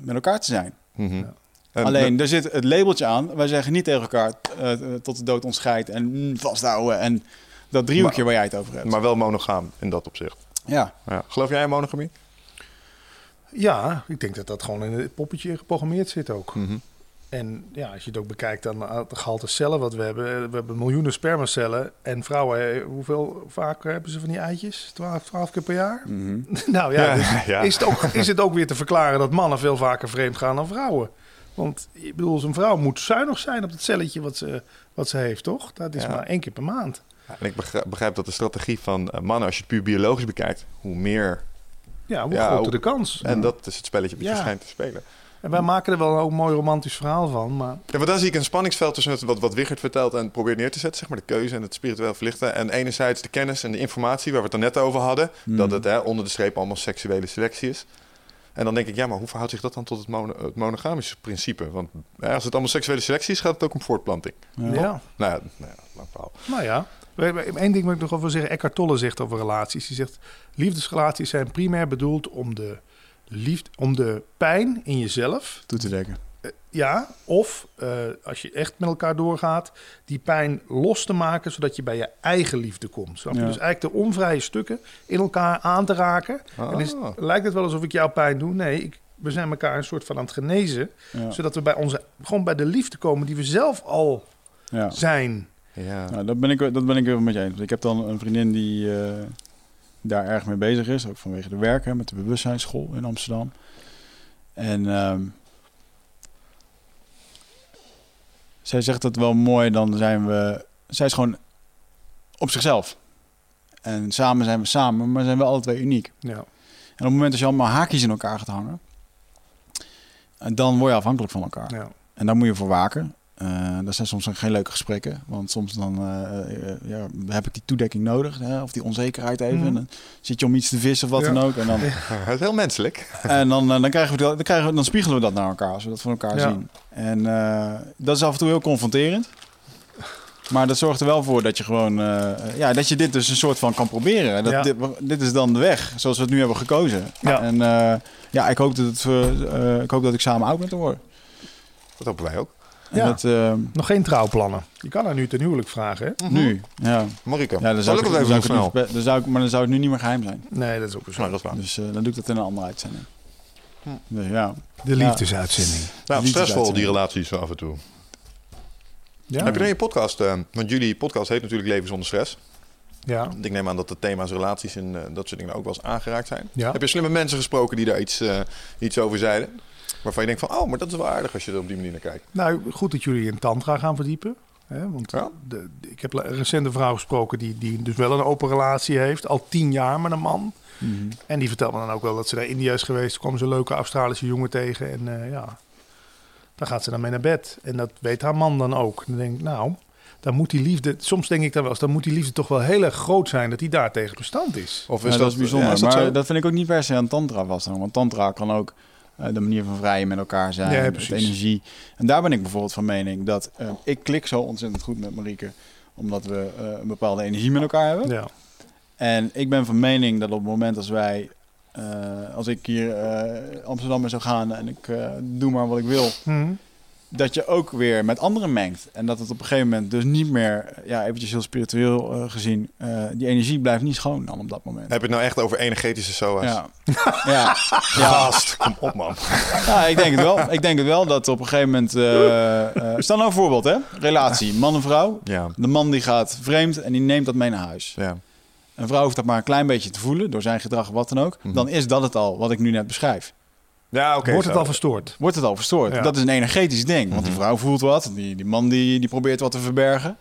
[SPEAKER 1] met elkaar te zijn.
[SPEAKER 3] Mhm.
[SPEAKER 4] Ja.
[SPEAKER 3] En-
[SPEAKER 1] Alleen, er zit het labeltje aan. Wij zeggen niet tegen elkaar eh, tot de dood ons scheidt en mm, vasthouden. En dat driehoekje waar jij het over hebt.
[SPEAKER 3] Maar wel monogaam in dat opzicht.
[SPEAKER 1] ja,
[SPEAKER 3] Ja. Geloof jij in monogamie?
[SPEAKER 4] Ja, ik denk dat dat gewoon in het poppetje geprogrammeerd zit ook.
[SPEAKER 3] Mhm.
[SPEAKER 4] En ja, als je het ook bekijkt aan het gehalte cellen wat we hebben. eh, We hebben miljoenen spermacellen. En vrouwen, eh, hoeveel vaak hebben ze van die eitjes? 12, 12 keer per jaar?
[SPEAKER 1] mhm.
[SPEAKER 4] nou ja,
[SPEAKER 3] Ja,
[SPEAKER 4] dus
[SPEAKER 3] ja.
[SPEAKER 4] Is, het ook, is het ook weer te verklaren dat mannen veel vaker vreemd gaan dan vrouwen? Want ik bedoel, zo'n vrouw moet zuinig zijn op het celletje wat ze, wat ze heeft, toch? Dat is
[SPEAKER 3] Ja.
[SPEAKER 4] maar één keer per maand.
[SPEAKER 3] En ik begrijp, dat de strategie van eh, mannen, als je het puur biologisch bekijkt, hoe meer.
[SPEAKER 4] Ja, hoe
[SPEAKER 3] Ja,
[SPEAKER 4] groter
[SPEAKER 3] ook-
[SPEAKER 4] de kans.
[SPEAKER 3] En dat is het spelletje wat je schijnt te spelen.
[SPEAKER 4] En wij maken er wel een mooi romantisch verhaal van, maar
[SPEAKER 3] Ja, maar daar zie ik een spanningsveld tussen het, wat, wat Wichert vertelt en probeert neer te zetten. Zeg maar de keuze en het spiritueel verlichten. En enerzijds de kennis en de informatie waar we het er net over hadden. Dat het hè, onder de streep allemaal seksuele selectie is. En dan denk ik, ja, maar hoe verhoudt zich dat dan tot het, mono, het monogamische principe? Want hè, als het allemaal seksuele selectie is, gaat het ook om voortplanting.
[SPEAKER 4] ja.
[SPEAKER 3] Nou ja, nou ja lang verhaal.
[SPEAKER 4] Nou ja, één ding moet ik nog over zeggen. Eckhart Tolle zegt over relaties. Hij zegt, liefdesrelaties zijn primair bedoeld om de, liefde, om de pijn in jezelf...
[SPEAKER 1] toe te dekken.
[SPEAKER 4] Ja, of eh, als je echt met elkaar doorgaat, die pijn los te maken, zodat je bij je eigen liefde komt. Snap je?
[SPEAKER 1] Ja.
[SPEAKER 4] Dus eigenlijk de onvrije stukken in elkaar aan te raken.
[SPEAKER 3] Ah.
[SPEAKER 4] En is, lijkt het wel alsof ik jou pijn doe? Nee, ik, we zijn elkaar een soort van aan het genezen,
[SPEAKER 1] Ja.
[SPEAKER 4] zodat we bij onze, gewoon bij de liefde komen die we zelf al
[SPEAKER 1] Ja.
[SPEAKER 4] zijn.
[SPEAKER 3] Ja.
[SPEAKER 1] Nou, dat ben ik, dat ben ik wel met je eens. Ik heb dan een vriendin die eh, daar erg mee bezig is, ook vanwege de werken met de bewustzijnsschool in Amsterdam. En ehm, zij zegt het wel mooi, dan zijn we, zij is gewoon op zichzelf. En samen zijn we samen, maar zijn we alle twee uniek.
[SPEAKER 4] Ja.
[SPEAKER 1] En op het moment dat je allemaal haakjes in elkaar gaat hangen, en dan word je afhankelijk van elkaar.
[SPEAKER 4] Ja.
[SPEAKER 1] En daar moet je voor waken. Eh dat zijn soms ook geen leuke gesprekken. Want soms dan eh, eh, ja, heb ik die toedekking nodig. Hè, of die onzekerheid even.
[SPEAKER 4] Mhm.
[SPEAKER 1] En dan zit je om iets te vissen of wat
[SPEAKER 4] Ja.
[SPEAKER 1] dan ook. En dan,
[SPEAKER 3] Het is heel menselijk.
[SPEAKER 1] en dan, dan, krijgen we, dat- dan, krijgen we, dan spiegelen we dat naar elkaar. Als we dat van elkaar
[SPEAKER 4] Ja.
[SPEAKER 1] zien. En eh, dat is af en toe heel confronterend. Maar dat zorgt er wel voor dat je gewoon... eh, ja, dat je dit dus een soort van kan proberen. Dat,
[SPEAKER 4] Ja.
[SPEAKER 1] dit, dit is dan de weg, zoals we het nu hebben gekozen.
[SPEAKER 4] Ja.
[SPEAKER 1] En eh, ja, ik hoop dat, het, ik hoop dat ik samen oud ben te worden.
[SPEAKER 3] Dat hopen wij ook.
[SPEAKER 4] Ja.
[SPEAKER 1] dat, eh,
[SPEAKER 4] Nog geen trouwplannen. Je kan haar nu ten huwelijk vragen, hè?
[SPEAKER 1] nu, ja.
[SPEAKER 3] Marike,
[SPEAKER 1] Ja, dan zou
[SPEAKER 3] ik het
[SPEAKER 1] dan
[SPEAKER 3] even
[SPEAKER 1] zou ik
[SPEAKER 3] doen
[SPEAKER 1] het
[SPEAKER 3] snel?
[SPEAKER 1] niet- dan zou ik, maar dan zou het nu niet meer geheim zijn.
[SPEAKER 4] Nee, dat is ook zo.
[SPEAKER 3] Nou, dat is waar.
[SPEAKER 1] Dus eh, dan doe ik dat in een andere uitzending. Dus ja.
[SPEAKER 4] De liefdesuitzending.
[SPEAKER 3] Nou, stressvol die relaties zo af en toe.
[SPEAKER 4] Ja.
[SPEAKER 3] Heb je dan je podcast, eh, want jullie podcast heet natuurlijk Leven zonder stress.
[SPEAKER 4] Ja.
[SPEAKER 3] Ik neem aan dat de thema's relaties en eh, dat soort dingen ook wel eens aangeraakt zijn.
[SPEAKER 4] Ja.
[SPEAKER 3] Heb je slimme mensen gesproken die daar iets, eh, iets over zeiden? Waarvan je denkt van, oh, maar dat is wel aardig als je er op die manier naar kijkt.
[SPEAKER 4] Nou, goed dat jullie in tantra gaan verdiepen. Hè? Want
[SPEAKER 3] Ja.
[SPEAKER 4] de, de- ik heb een recente vrouw gesproken die, die dus wel een open relatie heeft. Al tien jaar met een man. En die vertelde dan ook wel dat ze naar India is geweest. Toen kwam ze een leuke Australische jongen tegen. En eh, ja, daar gaat ze dan mee naar bed. En dat weet haar man dan ook. Dan denk ik, nou, dan moet die liefde... Soms denk ik dan wel eens, dan moet die liefde toch wel heel erg groot zijn... dat die daar tegen bestand is.
[SPEAKER 3] Of
[SPEAKER 1] Ja, dat, is bijzonder.
[SPEAKER 3] ja, is dat
[SPEAKER 1] maar
[SPEAKER 3] zo?
[SPEAKER 1] dat vind ik ook niet per se aan tantra vasthangen. Want tantra kan ook de manier van vrijen met elkaar zijn.
[SPEAKER 4] Ja, precies.
[SPEAKER 1] energie. En daar ben ik bijvoorbeeld van mening dat eh, ik klik zo ontzettend goed met Marieke. Omdat we eh, een bepaalde energie met elkaar hebben.
[SPEAKER 4] Ja,
[SPEAKER 1] En ik ben van mening dat op het moment als wij... eh, als ik hier eh, Amsterdam in zou gaan en ik eh, doe maar wat ik wil...
[SPEAKER 4] Hm.
[SPEAKER 1] Dat je ook weer met anderen mengt. En dat het op een gegeven moment dus niet meer, ja, eventjes heel spiritueel eh, gezien, eh, die energie blijft niet schoon dan op dat moment.
[SPEAKER 3] Heb je het nou echt over energetische SOA's?
[SPEAKER 1] Ja. ja.
[SPEAKER 3] Gast, kom op man.
[SPEAKER 1] Ja, ik denk het wel. Ik denk het wel dat op een gegeven moment. eh stel nou een voorbeeld, hè? Relatie, man en vrouw.
[SPEAKER 3] Ja,
[SPEAKER 1] De man die gaat vreemd en die neemt dat mee naar huis.
[SPEAKER 3] ja.
[SPEAKER 1] Een vrouw hoeft dat maar een klein beetje te voelen door zijn gedrag wat dan ook. Dan is dat het al wat ik nu net beschrijf.
[SPEAKER 3] Ja, oké.
[SPEAKER 4] Wordt het
[SPEAKER 3] zo.
[SPEAKER 4] al verstoord?
[SPEAKER 1] Wordt het al verstoord?
[SPEAKER 4] Ja.
[SPEAKER 1] Dat is een energetisch ding. Want die vrouw voelt wat. Die, die man die, die probeert wat te verbergen.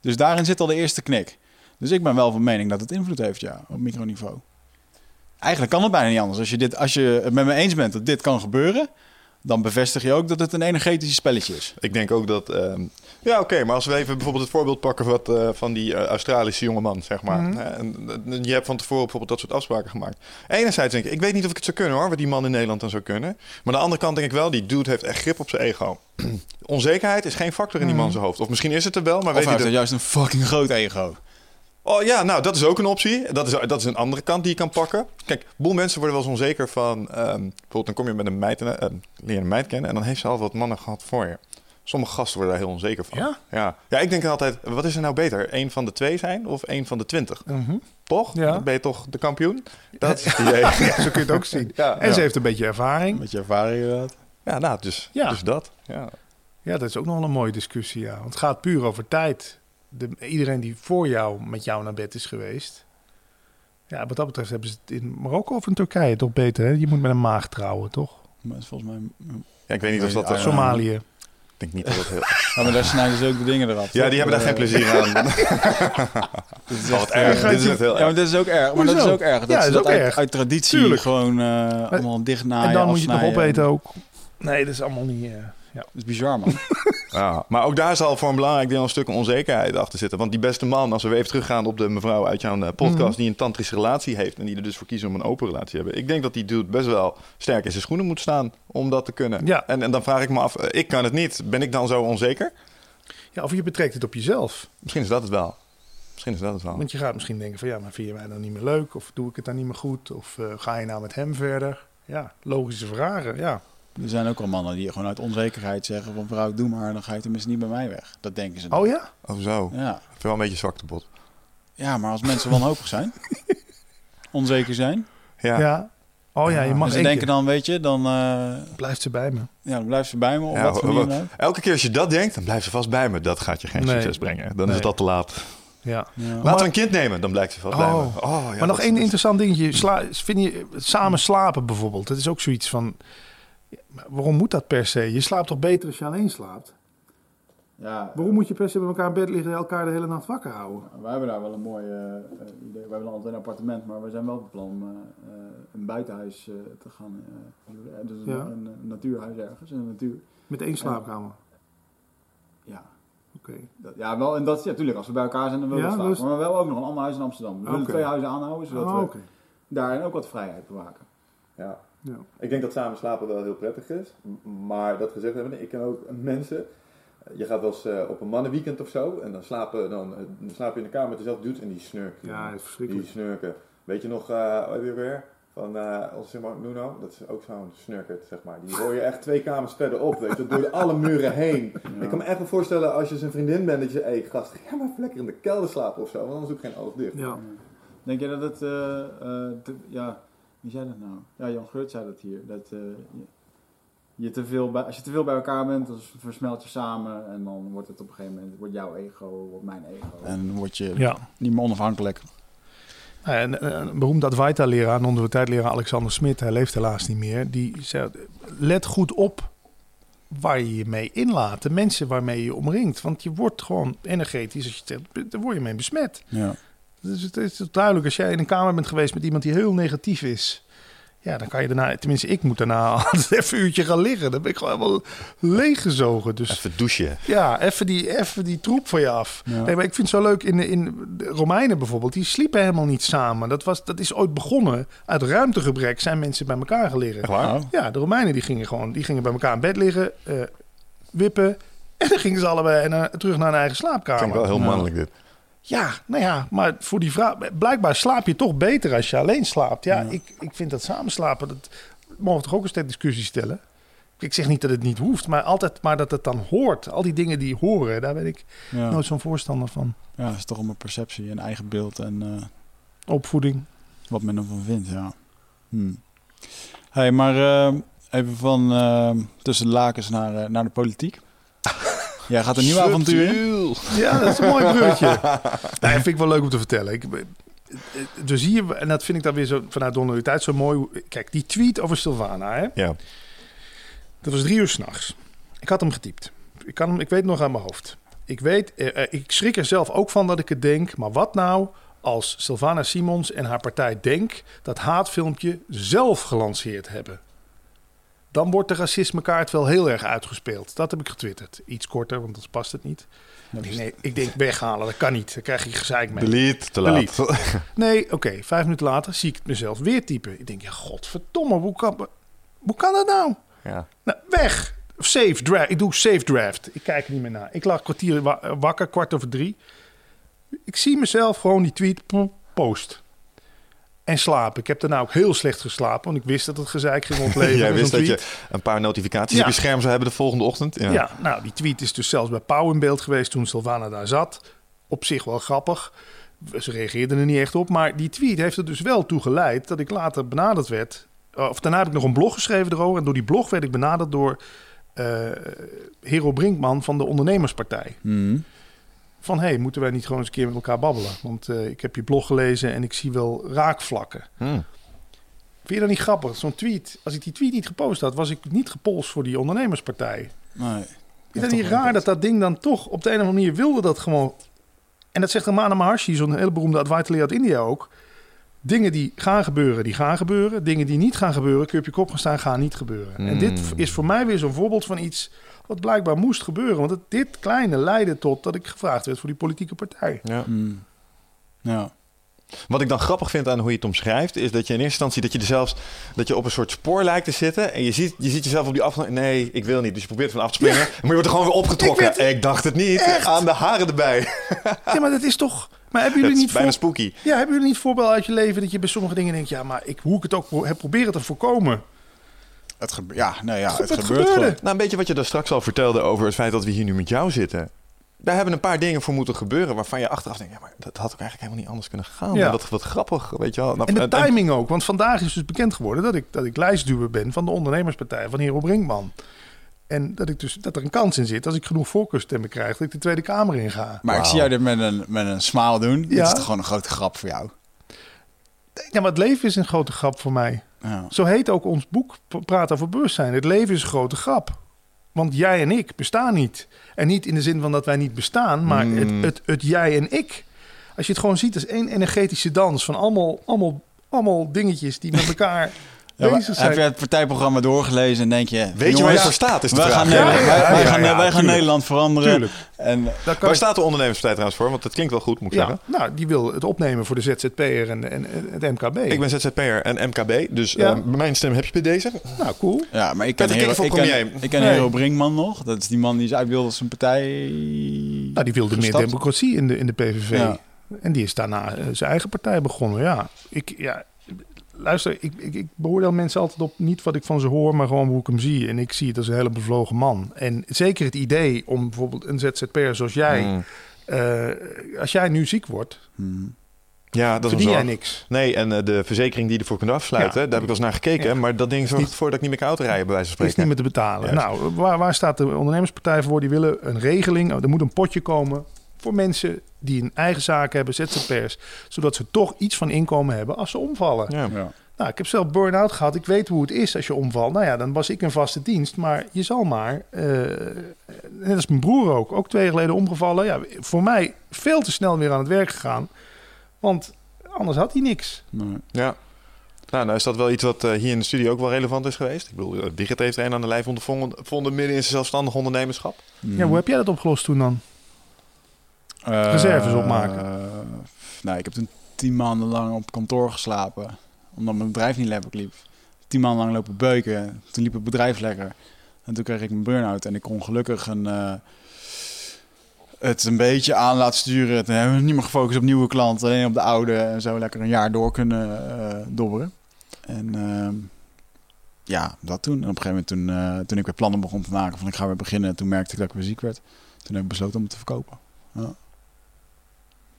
[SPEAKER 1] Dus daarin zit al de eerste knik. Dus ik ben wel van mening dat het invloed heeft, ja, op microniveau. Eigenlijk kan het bijna niet anders. Als je, dit, als je het met me eens bent dat dit kan gebeuren, dan bevestig je ook dat het een energetisch spelletje is.
[SPEAKER 3] Ik denk ook dat... ehm, ja, oké, maar als we even bijvoorbeeld het voorbeeld pakken wat, eh, van die eh, Australische jongeman, zeg maar.
[SPEAKER 4] Mhm.
[SPEAKER 3] Hè, en, en je hebt van tevoren bijvoorbeeld dat soort afspraken gemaakt. Enerzijds denk ik, ik weet niet of ik het zou kunnen hoor, wat die man in Nederland dan zou kunnen. Maar aan de andere kant denk ik wel, die dude heeft echt grip op zijn ego. Onzekerheid is geen factor in die man zijn hoofd. Of misschien is het er wel, maar
[SPEAKER 1] Mhm. Of
[SPEAKER 3] weet
[SPEAKER 1] hij heeft
[SPEAKER 3] dat...
[SPEAKER 1] juist een fucking groot ego.
[SPEAKER 3] Oh ja, nou, dat is ook een optie. Dat is, dat is een andere kant die je kan pakken. Kijk, een boel mensen worden wel eens onzeker van... ehm, bijvoorbeeld, dan kom je met een meid, en, eh, leer een meid kennen... en dan heeft ze al wat mannen gehad voor je. Sommige gasten worden daar heel onzeker van.
[SPEAKER 4] Ja?
[SPEAKER 3] Ja, ja ik denk altijd, wat is er nou beter? Eén van de twee zijn of één van de twintig?
[SPEAKER 4] Mhm.
[SPEAKER 3] Toch?
[SPEAKER 4] Ja.
[SPEAKER 3] Dan ben je toch de kampioen? Dat is het idee.
[SPEAKER 4] Ja, zo kun je het ook zien.
[SPEAKER 3] Ja,
[SPEAKER 4] en
[SPEAKER 3] ja.
[SPEAKER 4] ze heeft een beetje ervaring.
[SPEAKER 1] Met je ervaring inderdaad.
[SPEAKER 3] Ja, nou, dus,
[SPEAKER 4] Ja.
[SPEAKER 3] dus dat. Ja.
[SPEAKER 4] Ja, dat is ook nog wel een mooie discussie, ja. Want het gaat puur over tijd. De, iedereen die voor jou met jou naar bed is geweest... Ja, wat dat betreft hebben ze het in Marokko of in Turkije toch beter, hè? Je moet met een maag trouwen, toch?
[SPEAKER 1] Maar volgens mij...
[SPEAKER 3] ja, ik weet niet of dat... Eh,
[SPEAKER 4] Somalië.
[SPEAKER 3] Niet dat het heel...
[SPEAKER 1] Ja, maar daar snijden ze ook de dingen eraf.
[SPEAKER 3] Ja, die hebben daar geen
[SPEAKER 1] Eh,
[SPEAKER 3] plezier aan.
[SPEAKER 1] dit is echt,
[SPEAKER 3] wat erg.
[SPEAKER 1] eh,
[SPEAKER 3] Dit is het heel
[SPEAKER 1] Ja, maar
[SPEAKER 3] erg.
[SPEAKER 1] dit is ook erg. Maar dat is ook erg. Dat
[SPEAKER 4] Ja, dat is
[SPEAKER 1] dat
[SPEAKER 4] ook
[SPEAKER 1] uit,
[SPEAKER 4] erg.
[SPEAKER 1] uit traditie gewoon eh, allemaal dichtnaaien,
[SPEAKER 4] en dan moet je het nog opeten ook. Nee, dat is allemaal niet... eh, ja.
[SPEAKER 1] Dat is bizar, man.
[SPEAKER 3] Ja, maar ook daar zal voor een belangrijk deel een stuk onzekerheid achter zitten. Want die beste man, als we even teruggaan op de mevrouw uit jouw eh, podcast...
[SPEAKER 4] Mhm.
[SPEAKER 3] die een tantrische relatie heeft en die er dus voor kiezen om een open relatie te hebben. Ik denk dat die dude best wel sterk in zijn schoenen moet staan om dat te kunnen.
[SPEAKER 4] Ja.
[SPEAKER 3] En, en dan vraag ik me af, eh, ik kan het niet. Ben ik dan zo onzeker?
[SPEAKER 4] ja, of je betrekt het op jezelf.
[SPEAKER 3] Misschien is dat het wel. Misschien is dat het wel.
[SPEAKER 4] Want je gaat misschien denken van... Ja, maar vind je mij dan niet meer leuk? Of doe ik het dan niet meer goed? Of eh, ga je nou met hem verder? Ja, logische vragen, ja.
[SPEAKER 1] Er zijn ook al mannen die gewoon uit onzekerheid zeggen van vrouw, doe maar, dan ga je tenminste niet bij mij weg. Dat denken ze. dan.
[SPEAKER 4] Oh ja?
[SPEAKER 3] Of zo.
[SPEAKER 1] Ja.
[SPEAKER 3] Ik vind wel een beetje zwak te bot.
[SPEAKER 1] ja, maar als mensen wanhopig zijn, onzeker zijn,
[SPEAKER 3] Ja.
[SPEAKER 4] Ja. Oh ja, je
[SPEAKER 1] en
[SPEAKER 4] mag
[SPEAKER 1] ze
[SPEAKER 4] één
[SPEAKER 1] denken dan, weet je, dan, eh,
[SPEAKER 4] Blijft ze bij me.
[SPEAKER 1] ja, dan blijft ze bij me. Op
[SPEAKER 3] Ja,
[SPEAKER 1] wat voor manier dan ook.
[SPEAKER 3] Elke keer als je dat denkt, dan blijft ze vast bij me. Dat gaat je geen
[SPEAKER 4] Nee.
[SPEAKER 3] succes brengen. Dan is het al te laat.
[SPEAKER 4] Ja.
[SPEAKER 1] Ja.
[SPEAKER 3] Laten we een kind nemen, dan blijft ze vast bij me.
[SPEAKER 4] Oh.
[SPEAKER 3] Oh, ja,
[SPEAKER 4] maar nog één interessant dingetje. Sla, vind je samen slapen bijvoorbeeld? Dat is ook zoiets van... maar Waarom moet dat per se? Je slaapt toch beter als je alleen slaapt?
[SPEAKER 6] Ja,
[SPEAKER 4] Waarom moet je per se bij elkaar in bed liggen en elkaar de hele nacht wakker houden?
[SPEAKER 6] wij hebben daar wel een mooi eh, eh, idee. We hebben altijd een appartement, maar we zijn wel van plan om eh, een buitenhuis te gaan dus een,
[SPEAKER 4] Ja.
[SPEAKER 6] een, een natuurhuis ergens in de natuur.
[SPEAKER 4] Met één slaapkamer?
[SPEAKER 6] Ja,
[SPEAKER 4] Oké.
[SPEAKER 6] ja, wel, en dat is ja, natuurlijk. Als we bij elkaar zijn, dan willen we
[SPEAKER 4] Ja,
[SPEAKER 6] slapen.
[SPEAKER 4] dus-
[SPEAKER 6] Maar we hebben ook nog een ander huis in Amsterdam. We willen twee huizen aanhouden, zodat
[SPEAKER 4] Oh,
[SPEAKER 6] we
[SPEAKER 4] oké.
[SPEAKER 6] daarin ook wat vrijheid bewaken.
[SPEAKER 3] Ja.
[SPEAKER 4] Ja.
[SPEAKER 3] Ik denk dat samen slapen wel heel prettig is. Maar dat gezegd hebben, ik ken ook mensen. Je gaat wel eens eh, op een mannenweekend of zo. En dan, slapen, dan, eh, dan slaap je in de kamer met dezelfde dude en die snurken.
[SPEAKER 4] Ja, dat is
[SPEAKER 3] die
[SPEAKER 4] verschrikkelijk.
[SPEAKER 3] snurken. Weet je nog, eh heb je weer? Van uh, onze Nuno, dat is ook zo'n snurkert, zeg maar. Die hoor je echt twee kamers verderop, weet je, door alle muren heen. Ik kan me echt wel voorstellen als je zijn vriendin bent, dat je, hé hey, gast, ga maar even lekker in de kelder slapen of zo, want anders ook geen oog dicht.
[SPEAKER 4] Ja.
[SPEAKER 6] Denk je dat het, eh, eh, te- ja, wie zei dat nou? Ja, Jan Geurt zei dat hier. Dat eh, je, je te veel bij, als je te veel bij elkaar bent, dan versmelt je samen en dan wordt het op een gegeven moment, wordt jouw ego, wordt mijn ego.
[SPEAKER 1] En dan word je
[SPEAKER 4] Ja.
[SPEAKER 1] niet meer onafhankelijk.
[SPEAKER 4] Nou ja, Een, een beroemd Advaita-leraar, non-dualiteit-leraar Alexander Smit, hij leeft helaas niet meer. Die zei, let goed op waar je je mee inlaat. De mensen waarmee je je omringt. Want je wordt gewoon energetisch, als je daar word je mee besmet.
[SPEAKER 1] Ja.
[SPEAKER 4] Dus het is duidelijk, als jij in een kamer bent geweest met iemand die heel negatief is... Ja, dan kan je daarna, tenminste ik moet daarna altijd even een uurtje gaan liggen. Dan ben ik gewoon helemaal leeggezogen. Dus
[SPEAKER 3] Even douchen.
[SPEAKER 4] ja, even die, even die troep van je af.
[SPEAKER 1] Ja.
[SPEAKER 4] Nee, maar ik vind het zo leuk in, de- in de Romeinen bijvoorbeeld. Die sliepen helemaal niet samen. Dat, was, dat is ooit begonnen. Uit ruimtegebrek zijn mensen bij elkaar gelegen. Ja, de Romeinen die gingen gewoon die gingen bij elkaar in bed liggen, eh, wippen. En dan gingen ze allebei naar, terug naar hun eigen slaapkamer.
[SPEAKER 3] Klinkt wel heel mannelijk dit.
[SPEAKER 4] Ja, nou ja, maar voor die vrouw... Blijkbaar slaap je toch beter als je alleen slaapt. Ja, Ik, ik vind dat samenslapen... Dat mogen we toch ook eens ter discussie stellen? Ik zeg niet dat het niet hoeft, maar altijd maar dat het dan hoort. Al die dingen die horen, daar ben ik
[SPEAKER 1] Ja,
[SPEAKER 4] nooit zo'n voorstander van.
[SPEAKER 1] ja het is toch allemaal perceptie en eigen beeld en eh,
[SPEAKER 4] Opvoeding.
[SPEAKER 1] wat men ervan vindt, ja. Hm. hey, maar eh, even van eh, tussen de lakens naar, naar de politiek. Jij gaat een nieuw avontuur in.
[SPEAKER 4] Ja, dat is een mooi bruggetje. nee, vind ik wel leuk om te vertellen. Ik, dus hier, en dat vind ik dan weer zo vanuit de onrealiteit zo mooi. Kijk, die tweet over Sylvana, hè?
[SPEAKER 3] Ja.
[SPEAKER 4] Dat was drie uur s'nachts. Ik had hem getypt. Ik, kan hem, ik weet het nog aan mijn hoofd. Ik weet, eh, eh, ik schrik er zelf ook van dat ik het denk. Maar wat nou als Sylvana Simons en haar partij Denk dat haatfilmpje zelf gelanceerd hebben? Dan wordt de racismekaart wel heel erg uitgespeeld. Dat heb ik getwitterd. Iets korter, want anders past het niet. Nee, nee, ik denk weghalen, dat kan niet. Dan krijg je gezeik mee.
[SPEAKER 3] Delete, te laat.
[SPEAKER 4] Delete. Nee, oké. vijf minuten later zie ik het mezelf weer typen. Ik denk, ja, godverdomme, hoe kan, hoe kan dat nou?
[SPEAKER 3] Ja.
[SPEAKER 4] Nou, weg. Save draft. Ik doe save draft. Ik kijk er niet meer naar. Ik lag kwartier wa- wakker, kwart over drie. Ik zie mezelf gewoon die tweet po- post. En slapen. Ik heb daarna ook heel slecht geslapen, want ik wist dat het gezeik ging opleveren.
[SPEAKER 3] Jij wist dat je een paar notificaties
[SPEAKER 4] Ja.
[SPEAKER 3] op je scherm zou hebben de volgende ochtend. Ja.
[SPEAKER 4] Ja. nou, die tweet is dus zelfs bij Pauw in beeld geweest toen Sylvana daar zat. Op zich wel grappig. Ze reageerden er niet echt op. Maar die tweet heeft er dus wel toe geleid dat ik later benaderd werd. Of daarna heb ik nog een blog geschreven erover. En door die blog werd ik benaderd door eh Hero Brinkman van de Ondernemerspartij.
[SPEAKER 1] Hm.
[SPEAKER 4] Van, hey, moeten wij niet gewoon eens een keer met elkaar babbelen? Want eh, ik heb je blog gelezen en ik zie wel raakvlakken.
[SPEAKER 3] Hm.
[SPEAKER 4] Vind je dat niet grappig? Zo'n tweet. Als ik die tweet niet gepost had, was ik niet gepolst voor die Ondernemerspartij.
[SPEAKER 1] Nee.
[SPEAKER 4] Is dat niet raar dat dat ding dan toch op de een of andere manier wilde dat gewoon... En dat zegt Ramana Maharshi, zo'n hele beroemde advisor uit India ook. Dingen die gaan gebeuren, die gaan gebeuren. Dingen die niet gaan gebeuren, kun je op je kop gaan staan, gaan niet gebeuren. En dit is voor mij weer zo'n voorbeeld van iets wat blijkbaar moest gebeuren. Want het, dit kleine leidde tot dat ik gevraagd werd voor die politieke partij.
[SPEAKER 3] Ja.
[SPEAKER 1] Hm. Ja.
[SPEAKER 3] Wat ik dan grappig vind aan hoe je het omschrijft, is dat je in eerste instantie dat je er zelfs dat je op een soort spoor lijkt te zitten. En je ziet, je ziet jezelf op die af. Nee, ik wil niet. Dus je probeert van af te springen. Maar je wordt er gewoon weer opgetrokken.
[SPEAKER 4] Ik
[SPEAKER 3] Ik, dacht het niet.
[SPEAKER 4] Echt?
[SPEAKER 3] Aan de haren erbij.
[SPEAKER 4] Ja, maar dat is toch... Maar hebben
[SPEAKER 3] Het
[SPEAKER 4] jullie
[SPEAKER 3] is
[SPEAKER 4] niet
[SPEAKER 3] bijna
[SPEAKER 4] voor...
[SPEAKER 3] spooky.
[SPEAKER 4] Ja, hebben jullie niet voorbeeld uit je leven dat je bij sommige dingen denkt... ja, maar ik, hoe ik het ook pro- heb proberen te voorkomen.
[SPEAKER 1] Het gebe- ja, nou ja, het,
[SPEAKER 4] Het
[SPEAKER 1] gebeurt
[SPEAKER 4] gebeurde.
[SPEAKER 1] gewoon.
[SPEAKER 3] Nou, een beetje wat je daar straks al vertelde over het feit dat we hier nu met jou zitten. Daar hebben een paar dingen voor moeten gebeuren waarvan je achteraf denkt, ja, maar dat had ook eigenlijk helemaal niet anders kunnen gaan.
[SPEAKER 4] Ja.
[SPEAKER 3] Maar Wat, wat grappig, weet je wel. Nou,
[SPEAKER 4] En de
[SPEAKER 3] en-
[SPEAKER 4] timing ook. Want vandaag is dus bekend geworden dat ik, dat ik lijstduwer ben van de ondernemerspartij van Hero Brinkman. En dat, ik dus, dat er een kans in zit, als ik genoeg voorkeurstemmen krijg, dat ik de Tweede Kamer in ga.
[SPEAKER 1] Maar ik zie jou dit met een, met een smile doen. Dit
[SPEAKER 4] Ja.
[SPEAKER 1] is toch gewoon een grote grap voor jou.
[SPEAKER 4] Ja, maar het leven is een grote grap voor mij.
[SPEAKER 1] Ja.
[SPEAKER 4] Zo heet ook ons boek Praat over bewustzijn. Het leven is een grote grap. Want jij en ik bestaan niet. En niet in de zin van dat wij niet bestaan, maar
[SPEAKER 3] Mm.
[SPEAKER 4] het, het, het jij en ik. Als je het gewoon ziet als één energetische dans van allemaal, allemaal, allemaal dingetjes die met elkaar bezig zijn.
[SPEAKER 1] heb je het partijprogramma doorgelezen en denk je...
[SPEAKER 3] Weet je waar je voor staat, is de
[SPEAKER 1] wij
[SPEAKER 3] vraag.
[SPEAKER 1] gaan, wij, gaan, wij gaan. Nederland veranderen.
[SPEAKER 4] Tuurlijk.
[SPEAKER 1] En
[SPEAKER 3] Waar staat de ondernemerspartij trouwens voor? Want dat klinkt wel goed, moet ik
[SPEAKER 4] Ja,
[SPEAKER 3] zeggen.
[SPEAKER 4] nou, die wil het opnemen voor de ZZP'er en, en, het MKB.
[SPEAKER 3] Ik ben ZZP'er en MKB, dus
[SPEAKER 4] Ja.
[SPEAKER 3] eh, mijn stem heb je bij deze.
[SPEAKER 4] Nou, cool.
[SPEAKER 1] Ja, maar ik ken, Hero, ik ken, ik ken
[SPEAKER 4] Nee.
[SPEAKER 1] Hero Brinkman nog. Dat is die man die is uit wilde zijn partij...
[SPEAKER 4] Nou, die wilde meer democratie in de, in de PVV.
[SPEAKER 1] Ja.
[SPEAKER 4] En die is daarna eh, zijn eigen partij begonnen. Ja, ik, ja luister, ik, ik, ik beoordeel mensen altijd op niet wat ik van ze hoor, maar gewoon hoe ik hem zie. En ik zie het als een hele bevlogen man. En zeker het idee om bijvoorbeeld een ZZP'er zoals jij,
[SPEAKER 3] Mm.
[SPEAKER 4] eh, als jij nu ziek wordt,
[SPEAKER 1] Hmm.
[SPEAKER 3] Ja, dat is
[SPEAKER 4] verdien
[SPEAKER 3] een
[SPEAKER 4] jij niks.
[SPEAKER 3] Nee, en eh, de verzekering die je ervoor kunt afsluiten,
[SPEAKER 4] Ja.
[SPEAKER 3] daar heb ik wel eens naar gekeken.
[SPEAKER 4] Ja.
[SPEAKER 3] Maar dat ding zorgt ervoor dat ik niet meer kan autorijden, bij wijze van
[SPEAKER 4] Dat is
[SPEAKER 3] spreken.
[SPEAKER 4] niet meer te betalen.
[SPEAKER 3] Juist.
[SPEAKER 4] Nou, waar, waar staat de ondernemerspartij voor? Die willen een regeling. Er moet een potje komen voor mensen die een eigen zaak hebben, ZZP'ers. Zodat ze toch iets van inkomen hebben als ze omvallen.
[SPEAKER 3] Ja.
[SPEAKER 1] Ja.
[SPEAKER 4] Nou, ik heb zelf burn-out gehad. Ik weet hoe het is als je omvalt. Nou ja, dan was ik een vaste dienst. Maar je zal maar, eh, net als mijn broer ook, ook twee jaar geleden omgevallen. Ja, voor mij veel te snel weer aan het werk gegaan. Want anders had hij niks.
[SPEAKER 1] Nee.
[SPEAKER 3] Ja. Nou, nou is dat wel iets wat eh, hier in de studio ook wel relevant is geweest. Ik bedoel, eh, Wigert heeft er een aan de lijf ondervonden vonden midden in zijn zelfstandig ondernemerschap.
[SPEAKER 1] Hmm.
[SPEAKER 4] Ja, hoe heb jij dat opgelost toen dan? Reserves opmaken.
[SPEAKER 1] eh, nou, ik heb toen tien maanden lang op kantoor geslapen. Omdat mijn bedrijf niet lekker liep. Tien maanden lang lopen beuken. Toen liep het bedrijf lekker. En toen kreeg ik een burn-out. En ik kon gelukkig een, eh, het een beetje aan laten sturen. Toen hebben we niet meer gefocust op nieuwe klanten. Alleen op de oude. En zo lekker een jaar door kunnen eh, dobberen. En ehm, ja, dat toen. En op een gegeven moment toen, toen ik weer plannen begon te maken van ik ga weer beginnen. Toen merkte ik dat ik weer ziek werd. Toen heb ik besloten om het te verkopen.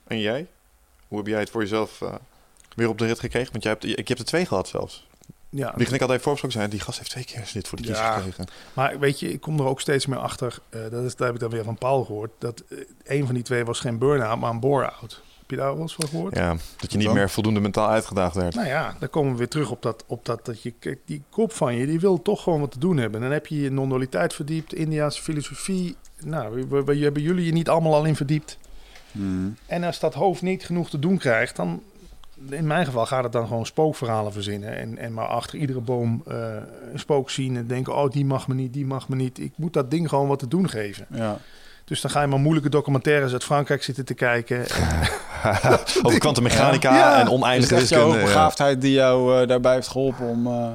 [SPEAKER 3] En jij? Hoe heb jij het voor jezelf eh, weer op de rit gekregen? Want jij hebt, ik heb er twee gehad zelfs.
[SPEAKER 4] Ja,
[SPEAKER 3] Die ik altijd voorbeschouwd zijn. Die gast heeft twee keer dit voor de kies
[SPEAKER 4] Ja.
[SPEAKER 3] gekregen.
[SPEAKER 4] Maar weet je, ik kom er ook steeds meer achter. eh, dat, is, dat heb ik dan weer van Paul gehoord. Dat eh, een van die twee was geen burn-out, maar een bore-out. Heb je daar wel eens van gehoord?
[SPEAKER 3] Ja, dat je niet
[SPEAKER 1] dan?
[SPEAKER 3] meer voldoende mentaal uitgedaagd werd.
[SPEAKER 4] Nou ja, dan komen we weer terug op dat, op dat, dat je, kijk, die kop van je, die wil toch gewoon wat te doen hebben. En dan heb je je non-dualiteit verdiept, Indiaanse filosofie. Nou, we, we, we- hebben jullie je niet allemaal al in verdiept.
[SPEAKER 1] Hmm.
[SPEAKER 4] En als dat hoofd niet genoeg te doen krijgt, dan, in mijn geval gaat het dan gewoon spookverhalen verzinnen. En, en maar achter iedere boom eh, een spook zien en denken, oh die mag me niet, die mag me niet. Ik moet dat ding gewoon wat te doen geven.
[SPEAKER 1] Ja.
[SPEAKER 4] Dus dan ga je maar moeilijke documentaires uit Frankrijk zitten te kijken.
[SPEAKER 3] Over kwantummechanica
[SPEAKER 4] Ja.
[SPEAKER 3] en oneindige
[SPEAKER 1] jouw
[SPEAKER 3] wiskunde. ja.
[SPEAKER 1] begaafdheid die jou eh, daarbij heeft geholpen om... eh,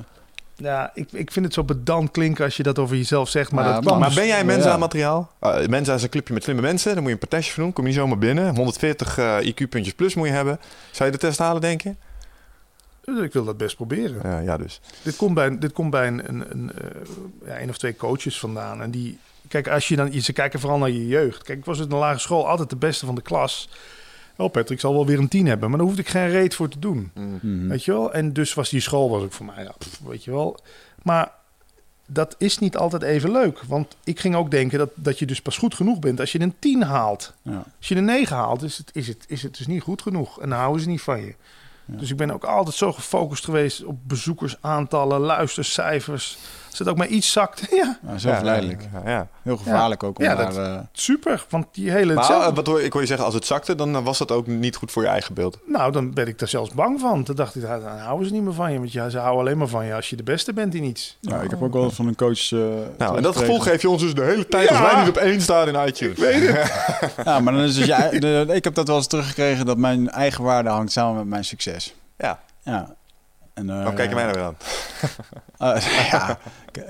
[SPEAKER 4] Ja, ik, ik vind het zo pedant klinken als je dat over jezelf zegt. Maar
[SPEAKER 1] Ja,
[SPEAKER 4] dat kwam
[SPEAKER 1] maar
[SPEAKER 3] ben jij Mensa
[SPEAKER 1] Ja.
[SPEAKER 3] materiaal? Uh, Mensa is een clubje met slimme mensen. Daar moet je een partijtje voor doen. Kom je niet zomaar binnen. 140 eh, IQ-puntjes plus moet je hebben. Zou je de test halen, denk je?
[SPEAKER 4] Dus ik wil dat best proberen.
[SPEAKER 3] Ja, ja dus.
[SPEAKER 4] Dit komt bij, dit komt bij een, een, een, eh, ja, een of twee coaches vandaan. En die, kijk, als je dan, ze kijken vooral naar je jeugd. Kijk, ik was in de lagere school altijd de beste van de klas. Oh, Patrick zal wel weer een tien hebben, maar daar hoefde ik geen reet voor te doen.
[SPEAKER 3] Mm.
[SPEAKER 1] mhm.
[SPEAKER 4] Weet je wel? En dus was die school was ook voor mij, ja, pff, weet je wel. Maar dat is niet altijd even leuk. Want ik ging ook denken dat, dat je dus pas goed genoeg bent als je een 10 haalt.
[SPEAKER 1] Ja.
[SPEAKER 4] Als je een 9 haalt, is het, is, het, is het dus niet goed genoeg. En dan houden ze niet van je.
[SPEAKER 1] Ja.
[SPEAKER 4] Dus ik ben ook altijd zo gefocust geweest op bezoekersaantallen, luistercijfers. Als het ook maar iets zakt, ja,
[SPEAKER 1] zo verleidelijk.
[SPEAKER 3] Ja, ja.
[SPEAKER 1] Heel gevaarlijk ook om
[SPEAKER 4] Ja,
[SPEAKER 1] daar...
[SPEAKER 4] dat-
[SPEAKER 1] eh,
[SPEAKER 4] super. Want die hele...
[SPEAKER 3] Maar
[SPEAKER 4] hetzelfde-
[SPEAKER 3] eh, wat hoor, ik hoor je zeggen, als het zakte, dan eh, was dat ook niet goed voor je eigen beeld.
[SPEAKER 4] Nou, dan ben ik daar zelfs bang van. Toen dacht ik, ja, dan houden ze niet meer van je. Want ja, ze houden alleen maar van je als je de beste bent in iets.
[SPEAKER 1] ja, ik heb ook wel van een coach... eh,
[SPEAKER 3] Nou, en dat gevoel geef je ons dus de hele tijd als wij niet op één staan in iTunes.
[SPEAKER 1] Ja, maar dan is dus je, de, ik heb dat wel eens teruggekregen dat mijn eigen waarde hangt samen met mijn succes.
[SPEAKER 3] Ja,
[SPEAKER 1] Ja. En, eh,
[SPEAKER 3] dan kijk je mij nou weer aan.
[SPEAKER 1] Eh, ja,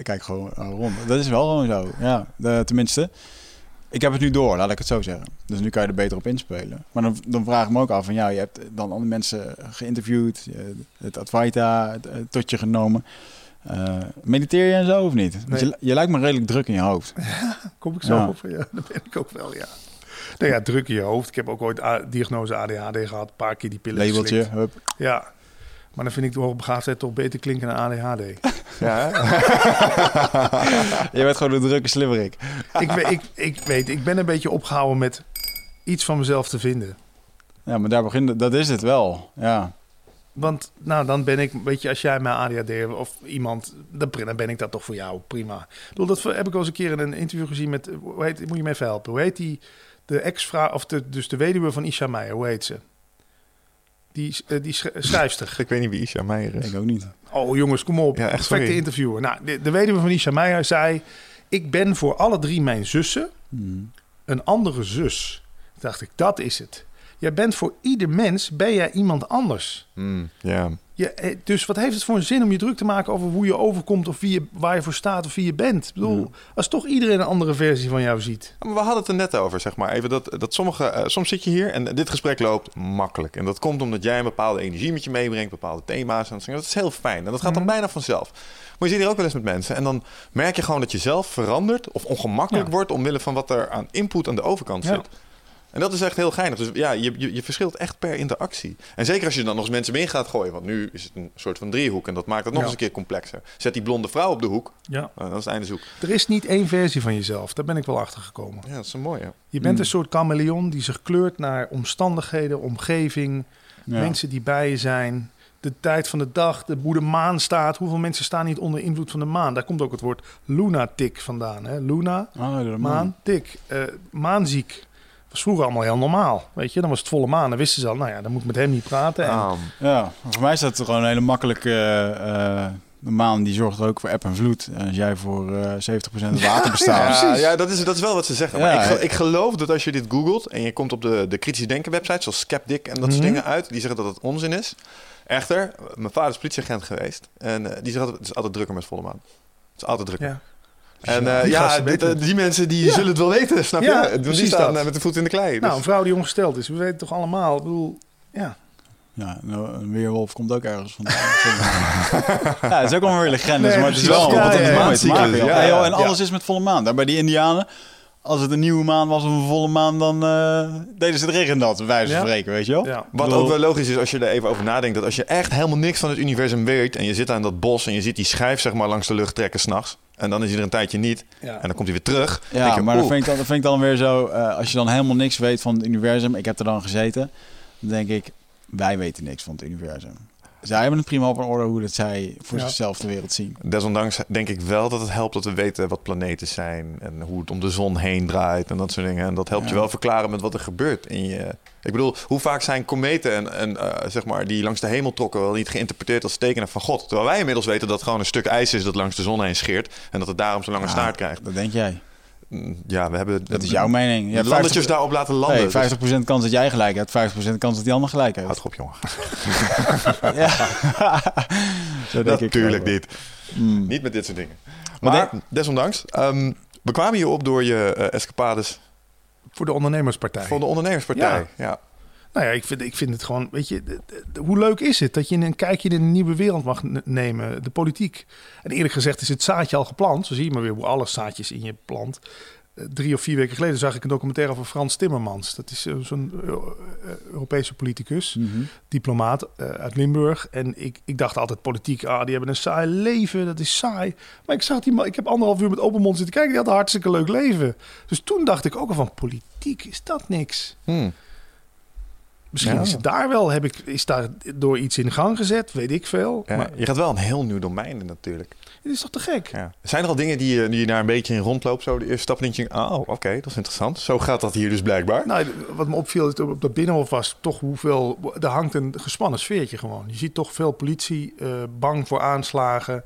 [SPEAKER 1] kijk gewoon eh, rond. Dat is wel gewoon zo. Ja, de- tenminste. Ik heb het nu door, laat ik het zo zeggen. Dus nu kan je er beter op inspelen. Maar dan, dan vraag ik me ook af van ja, je hebt dan andere mensen geïnterviewd, het Advaita eh, tot je genomen. Eh, mediteer je en zo of niet?
[SPEAKER 4] Nee.
[SPEAKER 1] je, je lijkt me redelijk druk in je hoofd.
[SPEAKER 4] Kom ik zo
[SPEAKER 1] Ja.
[SPEAKER 4] op? Ja, dat ben ik ook wel, ja. Nou ja, druk in je hoofd. Ik heb ook ooit diagnose ADHD gehad. Een paar keer die pillen
[SPEAKER 1] Labeltje,
[SPEAKER 4] geslikt.
[SPEAKER 1] hup.
[SPEAKER 4] Ja. Maar dan vind ik de hoogbegaafdheid toch beter klinken dan ADHD.
[SPEAKER 3] Ja?
[SPEAKER 1] Je bent gewoon een drukke slimmerik.
[SPEAKER 4] ik, weet, ik, ik weet, ik ben een beetje opgehouden met iets van mezelf te vinden.
[SPEAKER 1] Ja, maar daar begint, dat is het wel. Ja.
[SPEAKER 4] Want nou, dan ben ik, weet je, als jij mij ADHD of iemand, dan dan ben ik dat toch voor jou, prima. Ik bedoel, dat heb ik wel eens een keer in een interview gezien met, hoe heet, moet je me even helpen, hoe heet die, de ex-vrouw, of de, dus de weduwe van Isha Meijer, hoe heet ze? Die, eh, die schrijfster.
[SPEAKER 3] Ik weet niet wie Isha Meijer is.
[SPEAKER 1] Ik ook niet.
[SPEAKER 4] Oh jongens, kom op.
[SPEAKER 3] Ja, echt,
[SPEAKER 4] Perfecte
[SPEAKER 3] sorry.
[SPEAKER 4] interviewer. Nou, de, de weduwe van Isha Meijer zei, ik ben voor alle drie mijn zussen
[SPEAKER 1] Hmm.
[SPEAKER 4] een andere zus. Toen dacht ik, dat is het. Jij bent voor ieder mens, ben jij iemand anders.
[SPEAKER 3] Mm, ja.
[SPEAKER 4] Je, eh, dus wat heeft het voor een zin om je druk te maken over hoe je overkomt of wie je, waar je voor staat of wie je bent? Ik bedoel, als toch iedereen een andere versie van jou ziet.
[SPEAKER 3] Maar we hadden het er net over, zeg maar. Even dat, dat sommige, eh, soms zit je hier en dit gesprek loopt makkelijk. En dat komt omdat jij een bepaalde energie met je meebrengt, bepaalde thema's. En dat is heel fijn. En dat gaat dan
[SPEAKER 4] Mhm.
[SPEAKER 3] bijna vanzelf. Maar je zit hier ook wel eens met mensen. En dan merk je gewoon dat je zelf verandert of ongemakkelijk
[SPEAKER 4] Ja.
[SPEAKER 3] wordt omwille van wat er aan input aan de overkant
[SPEAKER 4] Ja.
[SPEAKER 3] En dat is echt heel geinig. Dus ja, je, je, je verschilt echt per interactie. En zeker als je dan nog eens mensen mee gaat gooien. Want nu is het een soort van driehoek. En dat maakt het nog
[SPEAKER 4] Ja.
[SPEAKER 3] eens een keer complexer. Zet die blonde vrouw op de hoek.
[SPEAKER 4] Ja.
[SPEAKER 3] Nou, dan is het einde zoek.
[SPEAKER 4] Er is niet één versie van jezelf. Daar ben ik wel achter gekomen.
[SPEAKER 3] Ja, dat is een mooie.
[SPEAKER 4] Je bent
[SPEAKER 1] Mm.
[SPEAKER 4] een soort chameleon die zich kleurt naar omstandigheden, omgeving,
[SPEAKER 1] Ja.
[SPEAKER 4] mensen die bij je zijn. De tijd van de dag, de, hoe de maan staat. Hoeveel mensen staan niet onder invloed van de maan? Daar komt ook het woord lunatic vandaan. Hè? Luna,
[SPEAKER 1] de maan.
[SPEAKER 4] maan, tik. Eh, maanziek. Was vroeger allemaal heel normaal. Weet je, dan was het volle maan. Dan wisten ze al, nou ja, dan moet ik met hem niet praten. En,
[SPEAKER 1] Ja, voor mij is dat gewoon een hele makkelijke... de maan die zorgt ook voor eb en vloed. En als jij voor eh 70% water bestaat...
[SPEAKER 3] Ja, ja dat, is, dat is wel wat ze zeggen. Maar ik, ik geloof dat als je dit googelt en je komt op de, de kritisch denken websites zoals Skeptic en dat soort
[SPEAKER 4] Mhm.
[SPEAKER 3] dingen uit, die zeggen dat het onzin is. Echter, mijn vader is politieagent geweest en eh, die zegt altijd, het is altijd drukker met volle maan. Het is altijd drukker.
[SPEAKER 4] Ja.
[SPEAKER 3] En
[SPEAKER 4] Ja,
[SPEAKER 3] eh,
[SPEAKER 4] die
[SPEAKER 3] ja, eh, die mensen die
[SPEAKER 4] Ja.
[SPEAKER 3] zullen het wel weten, snap
[SPEAKER 4] Ja,
[SPEAKER 3] je? Die
[SPEAKER 4] precies
[SPEAKER 3] staan
[SPEAKER 4] dat.
[SPEAKER 3] met de voet in de klei.
[SPEAKER 4] Nou,
[SPEAKER 3] Dus-
[SPEAKER 4] een vrouw die ongesteld is. We weten toch allemaal. Ik bedoel, ja.
[SPEAKER 1] Ja, nou, een weerwolf komt ook ergens vandaan. ja, het is ook allemaal weer legendes,
[SPEAKER 4] Nee,
[SPEAKER 1] maar het is wel
[SPEAKER 4] Ja,
[SPEAKER 1] wat het
[SPEAKER 4] ja, ja.
[SPEAKER 1] maken.
[SPEAKER 3] Ja,
[SPEAKER 1] joh, en alles
[SPEAKER 4] Ja.
[SPEAKER 1] is met volle maan. Daar bij die Indianen, als het een nieuwe maan was of een volle maan, dan eh, deden ze het regendad, bij wijze van
[SPEAKER 4] Ja.
[SPEAKER 1] spreken, weet je wel?
[SPEAKER 4] Ja.
[SPEAKER 3] Wat
[SPEAKER 1] bedoel-
[SPEAKER 3] ook wel logisch is als je er even over nadenkt. Dat als je echt helemaal niks van het universum weet. En je zit aan dat bos en je ziet die schijf zeg maar langs de lucht trekken s'nachts. En dan is hij er een tijdje niet.
[SPEAKER 4] Ja.
[SPEAKER 3] En dan komt hij weer terug.
[SPEAKER 1] Ja,
[SPEAKER 3] denk je,
[SPEAKER 1] maar dan vind, ik dan, dan vind ik dan weer zo, eh, als je dan helemaal niks weet van het universum, ik heb er dan gezeten, dan denk ik, wij weten niks van het universum. Zij hebben het prima op een orde hoe dat zij voor
[SPEAKER 4] Ja.
[SPEAKER 1] zichzelf de wereld zien.
[SPEAKER 3] Desondanks denk ik wel dat het helpt dat we weten wat planeten zijn. En hoe het om de zon heen draait en dat soort dingen. En dat helpt je wel verklaren met wat er gebeurt in je... Ik bedoel, hoe vaak zijn kometen en, en eh, zeg maar, die langs de hemel trokken... wel niet geïnterpreteerd als tekenen van God. Terwijl wij inmiddels weten dat het gewoon een stuk ijs is dat langs de zon heen scheert. En dat het daarom zo'n lange
[SPEAKER 1] Ja,
[SPEAKER 3] staart krijgt.
[SPEAKER 1] Dat denk jij.
[SPEAKER 3] Ja, we hebben...
[SPEAKER 1] Dat is jouw mening. Je
[SPEAKER 3] landertjes
[SPEAKER 1] 50
[SPEAKER 3] daarop laten landen.
[SPEAKER 1] Nee,
[SPEAKER 3] Dus-
[SPEAKER 1] 50% kans dat jij gelijk hebt, 50% kans dat die ander gelijk heeft.
[SPEAKER 3] Houd op, jongen.
[SPEAKER 1] Ja. Zo denk
[SPEAKER 3] Natuurlijk niet.
[SPEAKER 1] Mm.
[SPEAKER 3] Niet met dit soort dingen.
[SPEAKER 1] Maar
[SPEAKER 3] Maar desondanks, ehm, we kwamen hier op door je eh, escapades
[SPEAKER 4] Voor de ondernemerspartij.
[SPEAKER 3] voor de ondernemerspartij.
[SPEAKER 4] Ja.
[SPEAKER 3] Ja.
[SPEAKER 4] Nou ja, ik vind, ik vind het gewoon, weet je, hoe leuk is het dat je een kijkje in een nieuwe wereld mag nemen, de politiek. En eerlijk gezegd is het zaadje al geplant. Zo zie je maar weer hoe alle zaadjes in je plant. Eh, Drie of vier weken geleden zag ik een documentaire over Frans Timmermans. Dat is eh, zo'n eh, Europese politicus,
[SPEAKER 1] Mhm.
[SPEAKER 4] diplomaat uit Limburg. En ik, ik dacht altijd politiek, ah, die hebben een saai leven, dat is saai. Maar ik zag die man, ik heb anderhalf uur met open mond zitten kijken, die had een hartstikke leuk leven. Dus toen dacht ik ook al van, politiek, is dat niks?
[SPEAKER 3] Hmm.
[SPEAKER 4] Misschien
[SPEAKER 3] Ja.
[SPEAKER 4] is het daar wel, heb ik, is daar door iets in gang gezet, weet ik veel.
[SPEAKER 3] Ja,
[SPEAKER 4] Maar
[SPEAKER 3] je gaat wel een heel nieuw domein in natuurlijk.
[SPEAKER 4] het is toch te gek?
[SPEAKER 3] Ja. Zijn er al dingen die je, die je daar een beetje in rondloopt? Zo de eerste stap en denk je, oh, oké, dat is interessant. Zo gaat dat hier dus blijkbaar.
[SPEAKER 4] Nou, wat me opviel is op dat binnenhof was toch hoeveel... Er hangt een gespannen sfeertje gewoon. Je ziet toch veel politie eh, bang voor aanslagen.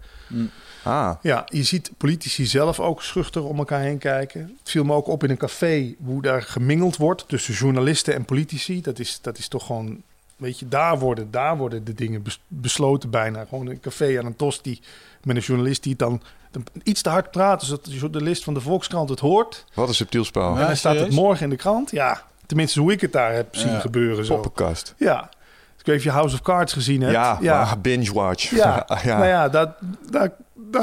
[SPEAKER 3] Ah,
[SPEAKER 4] Ja, je ziet politici zelf ook schuchter om elkaar heen kijken. Het viel me ook op in een café hoe daar gemingeld wordt tussen journalisten en politici. Dat is, dat is toch gewoon, weet je, daar worden, daar worden de dingen bes- besloten bijna. Gewoon een café aan een tosti met een journalist die het dan, iets te hard praat, zodat de journalist van de Volkskrant het hoort.
[SPEAKER 3] wat een subtiel spel.
[SPEAKER 1] Ja.
[SPEAKER 4] en dan staat het morgen in de krant. Ja, tenminste hoe ik het daar heb zien
[SPEAKER 1] Ja.
[SPEAKER 4] gebeuren. Zo.
[SPEAKER 3] Poppenkast.
[SPEAKER 4] Ja, ik weet of je House of Cards gezien hebt.
[SPEAKER 3] Ja,
[SPEAKER 4] ja.
[SPEAKER 3] binge-watch.
[SPEAKER 4] Ja,
[SPEAKER 3] ja.
[SPEAKER 4] nou ja, dat, dat,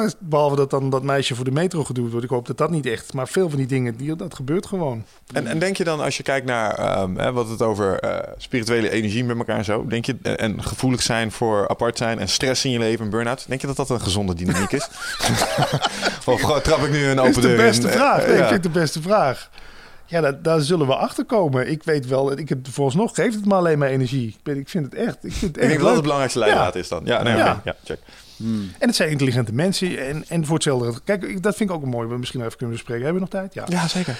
[SPEAKER 4] is, behalve dat dan dat meisje voor de metro geduwd wordt. Ik hoop dat dat niet echt, maar veel van die dingen, die, dat gebeurt gewoon.
[SPEAKER 3] En, en denk je dan, als je kijkt naar ehm, hè, wat het over eh, spirituele energie met elkaar en zo, denk je, en, gevoelig zijn voor apart zijn en stress in je leven en burn-out, denk je dat dat een gezonde dynamiek is? of trap ik nu een open
[SPEAKER 4] de
[SPEAKER 3] deur in?
[SPEAKER 4] beste vraag.
[SPEAKER 3] Eh,
[SPEAKER 4] Nee,
[SPEAKER 3] ja.
[SPEAKER 4] Ik vind het de beste vraag. Ja, daar zullen we achter komen. Ik weet wel, ik heb vooralsnog geeft het me alleen maar energie. Ik, ik vind het echt, ik vind het
[SPEAKER 3] Ik
[SPEAKER 4] echt
[SPEAKER 3] denk dat het belangrijkste leidraad is dan. Ja, nee,
[SPEAKER 4] Ja.
[SPEAKER 3] ja check.
[SPEAKER 4] En het zijn intelligente mensen. En, en voor hetzelfde. Kijk, dat vind ik ook mooi. We misschien even kunnen bespreken. Hebben we nog tijd? Ja.
[SPEAKER 3] Ja, zeker.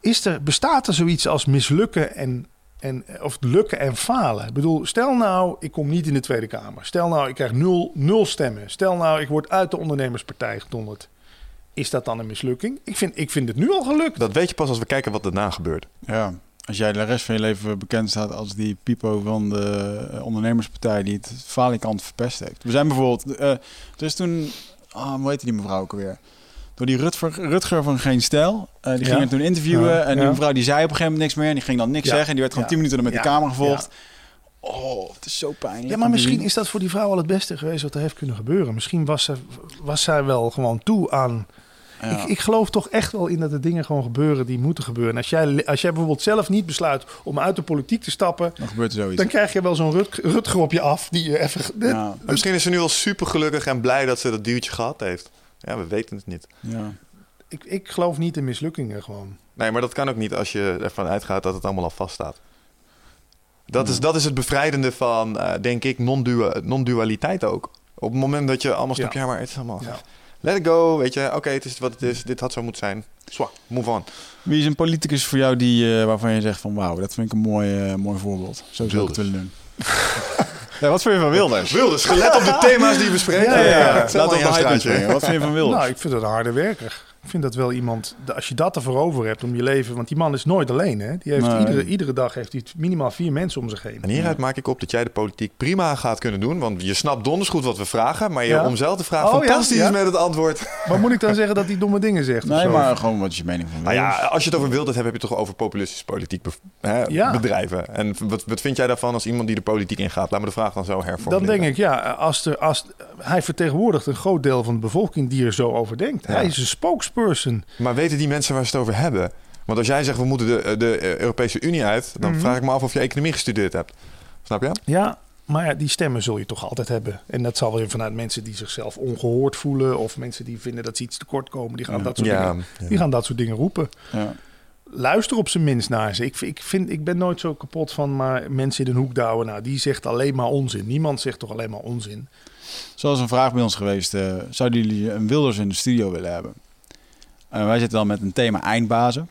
[SPEAKER 4] Is er, bestaat er zoiets als mislukken en, en, of lukken en falen? Ik bedoel, stel nou, ik kom niet in de Tweede Kamer. Stel nou, ik krijg nul, nul stemmen. Stel nou, ik word uit de ondernemerspartij gedonderd. Is dat dan een mislukking? Ik vind, ik vind het nu al gelukt.
[SPEAKER 3] Dat weet je pas als we kijken wat daarna gebeurt.
[SPEAKER 1] Ja, als jij de rest van je leven bekend staat als die Pipo van de eh, ondernemerspartij die het falikant verpest heeft. We zijn bijvoorbeeld, er is toen, ah, hoe heette die mevrouw ook alweer? Door die Rutger, Rutger van Geen Stijl. eh, die
[SPEAKER 4] Ja.
[SPEAKER 1] ging er toen interviewen
[SPEAKER 4] Ja,
[SPEAKER 1] en die mevrouw die zei op een gegeven moment niks meer. En die ging dan niks
[SPEAKER 4] Ja.
[SPEAKER 1] zeggen. En die werd gewoon tien minuten met de camera gevolgd. Oh, het is zo pijnlijk.
[SPEAKER 4] Ja, maar misschien is dat voor die vrouw al het beste geweest wat er heeft kunnen gebeuren. Misschien was, ze, was zij wel gewoon toe aan...
[SPEAKER 1] Ja.
[SPEAKER 4] Ik, ik geloof toch echt wel in dat er dingen gewoon gebeuren die moeten gebeuren. En als jij, als jij bijvoorbeeld zelf niet besluit om uit de politiek te stappen...
[SPEAKER 1] dan gebeurt er zoiets.
[SPEAKER 4] dan krijg je wel zo'n Rut, Rutger op je af die je even...
[SPEAKER 1] ja,
[SPEAKER 3] misschien is ze nu al super gelukkig en blij dat ze dat duwtje gehad heeft. Ja, we weten het niet.
[SPEAKER 1] ja.
[SPEAKER 4] Ik, ik geloof niet in mislukkingen gewoon.
[SPEAKER 3] Nee, maar dat kan ook niet als je ervan uitgaat dat het allemaal al vaststaat. Dat, is, dat is het bevrijdende van, eh, denk ik, non-dua- non-dualiteit ook. Op het moment dat je allemaal
[SPEAKER 4] ja,
[SPEAKER 3] maar het is allemaal...
[SPEAKER 4] Ja.
[SPEAKER 3] Let it go, weet je. Oké, het is wat het is. Dit had zo moeten zijn. Zwak, move on.
[SPEAKER 1] Wie is een politicus voor jou die, eh, waarvan je zegt van wauw, dat vind ik een mooi, eh, mooi voorbeeld. Zo zou ik het willen doen. ja, wat vind je van Wilders?
[SPEAKER 3] Wilders, gelet op de thema's die we spreken.
[SPEAKER 4] Ja, ja,
[SPEAKER 3] allemaal
[SPEAKER 1] op
[SPEAKER 3] jouw
[SPEAKER 1] hype
[SPEAKER 3] straatje.
[SPEAKER 1] Wat vind je van Wilders?
[SPEAKER 4] Nou, ik vind het een harde werker. Ik vind dat wel iemand, de- als je dat ervoor over hebt om je leven, want die man is nooit alleen. Hè? Die heeft
[SPEAKER 1] Nee.
[SPEAKER 4] iedere, iedere dag heeft hij minimaal vier mensen om zich heen.
[SPEAKER 3] En hieruit maak ik op dat jij de politiek prima gaat kunnen doen. Want je snapt donders goed wat we vragen. Maar je
[SPEAKER 4] Ja.
[SPEAKER 3] om te vragen
[SPEAKER 4] Oh, ja,
[SPEAKER 3] fantastisch
[SPEAKER 4] ja.
[SPEAKER 3] met het antwoord.
[SPEAKER 4] Maar moet ik dan zeggen dat hij domme dingen zegt?
[SPEAKER 1] Nee, maar gewoon wat is je mening van
[SPEAKER 3] Nou ja,
[SPEAKER 1] Wilders?
[SPEAKER 3] als je het over wild hebt, heb je het toch over populistische politiek hè, bedrijven. En wat, wat vind jij daarvan als iemand die de politiek ingaat? Laat me de vraag dan zo
[SPEAKER 4] Dan
[SPEAKER 3] hervormuleren.
[SPEAKER 4] denk ik, ja, als er, als, hij vertegenwoordigt een groot deel van de bevolking die er zo over denkt. Hij is een spokesperson.
[SPEAKER 3] Maar weten die mensen waar ze het over hebben? Want als jij zegt we moeten de, de Europese Unie uit, dan
[SPEAKER 4] Mhm.
[SPEAKER 3] vraag ik me af of je economie gestudeerd hebt. Snap je?
[SPEAKER 4] Ja, maar ja, die stemmen zul je toch altijd hebben. En dat zal weer vanuit mensen die zichzelf ongehoord voelen... of mensen die vinden dat ze iets tekort komen. Die gaan,
[SPEAKER 1] Ja.
[SPEAKER 4] dat, soort
[SPEAKER 3] Ja,
[SPEAKER 4] dingen,
[SPEAKER 3] ja.
[SPEAKER 4] die gaan dat soort dingen roepen.
[SPEAKER 1] Ja.
[SPEAKER 4] Luister op zijn minst naar ze. Ik, ik, vind, ik ben nooit zo kapot van maar mensen in een hoek douwen. Nou, die zegt alleen maar onzin. Niemand zegt toch alleen maar onzin.
[SPEAKER 1] Zoals een vraag bij ons geweest. eh, zouden jullie een Wilders in de studio willen hebben? Eh, wij zitten dan met een thema eindbazen.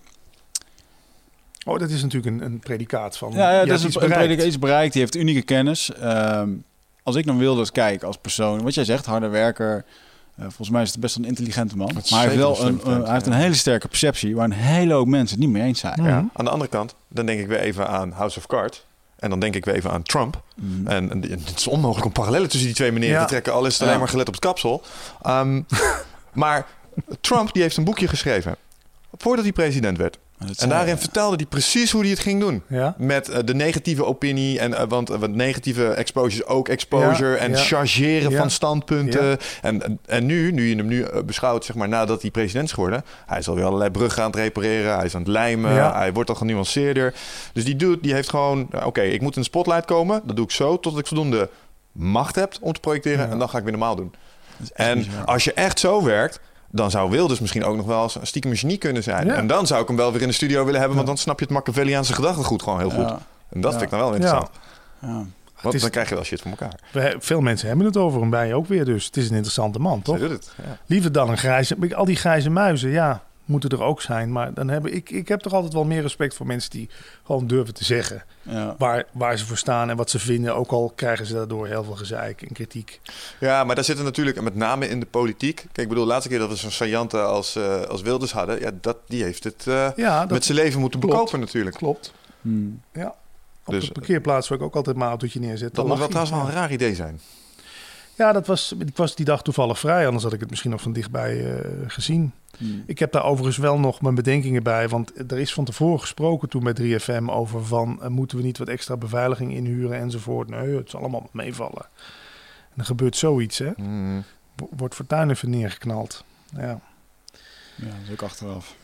[SPEAKER 4] Oh, dat is natuurlijk een, een predicaat van...
[SPEAKER 1] Ja, dat is een,
[SPEAKER 4] iets
[SPEAKER 1] een
[SPEAKER 4] bereikt.
[SPEAKER 1] prediker iets bereikt. Die heeft unieke kennis. Ehm, als ik naar Wilders kijk als persoon, wat jij zegt, harde werker. eh, volgens mij is het best een intelligente man. Maar hij heeft wel
[SPEAKER 3] een
[SPEAKER 1] hij heeft een hele sterke perceptie waar een hele hoop mensen het niet mee eens zijn.
[SPEAKER 3] Ja. Aan de andere kant, dan denk ik weer even aan House of Cards. En dan denk ik weer even aan Trump.
[SPEAKER 1] Mhm.
[SPEAKER 3] En, en het is onmogelijk om parallellen tussen die twee meneren
[SPEAKER 4] Ja.
[SPEAKER 3] te trekken. Al is het
[SPEAKER 1] Ja.
[SPEAKER 3] alleen maar gelet op het kapsel. Ehm, maar Trump die heeft een boekje geschreven. Voordat hij president werd. En daarin vertelde hij precies hoe hij het ging doen.
[SPEAKER 4] Ja?
[SPEAKER 3] Met eh, de negatieve opinie. En, eh, want, eh, want negatieve exposure is ook exposure.
[SPEAKER 4] Ja,
[SPEAKER 3] en
[SPEAKER 4] ja.
[SPEAKER 3] chargeren
[SPEAKER 4] Ja.
[SPEAKER 3] van standpunten. En, en, en nu, nu je hem nu beschouwt, zeg maar, nadat hij president is geworden. Hij is alweer allerlei bruggen aan het repareren. Hij is aan het lijmen.
[SPEAKER 4] Ja.
[SPEAKER 3] Hij wordt al genuanceerder. Dus die dude, die heeft gewoon... Oké, ik moet in de spotlight komen. Dat doe ik zo, totdat ik voldoende macht heb om te projecteren.
[SPEAKER 4] Ja.
[SPEAKER 3] En dan ga ik weer normaal doen. En als je echt zo werkt, dan zou Wilders misschien ook nog wel eens een stiekem genie kunnen zijn.
[SPEAKER 4] Ja.
[SPEAKER 3] En dan zou ik hem wel weer in de studio willen hebben, want dan snap je het Machiavelliaanse gedachtegoed gewoon heel goed. En dat vind ik dan wel interessant.
[SPEAKER 1] ja.
[SPEAKER 3] Want
[SPEAKER 4] is-
[SPEAKER 3] dan krijg je wel shit van elkaar.
[SPEAKER 4] We- Veel mensen hebben het over hem bij ook weer. Dus het is een interessante man, toch?
[SPEAKER 3] Doet het.
[SPEAKER 4] Liever dan een grijze... Al die grijze muizen, ja, moeten er ook zijn. Maar dan heb ik, ik heb toch altijd wel meer respect voor mensen die gewoon durven te zeggen...
[SPEAKER 1] Ja.
[SPEAKER 4] Waar, waar ze voor staan en wat ze vinden. Ook al krijgen ze daardoor heel veel gezeik en kritiek.
[SPEAKER 3] ja, maar daar zitten natuurlijk, en met name in de politiek. Kijk, ik bedoel, de laatste keer dat we zo'n saillante als, eh, als Wilders hadden, ja, dat, die heeft het eh,
[SPEAKER 4] Ja, dat
[SPEAKER 3] met zijn leven moeten
[SPEAKER 4] klopt.
[SPEAKER 3] bekopen natuurlijk.
[SPEAKER 4] klopt.
[SPEAKER 1] Hmm.
[SPEAKER 4] Ja. Op
[SPEAKER 3] Dus-
[SPEAKER 4] de parkeerplaats waar ik ook altijd mijn autootje neerzet.
[SPEAKER 3] Dat
[SPEAKER 4] dan
[SPEAKER 3] moet wel trouwens wel een raar idee zijn.
[SPEAKER 4] Ja, dat was, ik was die dag toevallig vrij. Anders had ik het misschien nog van dichtbij eh, gezien.
[SPEAKER 1] Hmm.
[SPEAKER 4] Ik heb daar overigens wel nog mijn bedenkingen bij. Want er is van tevoren gesproken toen met 3FM over van... eh, moeten we niet wat extra beveiliging inhuren enzovoort. Nee, het zal allemaal meevallen. En er gebeurt zoiets, hè.
[SPEAKER 3] Mm.
[SPEAKER 4] Wo- Wordt Fortuyn even neergeknald. Ja.
[SPEAKER 1] Ja, dat is ook achteraf.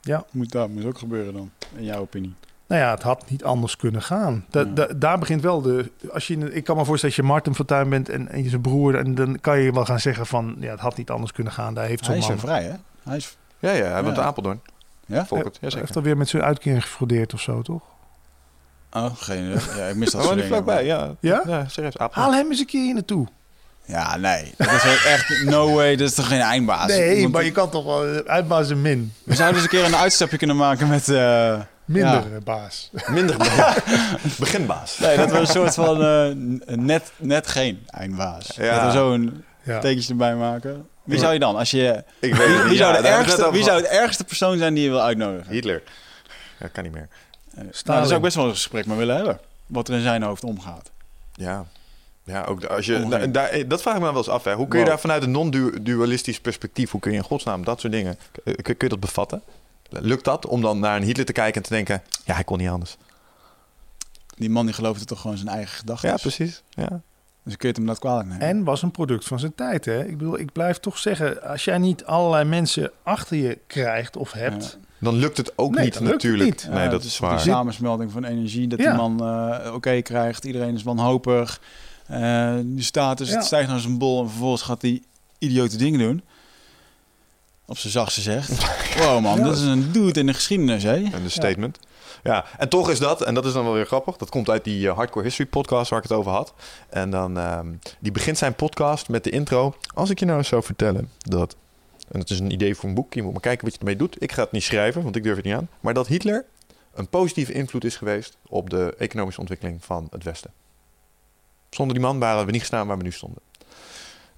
[SPEAKER 4] Ja.
[SPEAKER 1] Moet, dat moet ook gebeuren dan, in jouw opinie.
[SPEAKER 4] Nou ja, het had niet anders kunnen gaan. Da,
[SPEAKER 1] Ja.
[SPEAKER 4] da- daar begint wel de... Als je, ik kan me voorstellen dat je Martin Fortuyn bent en, en je zijn broer... en dan kan je wel gaan zeggen van... ja, het had niet anders kunnen gaan. Daar heeft zo'n
[SPEAKER 1] Hij is
[SPEAKER 4] man...
[SPEAKER 1] zo vrij, hè? Hij is...
[SPEAKER 3] Ja, ja, hij woont
[SPEAKER 1] Ja.
[SPEAKER 3] in Apeldoorn.
[SPEAKER 1] Ja?
[SPEAKER 3] Volkert, ja,
[SPEAKER 4] Hij heeft alweer met zijn uitkering gefraudeerd of zo, toch?
[SPEAKER 1] Oh, geen idee. Ja, ik mis dat
[SPEAKER 3] Hij
[SPEAKER 1] soort
[SPEAKER 3] woont vlakbij, ja.
[SPEAKER 4] Ja?
[SPEAKER 3] Ja, serieus. Apeldoorn.
[SPEAKER 4] Haal hem eens een keer hier naartoe.
[SPEAKER 1] Ja, nee. Dat is echt no way. Dat is toch geen eindbaas?
[SPEAKER 4] nee,
[SPEAKER 1] Want
[SPEAKER 4] maar je kan toch wel eh, uitbaas en min.
[SPEAKER 1] We zouden eens een keer een uitstapje kunnen maken met... eh,
[SPEAKER 4] Minder
[SPEAKER 1] Ja.
[SPEAKER 4] eh, baas.
[SPEAKER 3] Minder beginbaas.
[SPEAKER 1] Nee, dat we een soort van eh, net, net geen eindbaas.
[SPEAKER 3] Ja.
[SPEAKER 1] Dat we zo een
[SPEAKER 4] Ja.
[SPEAKER 1] tekentje erbij maken. Wie zou je dan? Als je,
[SPEAKER 3] Ik weet
[SPEAKER 1] wie, wie
[SPEAKER 3] niet.
[SPEAKER 1] zou de ergste, wie zou het ergste persoon zijn die je wil uitnodigen?
[SPEAKER 3] Hitler. Ja, kan niet meer.
[SPEAKER 1] Eh, Nou, daar zou ik best wel een gesprek mee willen hebben. Wat er in zijn hoofd omgaat.
[SPEAKER 3] Ja. Ja, ook als je, nou, daar, dat vraag ik me wel eens af. Hè. Hoe kun je
[SPEAKER 1] Wow.
[SPEAKER 3] daar vanuit een non-dualistisch perspectief, hoe kun je in godsnaam dat soort dingen, kun, kun je dat bevatten? Lukt dat om dan naar een Hitler te kijken en te denken, ja, hij kon niet anders.
[SPEAKER 1] Die man die geloofde toch gewoon zijn eigen gedachten.
[SPEAKER 3] Ja, precies. Ja.
[SPEAKER 1] Dus kun je het hem dat kwalijk nemen.
[SPEAKER 4] En was een product van zijn tijd. Hè? Ik bedoel, ik blijf toch zeggen... als jij niet allerlei mensen achter je krijgt of hebt...
[SPEAKER 3] Dan lukt het ook
[SPEAKER 4] Nee,
[SPEAKER 3] niet natuurlijk.
[SPEAKER 4] niet.
[SPEAKER 3] Nee,
[SPEAKER 1] Ja,
[SPEAKER 3] dat
[SPEAKER 1] het
[SPEAKER 3] is waar.
[SPEAKER 1] Die samensmelding van energie, dat
[SPEAKER 4] Ja.
[SPEAKER 1] die man eh, oké krijgt. Iedereen is wanhopig. Eh die status,
[SPEAKER 4] Ja.
[SPEAKER 1] het stijgt naar zijn bol. En vervolgens gaat hij idiote dingen doen. Op zijn zachtste zegt. Wow man,
[SPEAKER 4] Ja.
[SPEAKER 1] dat is een dude in de geschiedenis, hè?
[SPEAKER 3] En een statement. Ja. en toch is dat, en dat is dan wel weer grappig, dat komt uit die eh, Hardcore History podcast waar ik het over had. En dan, ehm, die begint zijn podcast met de intro. Als ik je nou eens zou vertellen dat, en het is een idee voor een boek, je moet maar kijken wat je ermee doet. Ik ga het niet schrijven, want ik durf het niet aan. Maar dat Hitler een positieve invloed is geweest op de economische ontwikkeling van het Westen. Zonder die man waren we niet gestaan waar we nu stonden.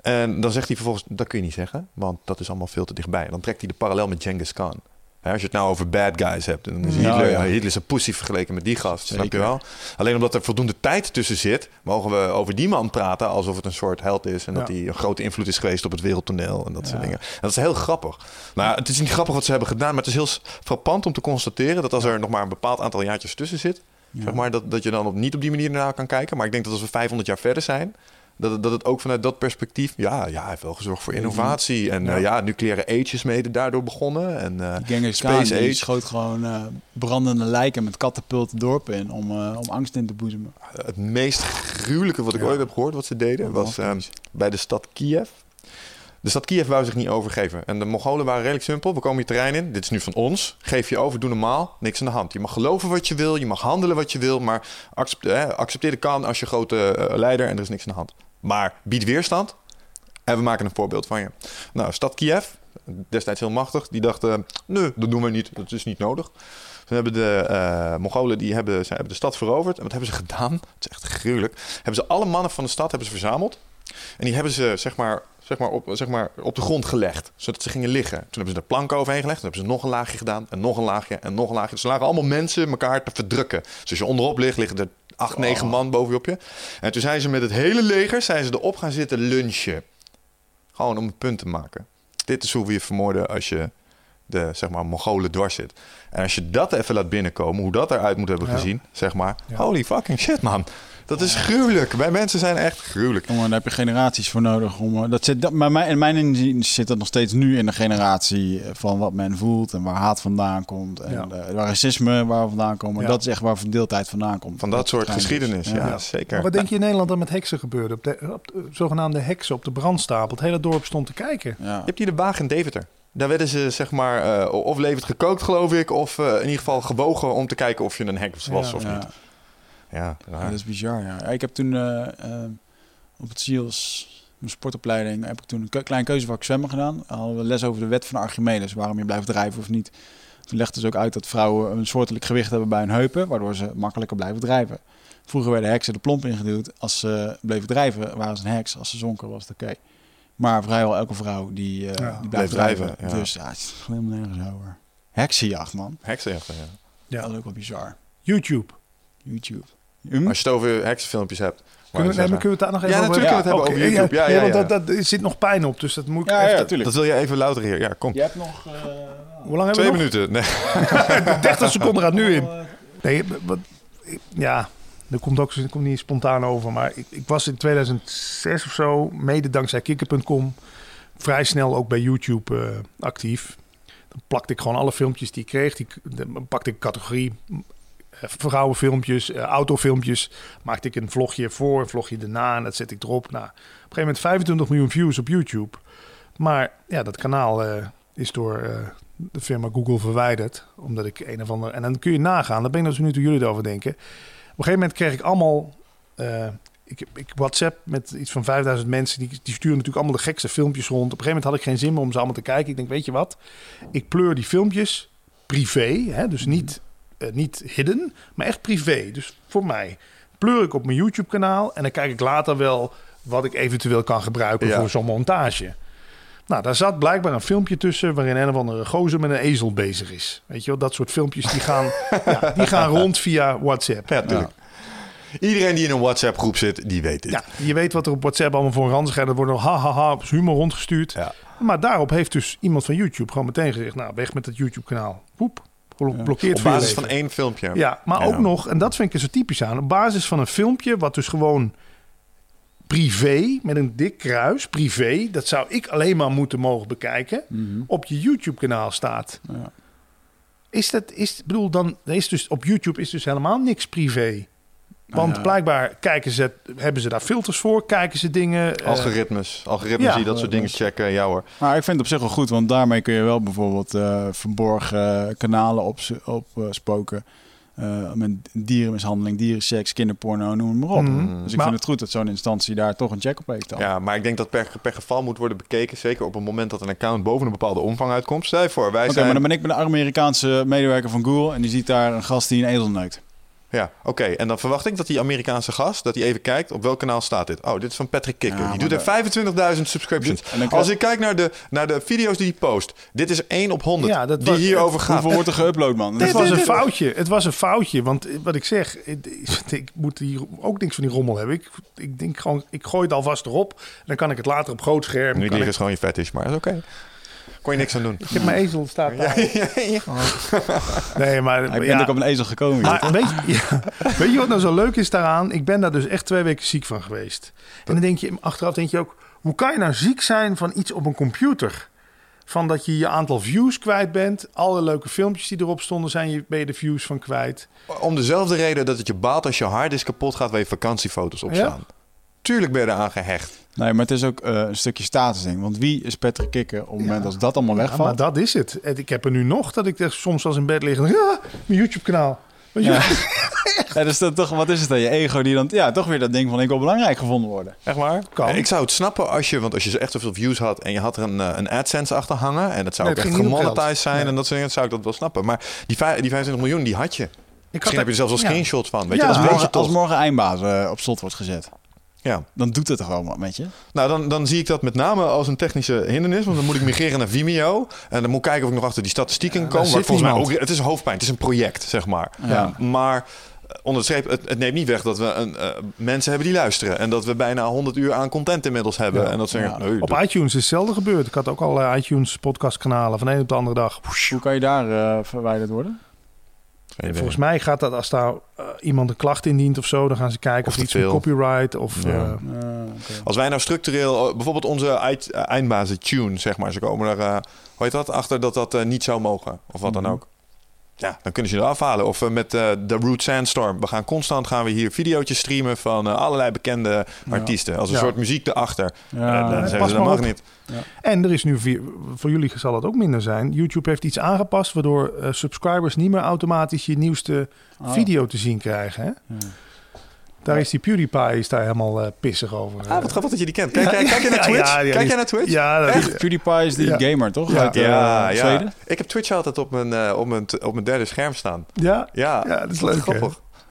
[SPEAKER 3] En dan zegt hij vervolgens, dat kun je niet zeggen, want dat is allemaal veel te dichtbij. Dan trekt hij de parallel met Genghis Khan. Als je het nou over bad guys hebt, dan is Hitler,
[SPEAKER 1] ja.
[SPEAKER 3] Hitler is een pussy vergeleken met die gast, snap je wel? Alleen omdat er voldoende tijd tussen zit, mogen we over die man praten alsof het een soort held is en dat hij een grote invloed is geweest op het wereldtoneel en dat soort dingen. En dat is heel grappig. Nou, het is niet grappig wat ze hebben gedaan, maar het is heel frappant om te constateren dat als er nog maar een bepaald aantal jaartjes tussen zit, zeg maar, dat, dat je dan op, niet op die manier naar kan kijken. Maar ik denk dat als we 500 jaar verder zijn, dat het, dat het ook vanuit dat perspectief, ja, ja, hij heeft wel gezorgd voor innovatie. En ja, ja nucleaire ages mede daardoor begonnen. En eh,
[SPEAKER 1] Die Genghis
[SPEAKER 3] Space Age.
[SPEAKER 1] schoot gewoon eh, brandende lijken met katapulten dorpen in om, eh, om angst in te boezemen.
[SPEAKER 3] het meest gruwelijke wat ik
[SPEAKER 1] Ja.
[SPEAKER 3] ooit heb gehoord wat ze deden, was ehm, bij de stad Kiev. De stad Kiev wou zich niet overgeven. En de Mongolen waren redelijk simpel. We komen je terrein in. Dit is nu van ons. Geef je over, doe normaal. Niks aan de hand. Je mag geloven wat je wil. Je mag handelen wat je wil. Maar accepteer, eh, de kan als je grote eh, leider en er is niks aan de hand. Maar bied weerstand. En we maken een voorbeeld van je. Nou, stad Kiev, destijds heel machtig, die dachten: nee, dat doen we niet. Dat is niet nodig. Toen hebben de eh, Mongolen die hebben, ze hebben de stad veroverd. En wat hebben ze gedaan? Het is echt gruwelijk. Hebben ze alle mannen van de stad hebben ze verzameld. En die hebben ze zeg maar, zeg maar, op, zeg maar, op de grond gelegd, zodat ze gingen liggen. Toen hebben ze er planken overheen gelegd. Toen hebben ze nog een laagje gedaan en nog een laagje en nog een laagje. Dus er lagen allemaal mensen elkaar te verdrukken. Dus als je onderop ligt, liggen er acht, negen man boven je. En toen zijn ze met het hele leger zijn ze erop gaan zitten lunchen. Gewoon om een punt te maken. Dit is hoe we je vermoorden als je de zeg maar, Mongolen dwars zit. En als je dat even laat binnenkomen, hoe dat eruit moet hebben
[SPEAKER 4] Ja.
[SPEAKER 3] gezien, zeg maar.
[SPEAKER 4] Ja.
[SPEAKER 3] Holy fucking shit, man. Dat is gruwelijk. Wij mensen zijn echt gruwelijk.
[SPEAKER 1] Jongen, daar heb je generaties voor nodig. Om, eh, dat zit, dat, maar mijn, in mijn inzien zit dat nog steeds nu in de generatie eh, van wat men voelt en waar haat vandaan komt. En
[SPEAKER 4] Ja.
[SPEAKER 1] eh, waar racisme waar we vandaan komen.
[SPEAKER 4] Ja.
[SPEAKER 1] Dat is echt waar verdeeldheid vandaan komt.
[SPEAKER 3] Van dat soort geschiedenis, ja,
[SPEAKER 1] Ja.
[SPEAKER 3] zeker.
[SPEAKER 4] Maar wat denk je in Nederland dan met heksen gebeurde? Op de, op de zogenaamde heksen op de brandstapel. Het hele dorp stond te kijken.
[SPEAKER 1] Ja.
[SPEAKER 3] Je hebt hier de wagen in Deventer. Daar werden ze zeg maar eh, of levend gekookt, geloof ik, of eh, in ieder geval gewogen om te kijken of je een hek was
[SPEAKER 4] Ja,
[SPEAKER 3] of
[SPEAKER 1] Ja.
[SPEAKER 3] niet. Ja,
[SPEAKER 1] dat is bizar, ja. Ja, Ik heb toen eh, eh, op het SEALS, mijn sportopleiding, heb ik toen een ke- klein keuzevak zwemmen gedaan. Dan hadden we les over de wet van Archimedes, waarom je blijft drijven of niet. Toen legden ze ook uit dat vrouwen een soortelijk gewicht hebben bij hun heupen, waardoor ze makkelijker blijven drijven. Vroeger werden heksen de plomp ingeduwd. Als ze bleven drijven, waren ze een heks. Als ze zonken, was het oké. Maar vrijwel elke vrouw die, eh,
[SPEAKER 4] Ja.
[SPEAKER 1] die blijft
[SPEAKER 3] Bleef
[SPEAKER 1] drijven.
[SPEAKER 3] drijven, ja.
[SPEAKER 1] Dus ja, het is helemaal nergens over. Heksenjacht, man.
[SPEAKER 3] Heksenjachten, ja.
[SPEAKER 4] Ja.
[SPEAKER 1] Dat is ook wel bizar.
[SPEAKER 4] YouTube.
[SPEAKER 1] YouTube. Hm?
[SPEAKER 3] Als je het over heksenfilmpjes hebt.
[SPEAKER 4] Kunnen we, nee, maar kunnen we het daar nog even
[SPEAKER 3] Ja,
[SPEAKER 4] over
[SPEAKER 3] natuurlijk kunnen we het hebben over YouTube. Ja, ja,
[SPEAKER 4] want
[SPEAKER 3] ja.
[SPEAKER 4] Dat, dat, er zit nog pijn op, dus dat moet ik
[SPEAKER 1] Ja,
[SPEAKER 4] even...
[SPEAKER 1] ja.
[SPEAKER 3] Dat wil je even louter hier. Ja, kom.
[SPEAKER 1] Je hebt nog... eh,
[SPEAKER 4] Hoe lang hebben
[SPEAKER 3] Twee
[SPEAKER 4] we nog?
[SPEAKER 3] minuten. Nee.
[SPEAKER 4] 30 seconden gaat nu in.
[SPEAKER 1] Eh,
[SPEAKER 4] Nee, wat, ja, dat komt ook dat komt niet spontaan over. Maar ik, ik was in 2006 of zo, mede dankzij kikker.com, vrij snel ook bij YouTube eh, actief. Dan plakte ik gewoon alle filmpjes die ik kreeg. Die, dan pakte ik categorie vrouwenfilmpjes, eh, autofilmpjes. Maakte ik een vlogje voor, een vlogje erna en dat zet ik erop. Nou, op een gegeven moment 25 miljoen views op YouTube. Maar ja, dat kanaal eh, is door eh, de firma Google verwijderd. Omdat ik een of ander... En dan kun je nagaan, dat ben ik dus nu toe jullie erover denken. Op een gegeven moment kreeg ik allemaal... eh, ik, ik WhatsApp met iets van 5000 mensen. Die, die sturen natuurlijk allemaal de gekste filmpjes rond. Op een gegeven moment had ik geen zin meer om ze allemaal te kijken. Ik denk, weet je wat? Ik pleur die filmpjes privé. Hè, dus niet, eh, niet hidden, maar echt privé. Dus voor mij. Pleur ik op mijn YouTube kanaal. En dan kijk ik later wel wat ik eventueel kan gebruiken
[SPEAKER 3] Ja.
[SPEAKER 4] voor zo'n montage. Nou, daar zat blijkbaar een filmpje tussen waarin een of andere gozer met een ezel bezig is. Weet je wel, dat soort filmpjes die gaan, ja, die gaan rond via WhatsApp.
[SPEAKER 3] Ja, natuurlijk. Iedereen die in een WhatsApp groep zit, die weet dit.
[SPEAKER 4] Ja, je weet wat er op WhatsApp allemaal voor ranzigheid. Er wordt ha ha ha humor rondgestuurd.
[SPEAKER 3] Ja.
[SPEAKER 4] Maar daarop heeft dus iemand van YouTube gewoon meteen gezegd... nou, weg met het YouTube-kanaal. Woep, blokkeert
[SPEAKER 3] Op basis van één filmpje.
[SPEAKER 4] Ja, maar ook nog, en dat vind ik er zo typisch aan... op basis van een filmpje wat dus gewoon privé... met een dik kruis, privé... dat zou ik alleen maar moeten mogen bekijken...
[SPEAKER 1] mhm.
[SPEAKER 4] op je YouTube-kanaal staat.
[SPEAKER 1] Ja.
[SPEAKER 4] Is dat, is, ik bedoel, dan is dus op YouTube is dus helemaal niks privé. Want
[SPEAKER 1] ja.
[SPEAKER 4] blijkbaar kijken ze, hebben ze daar filters voor, kijken ze dingen. eh,
[SPEAKER 3] Algoritmes. Algoritmes
[SPEAKER 4] Ja.
[SPEAKER 3] die dat soort dingen checken. Ja hoor.
[SPEAKER 1] Maar ik vind het op zich wel goed, want daarmee kun je wel bijvoorbeeld eh, verborgen kanalen opspoken. Op, eh, spoken. Eh, met dierenmishandeling, dierenseks, kinderporno, noem het maar op.
[SPEAKER 4] Mhm.
[SPEAKER 1] Dus ik
[SPEAKER 4] Maar-
[SPEAKER 1] vind het goed dat zo'n instantie daar toch een check op heeft dan.
[SPEAKER 3] Ja, maar ik denk dat per, per geval moet worden bekeken. Zeker op het moment dat een account boven een bepaalde omvang uitkomt. Stel je voor, wij
[SPEAKER 1] Oké,
[SPEAKER 3] zijn...
[SPEAKER 1] maar dan ben ik met een Amerikaanse medewerker van Google en die ziet daar een gast die een ezel neukt.
[SPEAKER 3] Ja, oké. En dan verwacht ik dat die Amerikaanse gast, dat hij even kijkt op welk kanaal staat dit. Oh, dit is van Patrick Kikker.
[SPEAKER 1] Ja,
[SPEAKER 3] die doet er 25.000 subscriptions. Als ik kijk naar de, naar de video's die hij post, dit is 1 op 100
[SPEAKER 4] Ja, dat
[SPEAKER 3] die
[SPEAKER 4] was-
[SPEAKER 3] hierover gaat.
[SPEAKER 1] Hoeveel wordt er geüpload, man?
[SPEAKER 4] Het was een foutje. Het was een foutje. Want wat ik zeg, ik, moet hier ook niks van die rommel hebben. Ik, ik denk gewoon, ik gooi het alvast erop. Dan kan ik het later op groot scherm.
[SPEAKER 3] Nu
[SPEAKER 4] kan
[SPEAKER 3] liggen
[SPEAKER 4] ik,
[SPEAKER 3] is gewoon je fetish, maar dat is oké. Kon je niks aan doen.
[SPEAKER 4] ik heb mijn ezel staat daar. Nee, maar
[SPEAKER 1] Ik ben
[SPEAKER 4] ja,
[SPEAKER 1] ook op een ezel gekomen.
[SPEAKER 4] Maar weet je, ja, weet je wat nou zo leuk is daaraan? Ik ben daar dus echt twee weken ziek van geweest. En dan denk je, achteraf denk je ook, hoe kan je nou ziek zijn van iets op een computer? Van dat je je aantal views kwijt bent. Alle leuke filmpjes die erop stonden, zijn je, ben je de views van kwijt.
[SPEAKER 3] Om dezelfde reden dat het je baat als je harddisk kapot gaat, waar je vakantiefoto's op
[SPEAKER 4] Ja.
[SPEAKER 3] staan. Tuurlijk ben je eraan gehecht.
[SPEAKER 1] Nee, maar het is ook eh, een stukje statusding. Want wie is Patrick Kikker op het moment als dat allemaal
[SPEAKER 4] Ja,
[SPEAKER 1] wegvalt?
[SPEAKER 4] maar dat is het. Ik heb er nu nog dat ik er soms als in bed lig en denk, ja, mijn YouTube-kanaal.
[SPEAKER 1] Ja. Ja, dus dat toch, wat is het dan? Je ego die dan ja, toch weer dat ding van ik wil belangrijk gevonden worden.
[SPEAKER 3] Echt waar?
[SPEAKER 4] Kan.
[SPEAKER 3] Ik zou het snappen als je, want als je zo echt zoveel views had en je had er een, eh, een AdSense achter hangen en dat zou
[SPEAKER 4] Nee,
[SPEAKER 3] ook echt gemonetized zijn
[SPEAKER 4] Nee.
[SPEAKER 3] en dat soort dingen, zou ik dat wel snappen. Maar die, die 25 miljoen, die had je.
[SPEAKER 4] Ik
[SPEAKER 3] Misschien heb je er zelfs wel
[SPEAKER 4] ja.
[SPEAKER 3] screenshots van. Weet
[SPEAKER 4] Ja,
[SPEAKER 3] je, dat
[SPEAKER 1] als,
[SPEAKER 3] weet je
[SPEAKER 1] morgen, als morgen eindbaas eh, op slot wordt gezet,
[SPEAKER 3] Ja.
[SPEAKER 1] dan doet het toch gewoon wat met je?
[SPEAKER 3] Nou, dan, dan zie ik dat met name als een technische hindernis. Want dan moet ik migreren naar Vimeo. En dan moet ik kijken of ik nog achter die statistieken
[SPEAKER 4] Ja,
[SPEAKER 3] Wat volgens mij ook, het is een hoofdpijn. Het is een project, zeg maar.
[SPEAKER 1] Ja.
[SPEAKER 3] Maar eh, onder de streep, het, het neemt niet weg dat we een, eh, mensen hebben die luisteren. En dat we bijna 100 uur aan content inmiddels hebben.
[SPEAKER 4] Ja.
[SPEAKER 3] En dat
[SPEAKER 1] Ja.
[SPEAKER 3] nee,
[SPEAKER 4] Op
[SPEAKER 3] dat-
[SPEAKER 4] iTunes is hetzelfde gebeurd. Ik had ook al eh, iTunes podcastkanalen van de een op de andere dag.
[SPEAKER 1] Hoe kan je daar verwijderd worden?
[SPEAKER 4] Volgens mij gaat dat als daar eh, iemand een klacht indient of zo, dan gaan ze kijken
[SPEAKER 3] Of
[SPEAKER 4] of, iets met copyright of.
[SPEAKER 3] Ja.
[SPEAKER 4] eh,
[SPEAKER 1] oké.
[SPEAKER 3] Als wij nou structureel, eh, bijvoorbeeld onze eind- eh, eindbazen tune, zeg maar, ze komen er, hoe heet dat, achter dat dat niet zou mogen, of wat dan
[SPEAKER 1] Mhm.
[SPEAKER 3] ook. Ja, dan kunnen ze eraf halen. Of eh, met eh de Root Sandstorm. We gaan constant gaan we hier video's streamen van eh, allerlei bekende artiesten. Als een
[SPEAKER 4] Ja.
[SPEAKER 3] soort muziek erachter.
[SPEAKER 1] Ja,
[SPEAKER 3] en dan zeggen ze, dat mag
[SPEAKER 4] op.
[SPEAKER 3] niet.
[SPEAKER 4] En er is nu, via- voor jullie zal het ook minder zijn. YouTube heeft iets aangepast waardoor subscribers niet meer automatisch je nieuwste
[SPEAKER 1] Oh.
[SPEAKER 4] video te zien krijgen. Hè? Daar is die PewDiePie is daar helemaal eh, pissig over.
[SPEAKER 3] Ah, wat grappig dat je die kent. Kijk, kijk, kijk je naar Twitch?
[SPEAKER 4] ja, ja,
[SPEAKER 3] kijk jij naar Twitch?
[SPEAKER 4] Ja, dat is-
[SPEAKER 1] PewDiePie is die
[SPEAKER 4] Ja.
[SPEAKER 1] gamer, toch?
[SPEAKER 4] Ja.
[SPEAKER 1] Uit eh,
[SPEAKER 3] ja, ja.
[SPEAKER 1] Zweden?
[SPEAKER 3] Ik heb Twitch altijd op mijn, eh, op mijn, op mijn derde scherm staan.
[SPEAKER 4] ja,
[SPEAKER 3] Ja,
[SPEAKER 4] Ja, dat is leuk,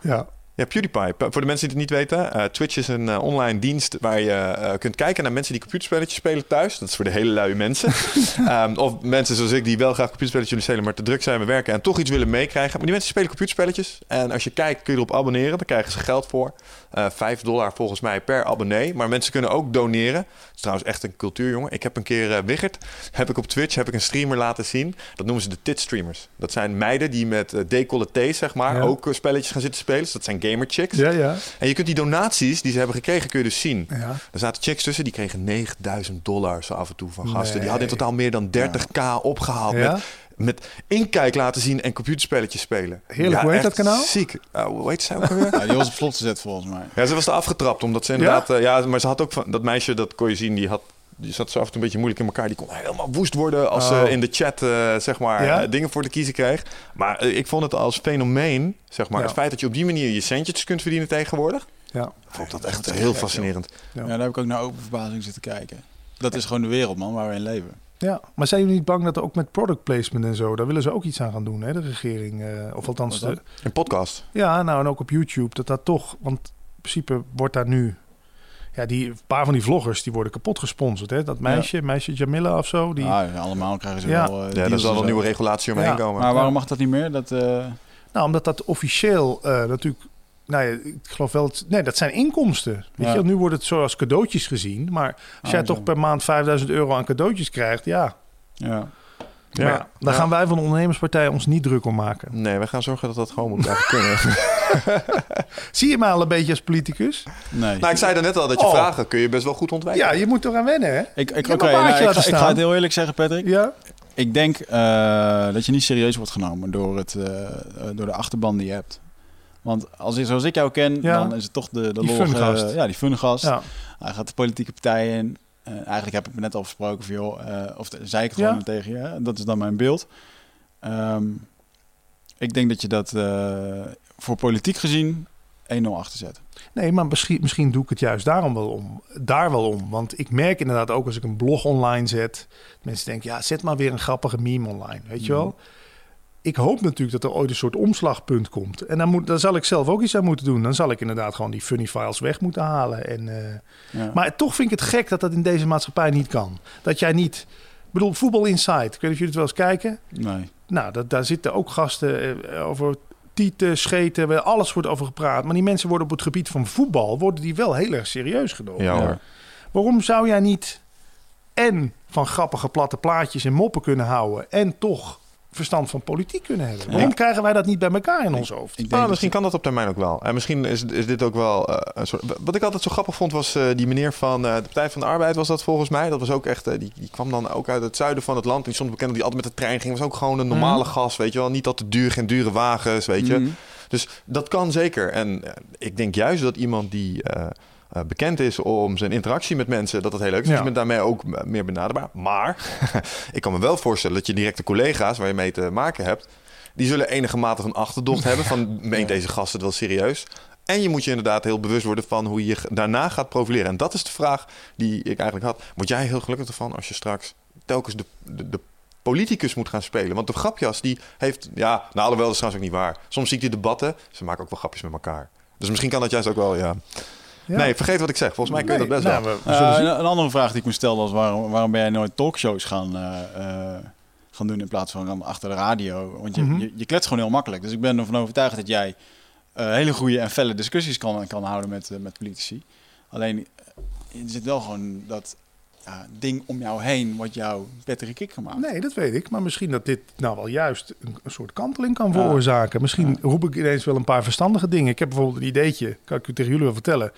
[SPEAKER 4] ja.
[SPEAKER 3] Ja, PewDiePie. Voor de mensen die het niet weten, eh, Twitch is een eh, online dienst waar je eh, kunt kijken naar mensen die computerspelletjes spelen thuis. Dat is voor de hele luie mensen. Ehm, of mensen zoals ik die wel graag computerspelletjes willen spelen, maar te druk zijn met werken en toch iets willen meekrijgen. Maar die mensen spelen computerspelletjes. En als je kijkt, kun je erop abonneren. Dan krijgen ze geld voor. Eh 5 dollar volgens mij per abonnee. Maar mensen kunnen ook doneren. Het is trouwens echt een cultuurjongen. Ik heb een keer Wiggert, heb ik op Twitch, heb ik een streamer laten zien. Dat noemen ze de tit streamers. Dat zijn meiden die met decolletés, zeg maar,
[SPEAKER 4] Ja.
[SPEAKER 3] ook spelletjes gaan zitten spelen. Dus dat zijn gamer chicks.
[SPEAKER 4] ja, ja.
[SPEAKER 3] En je kunt die donaties die ze hebben gekregen, kun je dus zien.
[SPEAKER 4] ja.
[SPEAKER 3] Er zaten chicks tussen, die kregen 9000 dollar zo af en toe van gasten. Die hadden in totaal meer dan 30k opgehaald
[SPEAKER 4] Ja?
[SPEAKER 3] met, met inkijk laten zien en computerspelletjes spelen.
[SPEAKER 4] Heerlijk, hoe heet dat kanaal?
[SPEAKER 3] Ziek. Uh, hoe heet ze ook alweer?
[SPEAKER 1] Ja, die was op slot gezet volgens mij.
[SPEAKER 3] ja, ze was er afgetrapt, omdat ze inderdaad... eh, Ja? maar ze had ook van... Dat meisje, dat kon je zien, die had... Die zat zo af en toe een beetje moeilijk in elkaar. Die kon helemaal woest worden als
[SPEAKER 4] Oh.
[SPEAKER 3] ze in de chat eh, zeg maar,
[SPEAKER 4] Ja?
[SPEAKER 3] eh, dingen voor te kiezen kreeg. Maar eh, ik vond het als fenomeen, zeg maar,
[SPEAKER 4] Ja.
[SPEAKER 3] het feit dat je op die manier je centjes kunt verdienen tegenwoordig.
[SPEAKER 4] ja.
[SPEAKER 3] Vond ik dat echt heel fascinerend.
[SPEAKER 4] Ja.
[SPEAKER 1] Ja, daar heb ik ook naar open verbazing zitten kijken. Dat is gewoon de wereld, man, waar we in leven.
[SPEAKER 4] Ja, maar zijn jullie niet bang dat er ook met product placement en zo, daar willen ze ook iets aan gaan doen, hè? De regering, eh, of althans, de,
[SPEAKER 3] Een podcast.
[SPEAKER 4] ja, nou en ook op YouTube, dat dat toch, want in principe wordt daar nu, ja, die een paar van die vloggers die worden kapot gesponsord, hè? Dat meisje, meisje Jamila of zo, die,
[SPEAKER 1] Ah, ja, allemaal krijgen ze
[SPEAKER 4] Ja.
[SPEAKER 1] wel. eh,
[SPEAKER 3] Ja, daar zal
[SPEAKER 1] en
[SPEAKER 3] een nieuwe regulatie omheen
[SPEAKER 4] Ja.
[SPEAKER 3] komen.
[SPEAKER 1] Maar waarom mag dat niet meer? Dat, eh,
[SPEAKER 4] nou, omdat dat officieel eh, natuurlijk, nou ja, ik geloof wel, het, nee, dat zijn inkomsten. Weet
[SPEAKER 1] Ja.
[SPEAKER 4] je, nu wordt het zo als cadeautjes gezien, maar als
[SPEAKER 1] Ah,
[SPEAKER 4] jij
[SPEAKER 1] zo.
[SPEAKER 4] toch per maand 5000 euro aan cadeautjes krijgt, ja,
[SPEAKER 1] ja.
[SPEAKER 3] Ja.
[SPEAKER 4] Maar ja, daar
[SPEAKER 3] Ja.
[SPEAKER 4] gaan wij van de ondernemerspartij ons niet druk om maken.
[SPEAKER 3] Nee, we gaan zorgen dat dat gewoon moet blijven kunnen.
[SPEAKER 4] Zie je mij al een beetje als politicus?
[SPEAKER 1] Nee.
[SPEAKER 3] nou, ik zei net al dat je
[SPEAKER 4] Oh.
[SPEAKER 3] vragen kun je best wel goed ontwijken.
[SPEAKER 4] Ja, je moet eraan wennen, hè?
[SPEAKER 1] ik, ik,
[SPEAKER 4] een
[SPEAKER 1] nou, ik, ga, ik ga het heel eerlijk zeggen, Patrick.
[SPEAKER 4] Ja.
[SPEAKER 1] Ik denk eh, dat je niet serieus wordt genomen door, het, eh, door de achterban die je hebt. Want als, ik- zoals ik jou ken,
[SPEAKER 4] Ja.
[SPEAKER 1] dan is het toch de, de
[SPEAKER 4] Die fungast.
[SPEAKER 1] Ja, die fungast.
[SPEAKER 4] ja.
[SPEAKER 1] Hij gaat de politieke partijen in. Eh, eigenlijk heb ik me net al versproken van, joh, eh, of de- zei ik het
[SPEAKER 4] Ja.
[SPEAKER 1] gewoon tegen je. Dat is dan mijn beeld. Ehm, ik denk dat je dat eh, voor politiek gezien 1-0 achter zet.
[SPEAKER 4] Nee, maar misschien, misschien doe ik het juist daarom wel om. Daar wel om. Want ik merk inderdaad ook als ik een blog online zet. Mensen denken, ja, zet maar weer een grappige meme online. Weet je wel? ik hoop natuurlijk dat er ooit een soort omslagpunt komt. En dan, moet, dan zal ik zelf ook iets aan moeten doen. Dan zal ik inderdaad gewoon die funny files weg moeten halen. En, eh,
[SPEAKER 6] Ja.
[SPEAKER 4] Maar toch vind ik het gek dat dat in deze maatschappij niet kan. Dat jij niet... Ik bedoel, Voetbal Inside. Ik weet niet of jullie het wel eens kijken.
[SPEAKER 6] Nee.
[SPEAKER 4] Nou, dat, daar zitten ook gasten eh, over tieten, scheten. Alles wordt over gepraat. Maar die mensen worden op het gebied van voetbal... worden die wel heel erg serieus genomen.
[SPEAKER 3] Ja,
[SPEAKER 6] Ja.
[SPEAKER 3] hoor.
[SPEAKER 4] Waarom zou jij niet en van grappige platte plaatjes en moppen kunnen houden... en toch verstand van politiek kunnen hebben? Waarom krijgen wij dat niet bij elkaar in ons hoofd?
[SPEAKER 6] Ik
[SPEAKER 3] Nou, misschien kan dat op termijn ook wel. En misschien is, is dit ook wel eh, een soort... Wat ik altijd zo grappig vond, was eh, die meneer van eh, de Partij van de Arbeid was dat volgens mij. Dat was ook echt... die, die kwam dan ook uit het zuiden van het land. Die stond bekend dat hij altijd met de trein ging. Was ook gewoon een normale
[SPEAKER 4] Mhm.
[SPEAKER 3] gast, weet je wel. Niet dat te duur, geen dure wagens, weet je.
[SPEAKER 6] Mhm.
[SPEAKER 3] Dus dat kan zeker. En ik denk juist dat iemand die eh, eh, bekend is om zijn interactie met mensen, dat dat heel leuk is.
[SPEAKER 4] Ja.
[SPEAKER 3] Dus je bent daarmee ook m- meer benaderbaar. Maar ik kan me wel voorstellen dat je directe collega's waar je mee te maken hebt, die zullen enige mate van achterdocht hebben van meent deze gast het wel serieus. En je moet je inderdaad heel bewust worden van hoe je je daarna gaat profileren. En dat is de vraag die ik eigenlijk had. Word jij heel gelukkig ervan als je straks telkens de, de, de politicus moet gaan spelen? Want de grapjas die heeft... Ja, nou alhoewel, dat is trouwens ook niet waar. Soms zie ik die debatten, ze maken ook wel grapjes met elkaar. Dus misschien kan dat juist ook wel, ja.
[SPEAKER 4] Ja.
[SPEAKER 3] Nee, vergeet wat ik zeg. Volgens mij kun je dat best
[SPEAKER 4] nou,
[SPEAKER 3] wel.
[SPEAKER 4] we- we zullen
[SPEAKER 6] Eh, een, een andere vraag die ik me stelde was: waarom, waarom ben jij nooit talkshows gaan, eh, eh, gaan doen in plaats van achter de radio? Want je,
[SPEAKER 4] Mhm.
[SPEAKER 6] je, je kletst gewoon heel makkelijk. Dus ik ben ervan overtuigd dat jij eh, hele goede en felle discussies kan, kan houden met, met politici. Alleen er zit wel gewoon dat ja, ding om jou heen wat jou Patrick Kik gemaakt.
[SPEAKER 4] Nee, dat weet ik. Maar misschien dat dit nou wel juist een, een soort kanteling kan veroorzaken. Misschien roep ik ineens wel een paar verstandige dingen. Ik heb bijvoorbeeld een ideetje, kan ik u tegen jullie wel vertellen,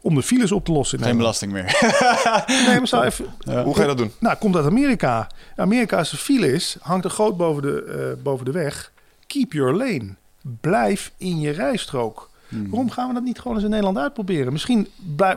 [SPEAKER 4] om de files op te lossen. in
[SPEAKER 6] Geen belasting meer.
[SPEAKER 4] Nee, maar zou even...
[SPEAKER 3] Hoe ga je dat doen?
[SPEAKER 4] Nou, komt uit Amerika. Amerikaanse files hangt er groot boven de, eh, boven de weg. Keep your lane. Blijf in je rijstrook.
[SPEAKER 6] Hmm.
[SPEAKER 4] Waarom gaan we dat niet gewoon eens in Nederland uitproberen? Misschien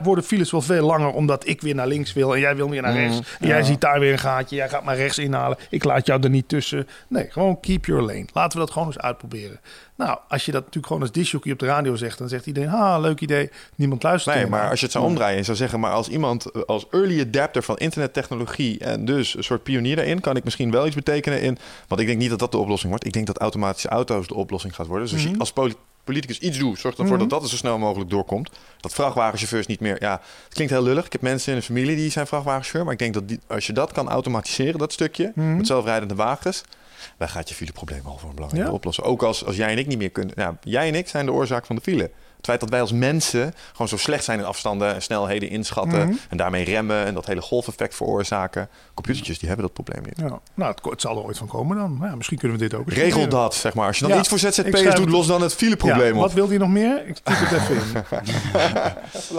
[SPEAKER 4] worden files wel veel langer omdat ik weer naar links wil en jij wil weer naar rechts. En jij
[SPEAKER 6] Ja.
[SPEAKER 4] ziet daar weer een gaatje, jij gaat maar rechts inhalen. Ik laat jou er niet tussen. Nee, gewoon keep your lane. Laten we dat gewoon eens uitproberen. Nou, als je dat natuurlijk gewoon als disjockey op de radio zegt, dan zegt iedereen, ha, leuk idee. Niemand luistert
[SPEAKER 3] Nee, maar als je het zou omdraaien en zou zeggen... maar als iemand als early adapter van internettechnologie... en dus een soort pionier daarin... kan ik misschien wel iets betekenen in... want ik denk niet dat dat de oplossing wordt. Ik denk dat automatische auto's de oplossing gaat worden. Dus als je als politicus iets doet... zorg ervoor
[SPEAKER 4] Mhm.
[SPEAKER 3] dat dat er zo snel mogelijk doorkomt. Dat vrachtwagenchauffeurs niet meer... Ja, het klinkt heel lullig. Ik heb mensen in de familie die zijn vrachtwagenchauffeur... maar ik denk dat die, als je dat kan automatiseren, dat stukje...
[SPEAKER 4] Mhm.
[SPEAKER 3] met zelfrijdende wagens... dan gaat je fileprobleem al voor een belangrijk
[SPEAKER 4] Ja.
[SPEAKER 3] oplossen. Ook als, als jij en ik niet meer kunnen... Nou, jij en ik zijn de oorzaak van de file. Het feit dat wij als mensen gewoon zo slecht zijn in afstanden en snelheden inschatten
[SPEAKER 4] Mhm.
[SPEAKER 3] en daarmee remmen en dat hele golfeffect veroorzaken. Computertjes die hebben dat probleem niet.
[SPEAKER 4] Ja, nou, het, zal er ooit van komen dan. Nou, ja, misschien kunnen we dit ook eens
[SPEAKER 3] Regel
[SPEAKER 4] proberen.
[SPEAKER 3] dat, zeg maar. Als je dan
[SPEAKER 4] Ja,
[SPEAKER 3] iets voor ZZP'ers doet, los dan het fileprobleem
[SPEAKER 4] Ja,
[SPEAKER 3] op.
[SPEAKER 4] wat wil hij nog meer? Ik typ het even in.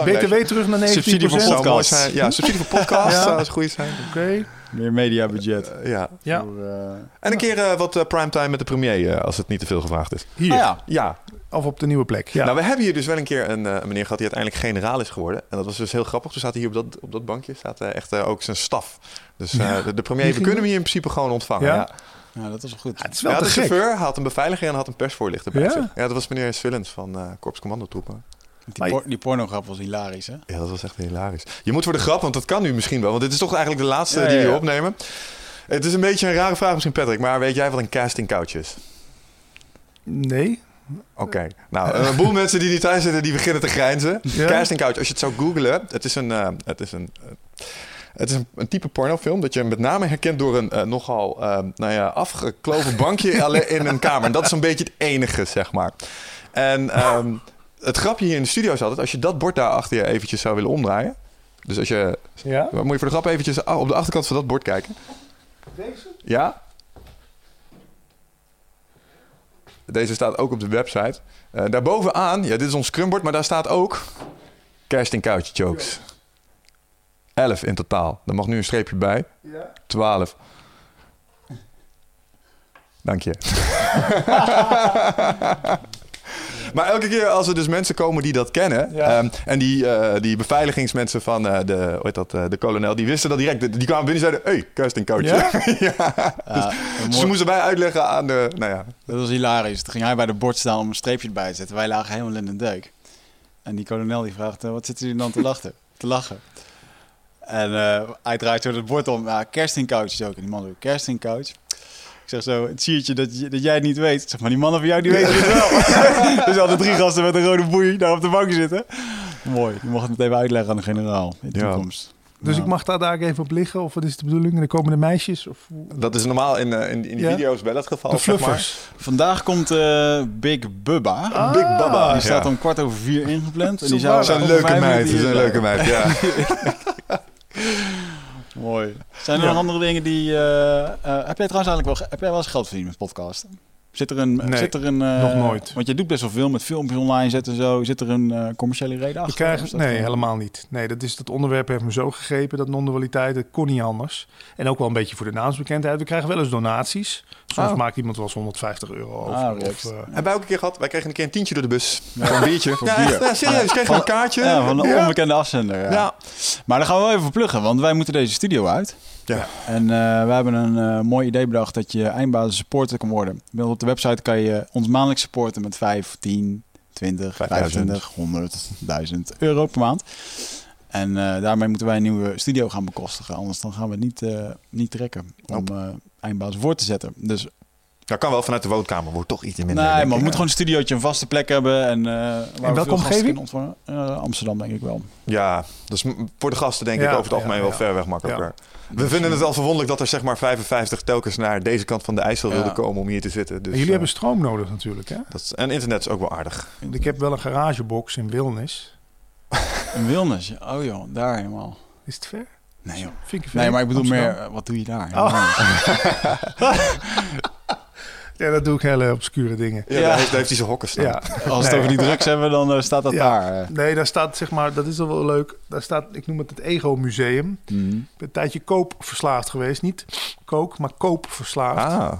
[SPEAKER 4] BTW terug naar 19%.
[SPEAKER 6] Subsidie voor
[SPEAKER 3] zijn. Ja, subsidie voor podcast
[SPEAKER 4] Ja.
[SPEAKER 3] zou eens goed zijn.
[SPEAKER 4] Oké.
[SPEAKER 6] Meer mediabudget.
[SPEAKER 3] Eh, ja.
[SPEAKER 4] Ja,
[SPEAKER 6] Voor, eh,
[SPEAKER 3] En een keer eh, wat primetime met de premier, als het niet te veel gevraagd is.
[SPEAKER 4] hier.
[SPEAKER 6] ah ja,
[SPEAKER 3] Ja,
[SPEAKER 4] Of op de nieuwe plek. Ja.
[SPEAKER 3] nou we hebben hier dus wel een keer een, eh, een meneer gehad die uiteindelijk generaal is geworden. En dat was dus heel grappig. Toen staat hier op dat, op dat bankje staat eh, echt eh, ook zijn staf. Dus eh,
[SPEAKER 4] Ja.
[SPEAKER 3] de, de premier, we kunnen hem
[SPEAKER 4] er-
[SPEAKER 3] hier in principe gewoon ontvangen.
[SPEAKER 4] Ja?
[SPEAKER 3] Ja.
[SPEAKER 6] ja, dat was wel goed.
[SPEAKER 4] Ja, het is
[SPEAKER 3] Ja,
[SPEAKER 4] wel
[SPEAKER 3] de
[SPEAKER 4] te gek.
[SPEAKER 3] chauffeur had een beveiliger en had een persvoorlichter bij
[SPEAKER 4] Ja?
[SPEAKER 3] zich. Ja, dat was meneer Swillens van eh Korps Commandotroepen.
[SPEAKER 6] Die, por die pornograf was hilarisch, hè?
[SPEAKER 3] Ja, dat was echt hilarisch. Je moet voor de grap, want dat kan nu misschien wel. Want dit is toch eigenlijk de laatste
[SPEAKER 6] Ja,
[SPEAKER 3] die
[SPEAKER 6] ja,
[SPEAKER 3] we
[SPEAKER 6] ja.
[SPEAKER 3] opnemen. Het is een beetje een rare vraag misschien, Patrick. Maar weet jij wat een casting couch is?
[SPEAKER 4] Nee.
[SPEAKER 3] Oké. Nou, een boel mensen die niet thuis zitten, die beginnen te grijnzen.
[SPEAKER 4] Ja?
[SPEAKER 3] Casting couch, als je het zou googlen, het is een... eh, het is een eh, het is een, een type pornofilm dat je met name herkent door een eh, nogal eh, nou ja, afgekloven bankje alleen in een kamer. En dat is een beetje het enige, zeg maar. En ehm, het grapje hier in de studio is altijd, als je dat bord daar achter je eventjes zou willen omdraaien. Dus als je,
[SPEAKER 4] Ja?
[SPEAKER 3] moet je voor de grap eventjes ah, op de achterkant van dat bord kijken.
[SPEAKER 4] Deze?
[SPEAKER 3] Ja? Deze staat ook op de website. Eh daarbovenaan, ja, dit is ons scrumbord, maar daar staat ook casting couch jokes. 11 in totaal. Er mag nu een streepje bij.
[SPEAKER 4] Ja.
[SPEAKER 3] 12. Dank je. maar elke keer als er dus mensen komen die dat kennen...
[SPEAKER 4] Ja.
[SPEAKER 3] ehm, en die, eh, die beveiligingsmensen van eh, de, hoe heet dat, eh, de kolonel... die wisten dat direct. Die kwamen binnen en zeiden... hey, casting coach.
[SPEAKER 4] Ja?
[SPEAKER 3] ja.
[SPEAKER 6] Ja,
[SPEAKER 3] Dus ze moesten wij uitleggen aan de... Nou ja,
[SPEAKER 6] Dat was hilarisch. Toen ging hij bij de bord staan om een streepje erbij te zetten. Wij lagen helemaal in de deuk. En die kolonel die vraagt, wat zitten jullie dan te lachen? te lachen? En hij draait zo het bord om. Ja, kerstingcoach is ook. En die man doet kerstingcoach.
[SPEAKER 1] Zeg zo, het siertje dat, je- dat jij het niet weet. Ik zeg maar, die mannen van jou, die weten het wel. dus hadden drie gasten met een rode boei daar op de bank zitten. Mooi, je mocht het even uitleggen aan de generaal in de
[SPEAKER 3] Ja.
[SPEAKER 1] toekomst.
[SPEAKER 4] Dus
[SPEAKER 1] Nou,
[SPEAKER 4] ik mag daar daar even op liggen? Of wat is de bedoeling? De komende meisjes? Of
[SPEAKER 3] Dat is normaal in, eh, in, in die
[SPEAKER 4] Ja.
[SPEAKER 3] video's wel het geval.
[SPEAKER 4] de
[SPEAKER 3] zeg maar.
[SPEAKER 4] fluffers?
[SPEAKER 1] Vandaag komt eh, Big Bubba.
[SPEAKER 4] Ah.
[SPEAKER 3] Big Baba.
[SPEAKER 1] Die staat
[SPEAKER 3] Ja.
[SPEAKER 1] om kwart over vier ingepland. En die
[SPEAKER 4] Zo
[SPEAKER 1] zou over
[SPEAKER 3] leuke meid.
[SPEAKER 1] hier
[SPEAKER 3] leuke
[SPEAKER 1] zijn.
[SPEAKER 3] meid, ja.
[SPEAKER 1] Mooi. Zijn er nog andere dingen die... eh, eh, heb jij trouwens eigenlijk wel, heb jij wel eens geld verdiend met podcasten? Zit er een...
[SPEAKER 4] Nee,
[SPEAKER 1] zit er een eh,
[SPEAKER 4] nog nooit.
[SPEAKER 1] Want jij doet best wel veel met filmpjes online zetten en zo. Zit er een eh, commerciële reden achter?
[SPEAKER 4] Ik krijg, nee,
[SPEAKER 1] gewoon-
[SPEAKER 4] helemaal niet. Nee, dat, is, dat onderwerp heeft me zo gegrepen, dat non-dualiteit. Dat kon niet anders. En ook wel een beetje voor de naamsbekendheid. We krijgen wel eens donaties. Soms
[SPEAKER 3] Ah.
[SPEAKER 4] maakt iemand wel eens 150 euro over.
[SPEAKER 1] Ah,
[SPEAKER 4] of, eh,
[SPEAKER 3] Hebben wij ook een keer gehad? Wij kregen een keer een tientje door de bus. Voor een biertje.
[SPEAKER 1] Voor
[SPEAKER 3] ja,
[SPEAKER 1] bier.
[SPEAKER 3] ja, serieus. We kregen een kaartje.
[SPEAKER 1] Ja, van een
[SPEAKER 3] Ja.
[SPEAKER 1] onbekende afzender. Ja.
[SPEAKER 3] Ja.
[SPEAKER 1] Maar dan gaan we wel even pluggen, want wij moeten deze studio uit.
[SPEAKER 3] Ja.
[SPEAKER 1] En eh, we hebben een eh, mooi idee bedacht dat je eindbasis supporter kan worden. Op de website kan je ons maandelijks supporten met 5, 10, 20,
[SPEAKER 3] 5000.
[SPEAKER 1] 25, 100, 1000 euro per maand. En eh, daarmee moeten wij een nieuwe studio gaan bekostigen. Anders dan gaan we het niet, niet trekken om eindbasis voor te zetten. Dus
[SPEAKER 3] Dat kan wel vanuit de woonkamer. Wordt toch iets minder.
[SPEAKER 1] nee, maar we moeten gewoon een studiootje, een vaste plek hebben. En, eh waar we
[SPEAKER 4] welke omgeving?
[SPEAKER 1] ontvangen. Eh, Amsterdam denk ik wel.
[SPEAKER 3] Ja, dus voor de gasten denk
[SPEAKER 4] Ja,
[SPEAKER 3] ik over het algemeen
[SPEAKER 4] ja,
[SPEAKER 3] wel
[SPEAKER 4] ja.
[SPEAKER 3] ver weg makkelijker. We vinden het al verwonderlijk dat er zeg maar 55 telkens naar deze kant van de IJssel
[SPEAKER 1] Ja.
[SPEAKER 3] wilden komen om hier te zitten. Dus,
[SPEAKER 4] en jullie
[SPEAKER 3] eh,
[SPEAKER 4] hebben stroom nodig natuurlijk, hè?
[SPEAKER 3] dat is, en internet is ook wel aardig.
[SPEAKER 4] Ik heb wel een garagebox in Wilnis.
[SPEAKER 1] Een Wilnis. Oh joh, daar helemaal.
[SPEAKER 4] Is het ver?
[SPEAKER 1] Nee joh.
[SPEAKER 4] Vind ik ver?
[SPEAKER 1] Nee, maar ik bedoel
[SPEAKER 4] Amsterdam?
[SPEAKER 1] meer, eh, wat doe je daar?
[SPEAKER 4] Oh. Ja, dat doe ik hele obscure dingen.
[SPEAKER 3] Ja,
[SPEAKER 1] Ja.
[SPEAKER 3] Daar, heeft, daar heeft hij zijn hokken staan.
[SPEAKER 4] Ja.
[SPEAKER 1] Als we het
[SPEAKER 4] Nee.
[SPEAKER 1] over die drugs hebben, dan eh, staat dat
[SPEAKER 4] Ja.
[SPEAKER 1] daar. eh.
[SPEAKER 4] Nee, daar staat zeg maar, dat is al wel leuk. Daar staat, ik noem het het Ego Museum. Ik ben een tijdje koopverslaafd geweest. Niet kook, maar koopverslaafd.
[SPEAKER 3] Ah,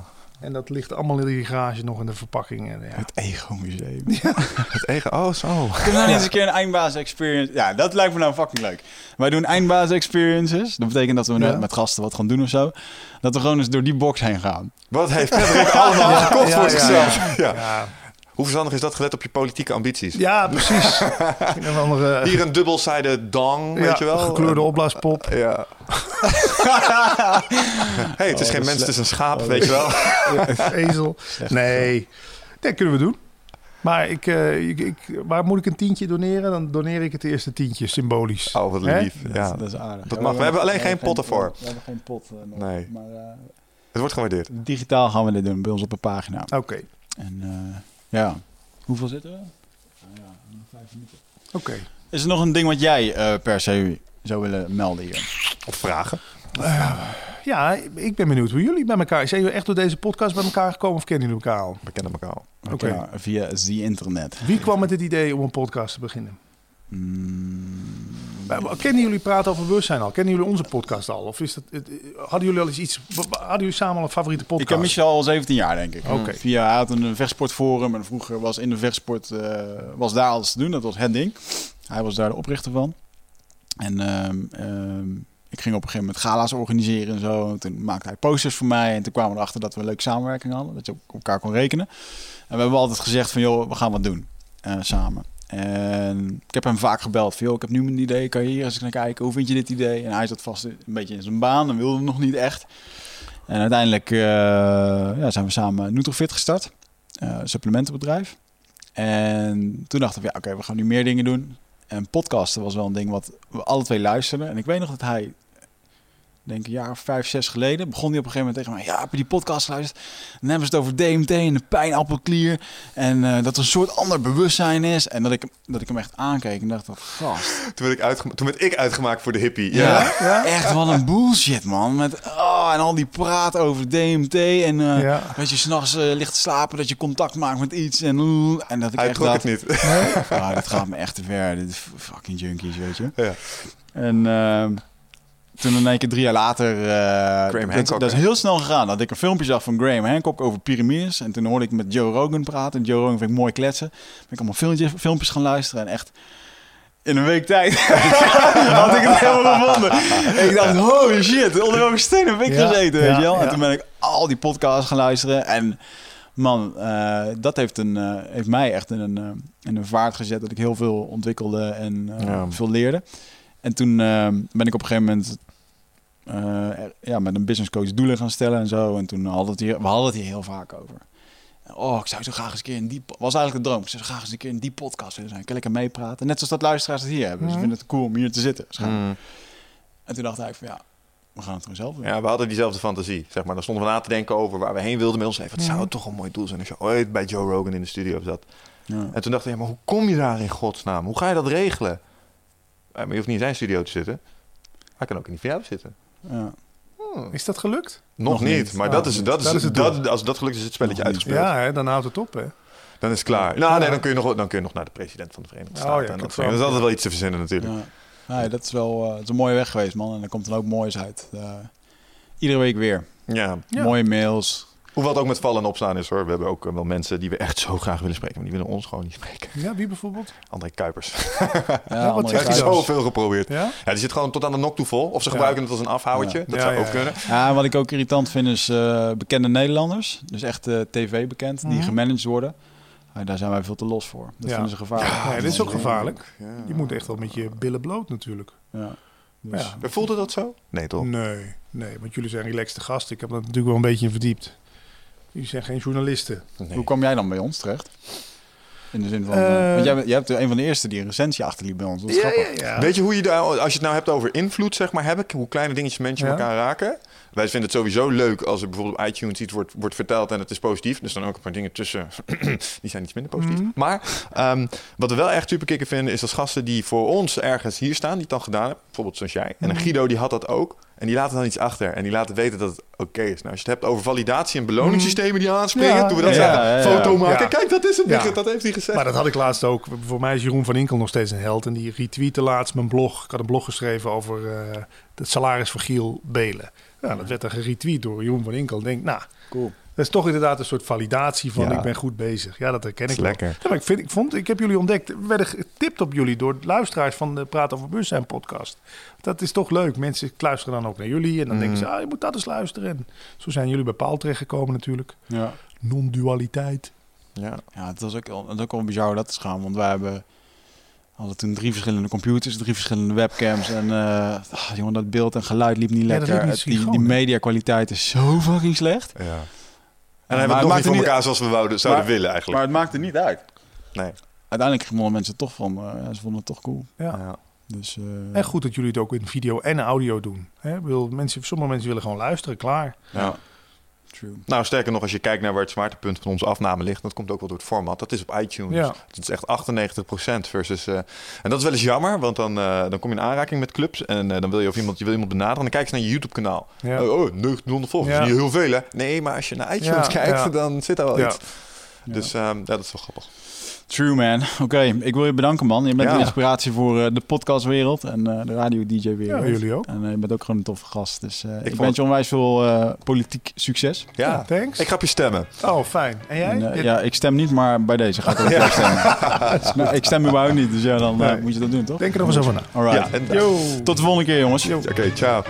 [SPEAKER 4] En dat ligt allemaal in die garage nog in de verpakking. En, ja.
[SPEAKER 1] Het Ego Museum.
[SPEAKER 3] het eigen. Oh, zo.
[SPEAKER 1] Kunnen we nou niet eens een keer een eindbaas experience? Ja, dat lijkt me nou fucking leuk. Wij doen eindbaas experiences. Dat betekent dat we
[SPEAKER 4] Ja.
[SPEAKER 1] met, gasten wat gaan doen of zo. Dat we gewoon eens door die box heen gaan.
[SPEAKER 3] Wat heeft Patrick allemaal
[SPEAKER 4] Ja,
[SPEAKER 3] gekocht
[SPEAKER 4] ja,
[SPEAKER 3] voor
[SPEAKER 4] ja,
[SPEAKER 3] zichzelf? Ja. Hoe verstandig is dat gelet op je politieke ambities?
[SPEAKER 4] ja precies. een andere
[SPEAKER 3] Hier een dubbelzijde dong,
[SPEAKER 4] ja,
[SPEAKER 3] weet je wel?
[SPEAKER 4] gekleurde opblaaspop.
[SPEAKER 3] Ja. hey, het is
[SPEAKER 1] Oh,
[SPEAKER 3] geen mens, het is een schaap, weet je wel?
[SPEAKER 4] Ezel. Nee, dat kunnen we doen. Maar ik, eh, ik, ik, waar moet ik een tientje doneren? Dan doneer ik het eerste tientje, symbolisch.
[SPEAKER 3] Oh, wat lief.
[SPEAKER 1] Dat,
[SPEAKER 3] Ja.
[SPEAKER 1] dat is aardig.
[SPEAKER 3] Dat
[SPEAKER 1] Ja,
[SPEAKER 3] mag. We hebben alleen
[SPEAKER 1] we
[SPEAKER 3] geen potten voor.
[SPEAKER 1] We hebben geen pot. eh, nog.
[SPEAKER 3] Nee.
[SPEAKER 1] Maar eh,
[SPEAKER 3] Het wordt gewaardeerd.
[SPEAKER 1] digitaal gaan we dit doen bij ons op een pagina.
[SPEAKER 4] Oké,
[SPEAKER 1] En eh, ja, hoeveel zitten we? Nou ja, vijf minuten.
[SPEAKER 4] oké.
[SPEAKER 1] Is er nog een ding wat jij eh, per se zou willen melden hier?
[SPEAKER 3] Of vragen.
[SPEAKER 4] Ja, ik ben benieuwd hoe jullie bij elkaar... Zijn jullie echt door deze podcast bij elkaar gekomen of kennen jullie elkaar al?
[SPEAKER 3] We kennen elkaar al.
[SPEAKER 4] Oké.
[SPEAKER 1] Via the internet.
[SPEAKER 4] Wie kwam met het idee om een podcast te beginnen?
[SPEAKER 1] Mm,
[SPEAKER 4] Kennen jullie praten over bewustzijn al? Kennen jullie onze podcast al? Of is dat, hadden jullie al eens iets... Hadden jullie samen al een favoriete
[SPEAKER 1] ik
[SPEAKER 4] podcast?
[SPEAKER 1] ken Michel al 17 jaar, denk ik. Via, hij had een vechtsportforum en vroeger was in de vechtsport, eh, was daar alles te doen. Dat was het ding. Hij was daar de oprichter van. En ehm, ehm, ik ging op een gegeven moment gala's organiseren en zo. Toen maakte hij posters voor mij. En toen kwamen we erachter dat we een leuke samenwerking hadden. Dat je op elkaar kon rekenen. En we hebben altijd gezegd van, joh, we gaan wat doen eh, samen. En ik heb hem vaak gebeld van, ik heb nu een idee. Kan je hier eens naar kijken? Hoe vind je dit idee? En hij zat vast een beetje in zijn baan en wilde nog niet echt. En uiteindelijk eh, ja, zijn we samen Nutrofit gestart. eh, supplementenbedrijf. En toen dachten we, ja, oké, we gaan nu meer dingen doen. En podcasten was wel een ding wat we alle twee luisterden. En ik weet nog dat hij, denk een jaar of vijf, zes geleden, begon hij op een gegeven moment tegen mij, ja, heb je die podcast geluisterd? Dan hebben ze het over DMT en de pijnappelklier. En eh, dat er een soort ander bewustzijn is. En dat ik, dat ik hem echt aankeek en dacht, dat gast.
[SPEAKER 3] Toen werd, ik uitgema- toen werd ik uitgemaakt voor de hippie. Ja.
[SPEAKER 1] Ja? Echt wat een bullshit, man. Met, oh, en al die praat over DMT. En eh,
[SPEAKER 4] Ja.
[SPEAKER 1] dat je s'nachts eh ligt te slapen, dat je contact maakt met iets. En, en dat ik
[SPEAKER 3] Hij
[SPEAKER 1] echt
[SPEAKER 3] trok
[SPEAKER 1] dacht,
[SPEAKER 3] het niet.
[SPEAKER 1] ah, dit gaat me echt te ver. Dit is fucking junkies, weet je.
[SPEAKER 3] Ja.
[SPEAKER 1] En ehm, toen in één keer drie jaar later... eh, dat,
[SPEAKER 3] Hancock,
[SPEAKER 1] dat is heel snel gegaan. Dat ik een filmpje zag van Graham Hancock over piramides. En toen hoorde ik met Joe Rogan praten. En Joe Rogan vind ik mooi kletsen. Ben ik allemaal filmpjes, filmpjes gaan luisteren. En echt... In een week tijd had ik het helemaal gevonden. En ik dacht, holy shit, onder welke steen heb ik
[SPEAKER 4] Ja,
[SPEAKER 1] gezeten, weet
[SPEAKER 4] ja,
[SPEAKER 1] je wel? En
[SPEAKER 4] ja.
[SPEAKER 1] toen ben ik al die podcasts gaan luisteren. En man, eh, dat heeft, een, eh, heeft mij echt in een, in een vaart gezet dat ik heel veel ontwikkelde en eh,
[SPEAKER 3] Ja.
[SPEAKER 1] veel leerde. En toen ben ik op een gegeven moment eh, ja, met een business coach doelen gaan stellen en zo. En toen hadden we het hier, we hadden het hier heel vaak over. Oh, ik zou zo graag eens een keer in die... was eigenlijk de droom. Ik zou zo graag eens een keer in die podcast willen zijn. Kan ik er meepraten? Net zoals dat luisteraars het hier hebben. Dus
[SPEAKER 4] Mhm.
[SPEAKER 1] ik vind het cool om hier te zitten.
[SPEAKER 3] Mm.
[SPEAKER 1] En toen dacht ik van ja, we gaan het gewoon zelf doen.
[SPEAKER 3] Ja, we hadden diezelfde fantasie. Zeg maar. Dan stonden we na te denken over waar we heen wilden met ons leven. Wat zou het toch een mooi doel zijn als je ooit bij Joe Rogan in de studio zat.
[SPEAKER 1] Ja.
[SPEAKER 3] En toen dacht ik, ja, maar hoe kom je daar in godsnaam? Hoe ga je dat regelen? Ja, maar je hoeft niet in zijn studio te zitten. Hij kan ook in die van jou zitten.
[SPEAKER 1] Ja.
[SPEAKER 4] Is dat gelukt?
[SPEAKER 3] Nog,
[SPEAKER 1] Nog
[SPEAKER 3] niet,
[SPEAKER 1] niet.
[SPEAKER 3] maar
[SPEAKER 4] Oh,
[SPEAKER 3] dat is, dat is,
[SPEAKER 4] dat is het
[SPEAKER 3] dat, als dat gelukt is, is het spelletje
[SPEAKER 1] Nog niet.
[SPEAKER 3] uitgespeeld.
[SPEAKER 4] Ja, hè, dan houdt het op, hè?
[SPEAKER 3] Dan is het klaar. Nou, nee, dan kun, je nog, dan kun je nog naar de president van de Verenigde
[SPEAKER 4] Oh,
[SPEAKER 3] Staten.
[SPEAKER 4] ja,
[SPEAKER 3] en
[SPEAKER 4] ik
[SPEAKER 3] dat, is
[SPEAKER 4] wel-
[SPEAKER 3] altijd wel iets te verzinnen natuurlijk.
[SPEAKER 1] Ja. Nee, dat is wel eh, het is een mooie weg geweest, man. En er komt dan ook moois uit. Eh, iedere week weer.
[SPEAKER 3] Ja.
[SPEAKER 4] Ja.
[SPEAKER 1] Mooie mails.
[SPEAKER 3] Hoewel het ook met vallen en opstaan is hoor. We hebben ook eh, wel mensen die we echt zo graag willen spreken, maar die willen ons gewoon niet spreken.
[SPEAKER 4] Ja, wie bijvoorbeeld?
[SPEAKER 3] André Kuipers.
[SPEAKER 1] Ja,
[SPEAKER 4] wat
[SPEAKER 1] andere
[SPEAKER 3] Hij heeft
[SPEAKER 4] hij
[SPEAKER 3] zoveel geprobeerd.
[SPEAKER 4] Ja?
[SPEAKER 3] Ja, die zit gewoon tot aan de nok toe vol. Of ze
[SPEAKER 4] Ja.
[SPEAKER 3] gebruiken het als een afhouwertje.
[SPEAKER 1] Ja.
[SPEAKER 3] Dat
[SPEAKER 4] Ja,
[SPEAKER 3] zou
[SPEAKER 4] ja,
[SPEAKER 3] ook
[SPEAKER 4] ja.
[SPEAKER 3] kunnen.
[SPEAKER 1] Ja, wat ik ook irritant vind is eh, bekende Nederlanders. Dus echt eh, tv bekend, die
[SPEAKER 4] Mhm.
[SPEAKER 1] gemanaged worden. Ja, daar zijn wij veel te los voor. Dat
[SPEAKER 4] Ja.
[SPEAKER 1] vinden ze gevaarlijk.
[SPEAKER 4] Ja, dit is ook gevaarlijk.
[SPEAKER 3] Ja.
[SPEAKER 4] Je moet echt wel met je billen bloot natuurlijk.
[SPEAKER 1] Ja. Dus,
[SPEAKER 4] Ja.
[SPEAKER 3] Voelde dat zo? Nee, toch?
[SPEAKER 4] Nee, nee, want jullie zijn relaxte gasten. Ik heb dat natuurlijk wel een beetje verdiept. Jullie zijn geen journalisten.
[SPEAKER 3] Nee.
[SPEAKER 1] Hoe kwam jij dan bij ons terecht? In de zin van...
[SPEAKER 4] Eh,
[SPEAKER 1] eh, want jij, hebt een van de eerste die een recensie achterliep bij ons. Dat is grappig.
[SPEAKER 4] ja.
[SPEAKER 3] Weet je hoe je daar, als je het nou hebt over invloed, zeg maar, hebben, hoe kleine dingetjes mensen
[SPEAKER 4] Ja.
[SPEAKER 3] elkaar raken? Wij vinden het sowieso leuk als er bijvoorbeeld op iTunes iets wordt, wordt verteld en het is positief. Dus dan ook een paar dingen tussen, die zijn iets minder positief.
[SPEAKER 4] Mhm.
[SPEAKER 3] Maar ehm, wat we wel echt super kicken vinden, is als gasten die voor ons ergens hier staan, die het dan gedaan hebben. Bijvoorbeeld zoals jij. En een
[SPEAKER 4] Mhm.
[SPEAKER 3] Guido die had dat ook. En die laten dan iets achter. En die laten weten dat het oké is. Nou, als je het hebt over validatie en beloningssystemen die aanspringen.
[SPEAKER 4] Ja,
[SPEAKER 3] doen we dat
[SPEAKER 1] ja.
[SPEAKER 3] Foto maken. Kijk, dat is het. Dat heeft hij gezegd.
[SPEAKER 4] Maar dat had ik laatst ook. Voor mij is Jeroen van Inkel nog steeds een held. En die retweette laatst mijn blog. Ik had een blog geschreven over eh, het salaris van Giel Belen. Ja, dat werd dan geretweet door Jeroen van Inkel. Ik denk, nou,
[SPEAKER 1] Cool.
[SPEAKER 4] dat is toch inderdaad een soort validatie van
[SPEAKER 3] Ja.
[SPEAKER 4] ik ben goed bezig. Ja, dat herken
[SPEAKER 3] Dat
[SPEAKER 4] ik
[SPEAKER 3] lekker.
[SPEAKER 4] Ja, maar ik, vind, ik, vond, ik heb jullie ontdekt. We werden getipt op jullie door luisteraars van de Praat over Bewustzijn podcast. Dat is toch leuk. Mensen luisteren dan ook naar jullie. En dan denken ze,
[SPEAKER 3] Mhm.
[SPEAKER 4] ah, je moet dat eens luisteren. En zo zijn jullie bij Paul terechtgekomen natuurlijk.
[SPEAKER 1] Ja.
[SPEAKER 4] Non-dualiteit.
[SPEAKER 3] Ja.
[SPEAKER 1] Ja, het was ook, het is ook wel bizar hoe dat is gaan. Want wij hebben hadden toen drie verschillende computers, drie verschillende webcams. En eh, ah, jongen, dat beeld en geluid liep niet
[SPEAKER 4] Ja,
[SPEAKER 1] lekker.
[SPEAKER 4] liep niet
[SPEAKER 1] Het- die,
[SPEAKER 4] hè?
[SPEAKER 1] mediakwaliteit is zo fucking slecht.
[SPEAKER 3] Ja. En hebben we
[SPEAKER 1] het
[SPEAKER 3] nog niet voor
[SPEAKER 1] niet-
[SPEAKER 3] elkaar zoals we wouden, zouden
[SPEAKER 1] Maar-
[SPEAKER 3] willen eigenlijk.
[SPEAKER 1] Maar het maakte niet uit.
[SPEAKER 3] nee.
[SPEAKER 1] Uiteindelijk vonden mensen toch van, eh, ja, ze vonden het toch cool.
[SPEAKER 4] Ja.
[SPEAKER 3] Ja.
[SPEAKER 1] Dus, eh,
[SPEAKER 4] En goed dat jullie het ook in video en audio doen. Hè? Ik bedoel, mensen, sommige mensen willen gewoon luisteren, klaar.
[SPEAKER 3] Ja.
[SPEAKER 1] True.
[SPEAKER 3] Nou, sterker nog, als je kijkt naar waar het zwaartepunt van onze afname ligt, dat komt ook wel door het format. Dat is op iTunes.
[SPEAKER 4] Ja.
[SPEAKER 3] Het is echt 98% versus. eh, en dat is wel eens jammer, want dan, eh, dan kom je in aanraking met clubs en eh, dan wil je of iemand, je wil iemand benaderen. En dan kijk je naar je YouTube-kanaal.
[SPEAKER 4] Ja.
[SPEAKER 3] Oh, oh 900 volgers.
[SPEAKER 4] Ja.
[SPEAKER 3] Niet heel veel, hè? Nee, maar als je naar iTunes kijkt, dan zit daar wel iets. Dus ehm, dat is wel grappig.
[SPEAKER 1] True man. Oké, ik wil je bedanken man. Je bent
[SPEAKER 3] Ja.
[SPEAKER 1] een inspiratie voor eh, de podcastwereld en eh, de radio-dj-wereld.
[SPEAKER 4] Ja, jullie ook.
[SPEAKER 1] En eh, je bent ook gewoon een toffe gast. Dus eh, ik,
[SPEAKER 3] vond
[SPEAKER 1] wens je onwijs veel eh, politiek succes.
[SPEAKER 3] Ja,
[SPEAKER 4] Ja, thanks.
[SPEAKER 3] ik ga op je stemmen.
[SPEAKER 4] Oh, fijn. En jij?
[SPEAKER 1] En,
[SPEAKER 4] Je-
[SPEAKER 1] ja, ik stem niet, maar bij deze ga ik ook wel stemmen. Nou, ik stem überhaupt niet, dus ja, dan
[SPEAKER 4] Nee.
[SPEAKER 1] moet je dat doen, toch?
[SPEAKER 4] Denk er nog eens over na.
[SPEAKER 1] Alright.
[SPEAKER 4] Yo.
[SPEAKER 1] Tot de volgende keer, jongens.
[SPEAKER 3] Oké, ciao.